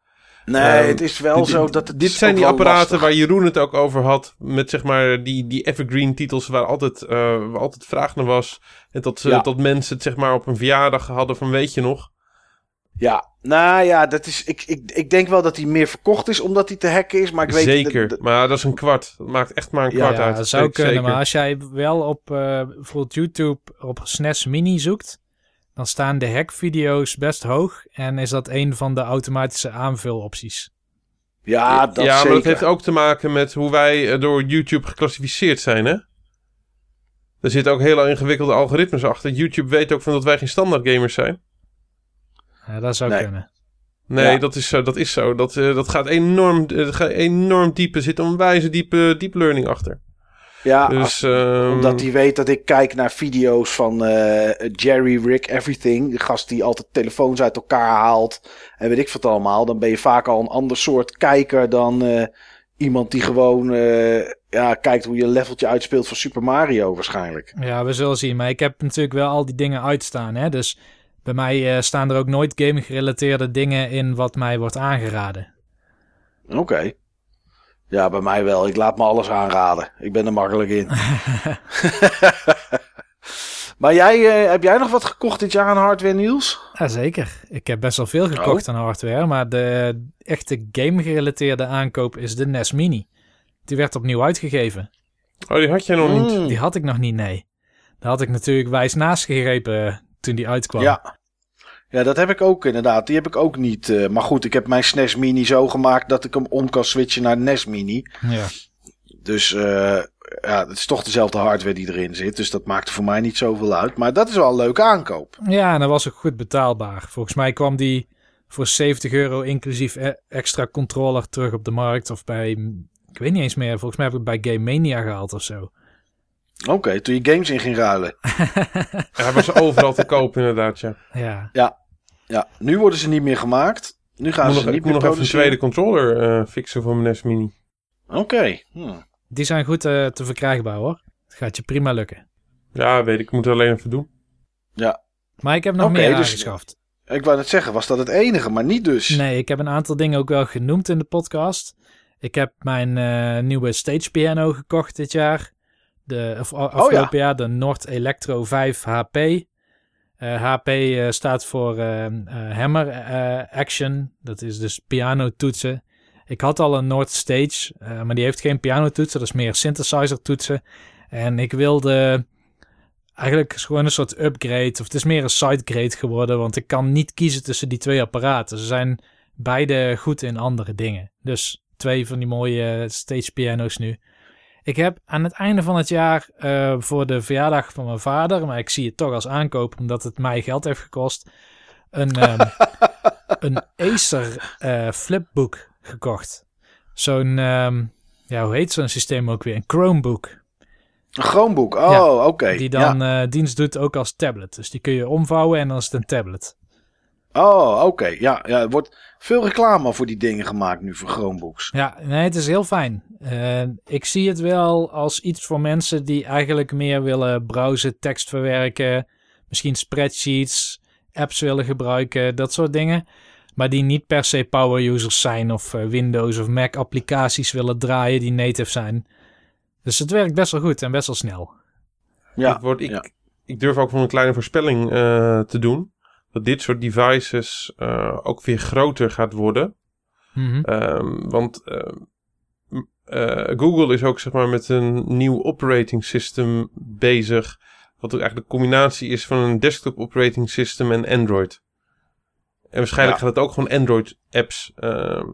Nee, Ehm, het is wel Dit- zo dat het Dit zijn die apparaten lastig. waar Jeroen het ook over had. Met zeg maar die, die evergreen titels waar altijd, eh, waar altijd vraag naar was. En dat, ze- Ja. dat mensen het zeg maar op een verjaardag hadden van weet je nog. Ja, nou ja, dat is, ik, ik, ik denk wel dat hij meer verkocht is omdat hij te hacken is. Maar ik weet Zeker, dat- maar dat is een kwart. Dat maakt echt maar een Ja, kwart Ja, uit. dat zou kunnen. zeker. Maar als jij wel op eh, bijvoorbeeld YouTube op SNES Mini zoekt, dan staan de hackvideo's best hoog. En is dat een van de automatische aanvulopties. ja, dat ja, maar zeker. dat heeft ook te maken met hoe wij eh, door YouTube geclassificeerd zijn, hè? Er zitten ook hele ingewikkelde algoritmes achter. YouTube weet ook van dat wij geen standaard gamers zijn. Ja, dat zou Nee. kunnen. Nee, Ja. dat is zo. Dat, is zo. Dat, eh, dat gaat enorm, eh, dat gaat enorm diep. Er zit een wijze diepe deep learning achter. Ja, Dus, als- ehm, omdat hij weet dat ik kijk naar video's van eh, Jerry, Rick, Everything. De gast die altijd telefoons uit elkaar haalt. En weet ik wat allemaal. Dan ben je vaak al een ander soort kijker dan eh, iemand die gewoon eh, ja, kijkt hoe je een leveltje uitspeelt van Super Mario waarschijnlijk. Ja, we zullen zien. Maar ik heb natuurlijk wel al die dingen uitstaan. Hè? Dus bij mij eh, staan er ook nooit game-gerelateerde dingen in wat mij wordt aangeraden. Oké. Ja, bij mij wel. Ik laat me alles aanraden. Ik ben er makkelijk in. maar jij, eh, heb jij nog wat gekocht dit jaar aan hardware, Niels? Jazeker. Ik heb best wel veel gekocht aan hardware. Maar de echte game-gerelateerde aankoop is de NES Mini. Die werd opnieuw uitgegeven. Oh, die had jij nog niet. Mm. Die had ik nog niet, nee. Daar had ik natuurlijk wijs naast gegrepen eh, toen die uitkwam. Ja. Ja, dat heb ik ook inderdaad. Die heb ik ook niet. eh, maar goed, ik heb mijn SNES Mini zo gemaakt dat ik hem om kan switchen naar NES Mini. Ja. Dus eh, ja, het is toch dezelfde hardware die erin zit. Dus dat maakte voor mij niet zoveel uit. Maar dat is wel een leuke aankoop. Ja, en dat was ook goed betaalbaar. Volgens mij kwam die voor 70 euro inclusief e- extra controller terug op de markt. Of bij, ik weet niet eens meer, volgens mij heb ik het bij Game Mania gehaald of zo. Oké, toen je games in ging ruilen. Ja, hij was overal te koop inderdaad, ja. Ja, Ja, nu worden ze niet meer gemaakt. Nu gaan moet ze nog, niet ik moet meer nog even een tweede controller eh, fixen voor mijn NES Mini. Oké. hm. die zijn goed eh, te verkrijgbaar hoor. Het gaat je prima lukken. Ja, weet ik. Ik moet het alleen even doen. Maar ik heb nog meer dus- aangeschaft. Ik wou net zeggen, was dat het enige, maar niet dus. Nee, ik heb een aantal dingen ook wel genoemd in de podcast. Ik heb mijn eh, nieuwe stage piano gekocht dit jaar. De, of, a- afgelopen jaar de Nord Electro 5 HP. Eh, HP eh, staat voor eh, eh, Hammer eh, Action. Dat is dus pianotoetsen. Ik had al een Nord Stage, eh, maar die heeft geen pianotoetsen. Dat is meer synthesizer toetsen. En ik wilde eigenlijk gewoon een soort upgrade. Of het is meer een sidegrade geworden. Want ik kan niet kiezen tussen die twee apparaten. Ze zijn beide goed in andere dingen. Dus twee van die mooie stage piano's nu. Ik heb aan het einde van het jaar eh, voor de verjaardag van mijn vader, maar ik zie het toch als aankoop omdat het mij geld heeft gekost, een, ehm, een Acer eh, flipbook gekocht. Zo'n, ehm, ja, hoe heet zo'n systeem ook weer? Een Chromebook. Een Chromebook, oh, Ja, oké. Die ja. dan eh, dienst doet ook als tablet. Dus die kun je omvouwen en dan is het een tablet. Oh, oké. Ja, ja, er wordt veel reclame voor die dingen gemaakt nu voor Chromebooks. Ja, nee, het is heel fijn. Eh, ik zie het wel als iets voor mensen die eigenlijk meer willen browsen, tekst verwerken, misschien spreadsheets, apps willen gebruiken, dat soort dingen. Maar die niet per se power users zijn of eh, Windows of Mac applicaties willen draaien die native zijn. Dus het werkt best wel goed en best wel snel. Ja, ik, word, ik, ja. ik durf ook van een kleine voorspelling eh, te doen. Dat dit soort devices eh, ook weer groter gaat worden. Mhm. Ehm, want ehm, eh, Google is ook zeg maar, met een nieuw operating system bezig. Wat ook eigenlijk de combinatie is van een desktop operating system en Android. En waarschijnlijk Ja. gaat het ook gewoon Android apps ehm,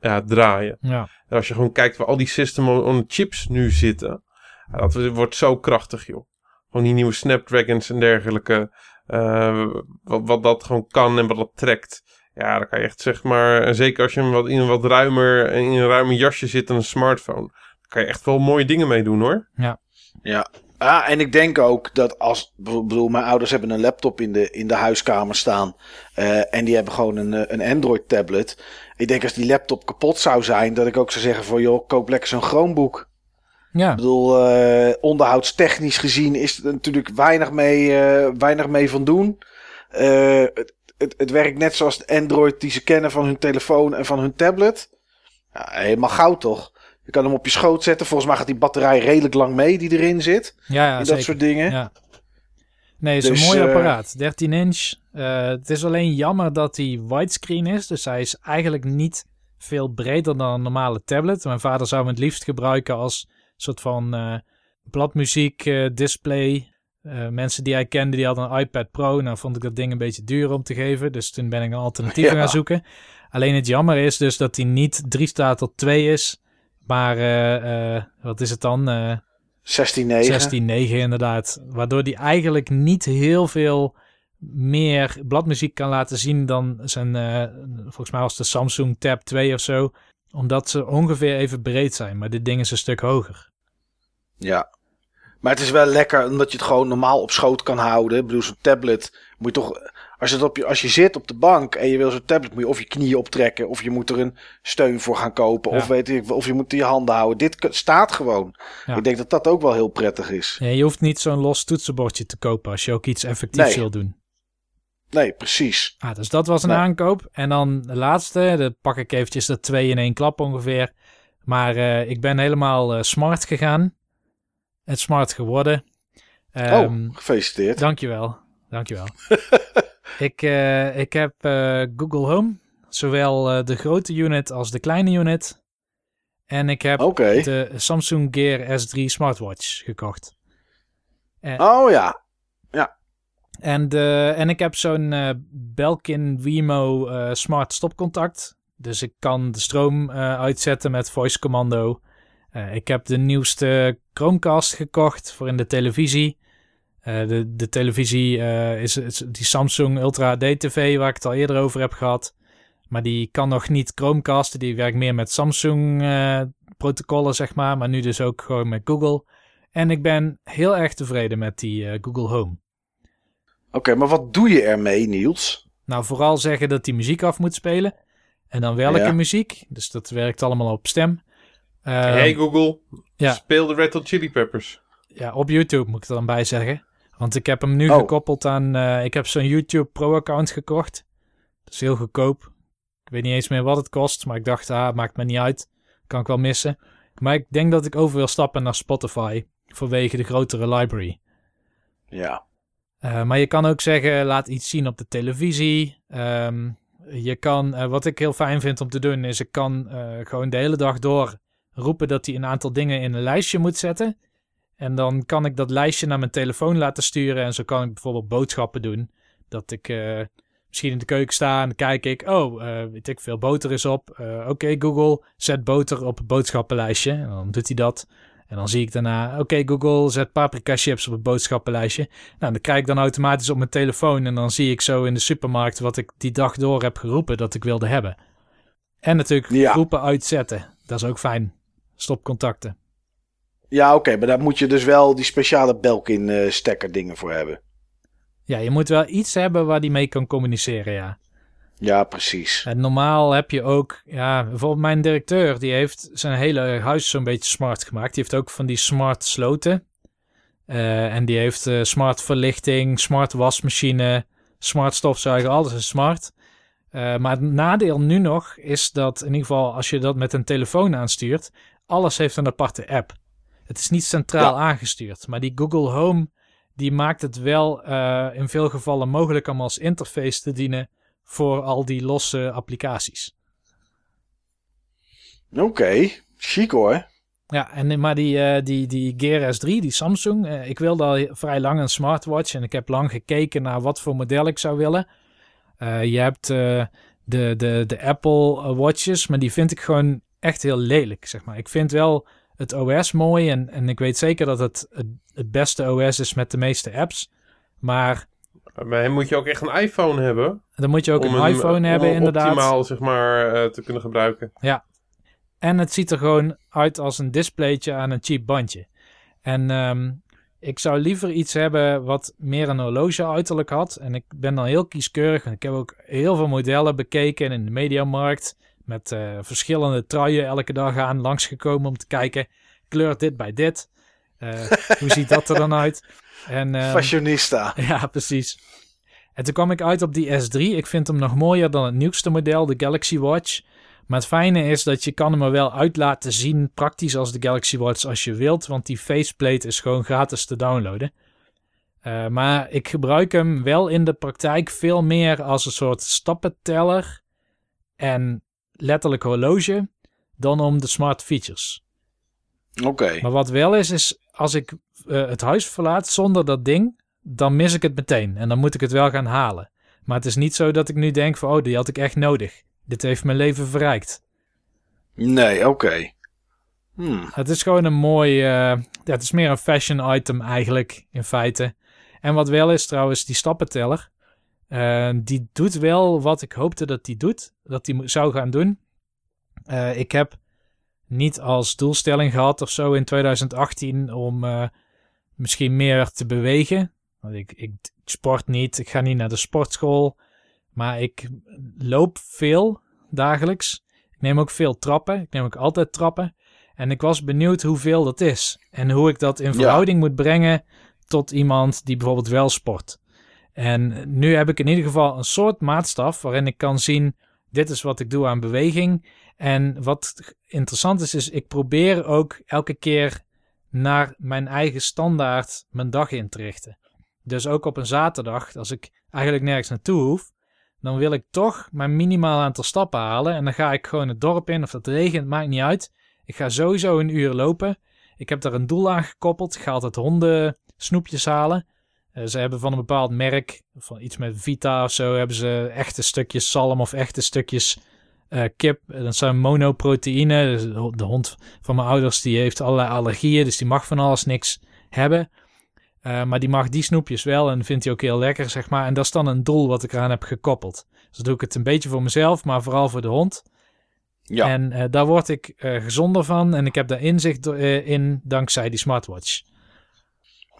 ja, draaien. Ja. En als je gewoon kijkt waar al die system on chips nu zitten. dat wordt zo krachtig, joh. Gewoon die nieuwe Snapdragons en dergelijke. Eh, wat, wat dat gewoon kan en wat dat trekt. Ja, dan kan je echt zeg maar. Zeker als je hem wat in een wat ruimer. in een ruimer jasje zit dan een smartphone. Dan kan je echt wel mooie dingen mee doen hoor. Ja. Ah, en ik denk ook dat als. Ik bedoel, mijn ouders hebben een laptop in de, in de huiskamer staan. eh, en die hebben gewoon een, eh, een Android-tablet. Ik denk als die laptop kapot zou zijn, dat ik ook zou zeggen: van joh, koop lekker zo'n Chromebook. Ja. Ik bedoel, eh, onderhoudstechnisch gezien is er natuurlijk weinig mee, eh, weinig mee van doen. Eh, het, het, het werkt net zoals de Android die ze kennen van hun telefoon en van hun tablet. Ja, helemaal goud toch? Je kan hem op je schoot zetten. Volgens mij gaat die batterij redelijk lang mee die erin zit. Ja, ja in dat zeker. soort dingen. Ja. Nee, het is Dus, een mooi eh, apparaat. 13 inch. Het is alleen jammer dat hij widescreen is. Dus hij is eigenlijk niet veel breder dan een normale tablet. Mijn vader zou hem het liefst gebruiken als soort van eh, bladmuziek eh, display. Eh, mensen die hij kende, die hadden een iPad Pro. Nou vond ik dat ding een beetje duur om te geven. Dus toen ben ik een alternatief Ja. gaan zoeken. Alleen het jammer is dus dat hij niet 3 staat tot 2 is. Maar wat is het dan? Eh 16.9. 16.9 inderdaad. Waardoor die eigenlijk niet heel veel meer bladmuziek kan laten zien dan zijn, volgens mij was de Samsung Tab 2 of zo. Omdat ze ongeveer even breed zijn, maar dit ding is een stuk hoger. Ja. Maar het is wel lekker omdat je het gewoon normaal op schoot kan houden. Ik bedoel, zo'n tablet moet je toch... Als je, het op je, als je zit op de bank en je wil zo'n tablet, moet je of je knieën optrekken... of je moet er een steun voor gaan kopen. Ja. Of, weet ik, of je moet je handen houden. Dit staat gewoon. Ja. Ik denk dat dat ook wel heel prettig is. Ja, je hoeft niet zo'n los toetsenbordje te kopen als je ook iets effectiefs Nee. wil doen. Nee, precies. Ah, dus dat was een aankoop. En dan de laatste, de pak ik eventjes de twee in één klap ongeveer. Maar eh, ik ben helemaal eh, smart gegaan. Het smart geworden. Ehm, oh, gefeliciteerd. Dankjewel. Dankjewel. ik, eh, ik heb Google Home. Zowel de grote unit als de kleine unit. En ik heb de Samsung Gear S3 smartwatch gekocht. Oh ja. En, de, en ik heb zo'n eh, Belkin Wemo eh, smart stopcontact. Dus ik kan de stroom eh, uitzetten met voice commando. Ik heb de nieuwste Chromecast gekocht voor in de televisie. De, de televisie is, is die Samsung Ultra HD TV waar ik het al eerder over heb gehad. Maar die kan nog niet Chromecasten. Die werkt meer met Samsung protocollen, zeg maar. Maar nu dus ook gewoon met Google. En ik ben heel erg tevreden met die Google Home. Oké, maar wat doe je ermee, Niels? Nou, vooral zeggen dat die muziek af moet spelen. En dan welke Ja. muziek. Dus dat werkt allemaal op stem. Ehm, hey Google, ja. speel de Red Hot Chili Peppers. ja, op YouTube moet ik er dan bij zeggen. Want ik heb hem nu Oh. gekoppeld aan... eh, ik heb zo'n YouTube Pro-account gekocht. Dat is heel goedkoop. Ik weet niet eens meer wat het kost. Maar ik dacht, ah, maakt me niet uit. Kan ik wel missen. Maar ik denk dat ik over wil stappen naar Spotify. Vanwege de grotere library. Ja. Eh, maar je kan ook zeggen, laat iets zien op de televisie. Ehm, je kan, eh, wat ik heel fijn vind om te doen, is ik kan eh, gewoon de hele dag door roepen dat hij een aantal dingen in een lijstje moet zetten. En dan kan ik dat lijstje naar mijn telefoon laten sturen. En zo kan ik bijvoorbeeld boodschappen doen. Dat ik misschien in de keuken sta en kijk ik, oh, weet ik veel, boter is op. Oké, Google, zet boter op het boodschappenlijstje. En dan doet hij dat. En dan zie ik daarna, oké Google, zet paprika chips op het boodschappenlijstje. Nou, dan krijg ik dan automatisch op mijn telefoon en dan zie ik zo in de supermarkt wat ik die dag door heb geroepen dat ik wilde hebben. En natuurlijk Ja. groepen uitzetten. Dat is ook fijn. Stop contacten. Ja, oké, maar daar moet je dus wel die speciale Belkin eh stekker dingen voor hebben. Ja, je moet wel iets hebben waar die mee kan communiceren, ja. Ja, precies. En normaal heb je ook, ja, bijvoorbeeld mijn directeur, die heeft zijn hele huis zo'n beetje smart gemaakt. Die heeft ook van die smart sloten. Eh, en die heeft eh, smart verlichting, smart wasmachine, smart stofzuiger, alles is smart. Eh, maar het nadeel nu nog is dat in ieder geval als je dat met een telefoon aanstuurt, alles heeft een aparte app. Het is niet centraal aangestuurd, maar die Google Home die maakt het wel in veel gevallen mogelijk om als interface te dienen voor al die losse applicaties. Oké, chic hoor. Ja, en, maar die, eh, die, die Gear S3, die Samsung, eh, ik wilde al vrij lang een smartwatch en ik heb lang gekeken naar wat voor model ik zou willen. Eh, je hebt de, de, de Apple Watches, maar die vind ik gewoon echt heel lelijk, zeg maar. Ik vind wel het OS mooi en, en ik weet zeker dat het, het het beste OS is met de meeste apps. Maar Bij hem moet je ook echt een iPhone hebben. dan moet je ook een iPhone om hebben, inderdaad. optimaal zeg maar, eh, te kunnen gebruiken. En het ziet er gewoon uit als een displaytje aan een cheap bandje. En ehm, ik zou liever iets hebben wat meer een horloge uiterlijk had. En ik ben dan heel kieskeurig. En ik heb ook heel veel modellen bekeken in de mediamarkt. Met eh, verschillende truien elke dag aan langsgekomen om te kijken. Kleurt dit bij dit? Eh, hoe ziet dat er dan uit? En, ehm, Fashionista. ja, precies. En toen kwam ik uit op die S3. Ik vind hem nog mooier dan het nieuwste model, de Galaxy Watch. Maar het fijne is dat je kan hem er wel uit laten zien, praktisch als de Galaxy Watch als je wilt. Want die faceplate is gewoon gratis te downloaden. Eh, maar ik gebruik hem wel in de praktijk veel meer als een soort stappenteller en letterlijk horloge dan om de smart features. Oké. Maar wat wel is, is als ik eh, het huis verlaat zonder dat ding, dan mis ik het meteen. En dan moet ik het wel gaan halen. Maar het is niet zo dat ik nu denk van, oh, die had ik echt nodig. Dit heeft mijn leven verrijkt. Nee, oké. Hmm. Het is gewoon een mooi, eh, ja, het is meer een fashion item eigenlijk, in feite. En wat wel is trouwens, die stappenteller. eh, die doet wel wat ik hoopte dat die doet. Dat die zou gaan doen. Ik heb niet als doelstelling gehad of zo in 2018 om misschien meer te bewegen. Want ik, ik sport niet, ik ga niet naar de sportschool. Maar ik loop veel dagelijks. Ik neem ook veel trappen. Ik neem ook altijd trappen. En ik was benieuwd hoeveel dat is. En hoe ik dat in verhouding moet brengen tot iemand die bijvoorbeeld wel sport. En nu heb ik in ieder geval een soort maatstaf waarin ik kan zien: dit is wat ik doe aan beweging. En wat interessant is, is ik probeer ook elke keer naar mijn eigen standaard mijn dag in te richten. Dus ook op een zaterdag, als ik eigenlijk nergens naartoe hoef, dan wil ik toch mijn minimaal aantal stappen halen. En dan ga ik gewoon het dorp in, of dat regent, maakt niet uit. Ik ga sowieso een uur lopen. Ik heb daar een doel aan gekoppeld. Ik ga altijd honden snoepjes halen. Eh, ze hebben van een bepaald merk, van iets met Vita of zo, hebben ze echte stukjes zalm of echte stukjes eh, kip. En Dat zijn monoproteïne. Dus de hond van mijn ouders die heeft allerlei allergieën, dus die mag van alles niks hebben. Eh, maar die mag die snoepjes wel en vindt hij ook heel lekker, zeg maar. En dat is dan een doel wat ik eraan heb gekoppeld. Dus dan doe ik het een beetje voor mezelf, maar vooral voor de hond. Ja. En eh, daar word ik eh, gezonder van en ik heb daar inzicht eh, in dankzij die smartwatch.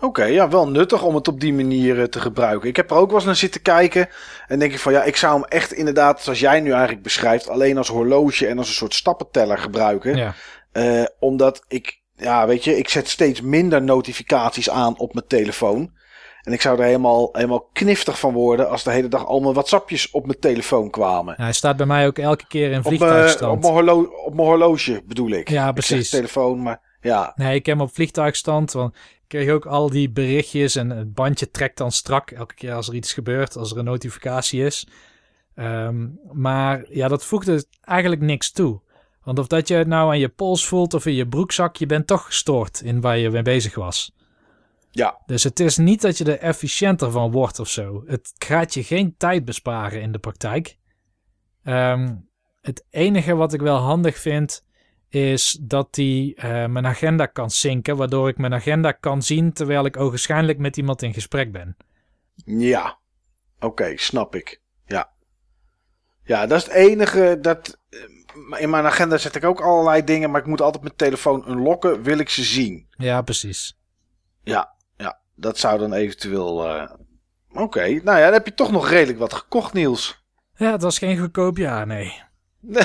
Oké, ja, wel nuttig om het op die manier eh, te gebruiken. Ik heb er ook wel eens naar zitten kijken. En denk ik van ja, ik zou hem echt inderdaad, zoals jij nu eigenlijk beschrijft, alleen als horloge en als een soort stappenteller gebruiken. Ja, Eh, omdat ik, ja, weet je, ik zet steeds minder notificaties aan op mijn telefoon. En ik zou er helemaal, helemaal kniftig van worden als de hele dag al mijn WhatsAppjes op mijn telefoon kwamen. hij staat bij mij ook elke keer in Op mijn, vliegtuigstand. op, mijn horlo op mijn horloge bedoel ik. Ja, precies. telefoon, maar ja. Nee, ik heb hem op vliegtuigstand. Want kreeg ook al die berichtjes en het bandje trekt dan strak elke keer als er iets gebeurt, als er een notificatie is. Ehm, maar ja, dat voegde eigenlijk niks toe. Want of dat je het nou aan je pols voelt of in je broekzak, je bent toch gestoord in waar je mee bezig was. Ja. Dus het is niet dat je er efficiënter van wordt of zo. Het gaat je geen tijd besparen in de praktijk. Ehm, het enige wat ik wel handig vind, is dat hij eh, mijn agenda kan synken, waardoor ik mijn agenda kan zien terwijl ik ogenschijnlijk met iemand in gesprek ben. Ja. Oké, snap ik. Ja. Ja, dat is het enige dat... eh, In mijn agenda zet ik ook allerlei dingen, maar ik moet altijd mijn telefoon unlocken, wil ik ze zien. Ja, precies. Ja, ja. Dat zou dan eventueel... eh, Oké, nou ja, dan heb je toch nog redelijk wat gekocht, Niels. Ja, het was geen goedkoop jaar, nee.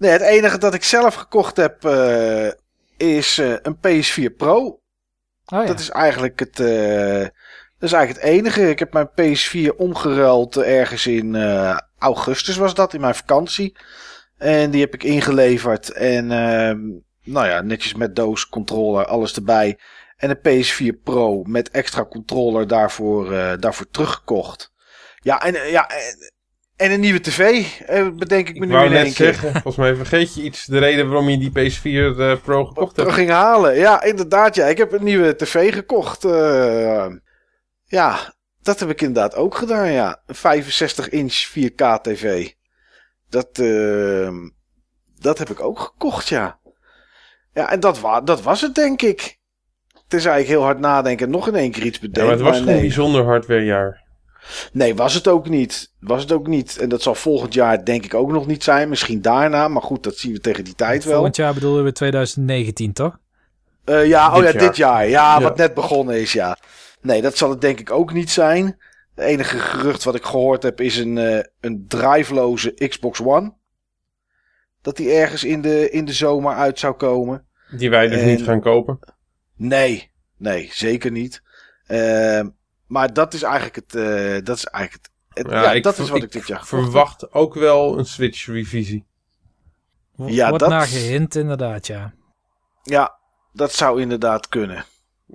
nee, het enige dat ik zelf gekocht heb eh, is eh, een PS4 Pro. Oh ja. Dat is eigenlijk het, eh, dat is eigenlijk het enige. Ik heb mijn PS4 omgeruild ergens in augustus was dat, in mijn vakantie. En die heb ik ingeleverd. En ehm, nou ja, netjes met doos, controller, alles erbij. En een PS4 Pro met extra controller daarvoor, daarvoor teruggekocht. Ja, en, ja, en, en een nieuwe tv, eh, bedenk ik me Ik nu in net één keer. zeggen, volgens mij vergeet je iets, de reden waarom je die PS4 eh, Pro gekocht hebt. ging halen. Ja, inderdaad. Ja. Ik heb een nieuwe tv gekocht. eh, ja, dat heb ik inderdaad ook gedaan. Ja, een 65 inch 4K tv. Dat, eh, dat heb ik ook gekocht, ja. Ja, en dat, wa dat was het, denk ik. Het is eigenlijk heel hard nadenken en nog in één keer iets Ja, bedenken. maar het was maar een nee. bijzonder hardwarejaar. Nee, was het ook niet. Was het ook niet. En dat zal volgend jaar denk ik ook nog niet zijn. Misschien daarna. Maar goed, dat zien we tegen die tijd wel. Volgend jaar bedoelen we 2019, toch? Eh, ja, oh Dit ja, jaar. dit jaar. Ja, Ja. wat net begonnen is, ja. Nee, dat zal het denk ik ook niet zijn. Het enige gerucht wat ik gehoord heb is een, eh, een driveloze Xbox One. Dat die ergens in de, in de zomer uit zou komen. Die wij dus En- niet gaan kopen. Nee, nee, zeker niet. Ehm, maar dat is eigenlijk het. eh, dat is eigenlijk het. het- ja, ik dat is wat ik dit jaar heb. verwacht ook wel een Switch-revisie. Ja, Wordt dat- naar gehint, inderdaad, ja. Ja, dat zou inderdaad kunnen.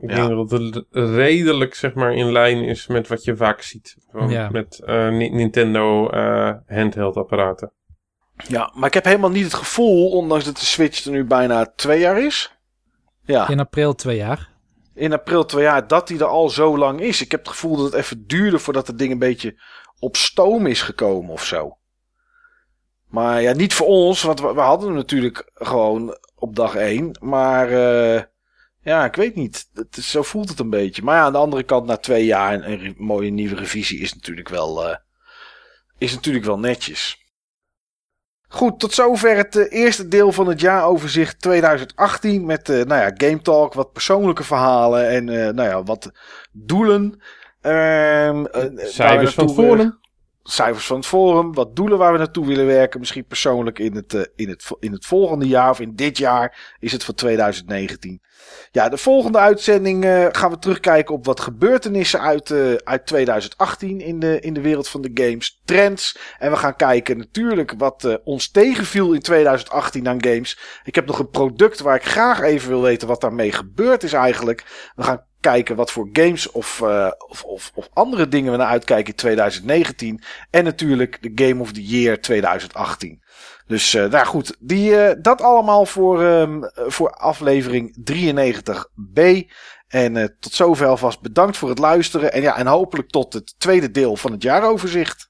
Ik Ja. denk dat het redelijk zeg maar, in lijn is met wat je vaak ziet. Ja. Met eh, Ni- Nintendo eh, handheld apparaten. Ja, maar ik heb helemaal niet het gevoel, ondanks dat de Switch er nu bijna twee jaar is. Ja. In april twee jaar. In april twee jaar dat die er al zo lang is. Ik heb het gevoel dat het even duurde voordat het ding een beetje op stoom is gekomen of zo. Maar ja, niet voor ons, want we, hadden hem natuurlijk gewoon op dag één. Maar eh, ja, ik weet niet. Het zo voelt het een beetje. Maar ja, aan de andere kant, na twee jaar een, mooie nieuwe revisie is natuurlijk wel, eh, is natuurlijk wel netjes. Goed, tot zover het eh, eerste deel van het jaaroverzicht 2018 met eh, nou ja, Game Talk, wat persoonlijke verhalen en eh, nou ja, wat doelen. Ehm, eh, Cijfers van forum. Cijfers van het forum, wat doelen waar we naartoe willen werken. Misschien persoonlijk in het, eh, in, het, in het volgende jaar of in dit jaar is het voor 2019. Ja, de volgende uitzending eh, gaan we terugkijken op wat gebeurtenissen uit, eh, uit 2018 in de, in de wereld van de games. Trends. En we gaan kijken natuurlijk wat ons tegenviel in 2018 aan games. Ik heb nog een product waar ik graag even wil weten wat daarmee gebeurd is eigenlijk. We gaan kijken wat voor games of, eh, of, of, of andere dingen we naar uitkijken in 2019. En natuurlijk de Game of the Year 2018. Dus eh nou goed, die, eh, dat allemaal voor, ehm, voor aflevering 93b. En tot zover alvast bedankt voor het luisteren. En, ja, en hopelijk tot het tweede deel van het jaaroverzicht.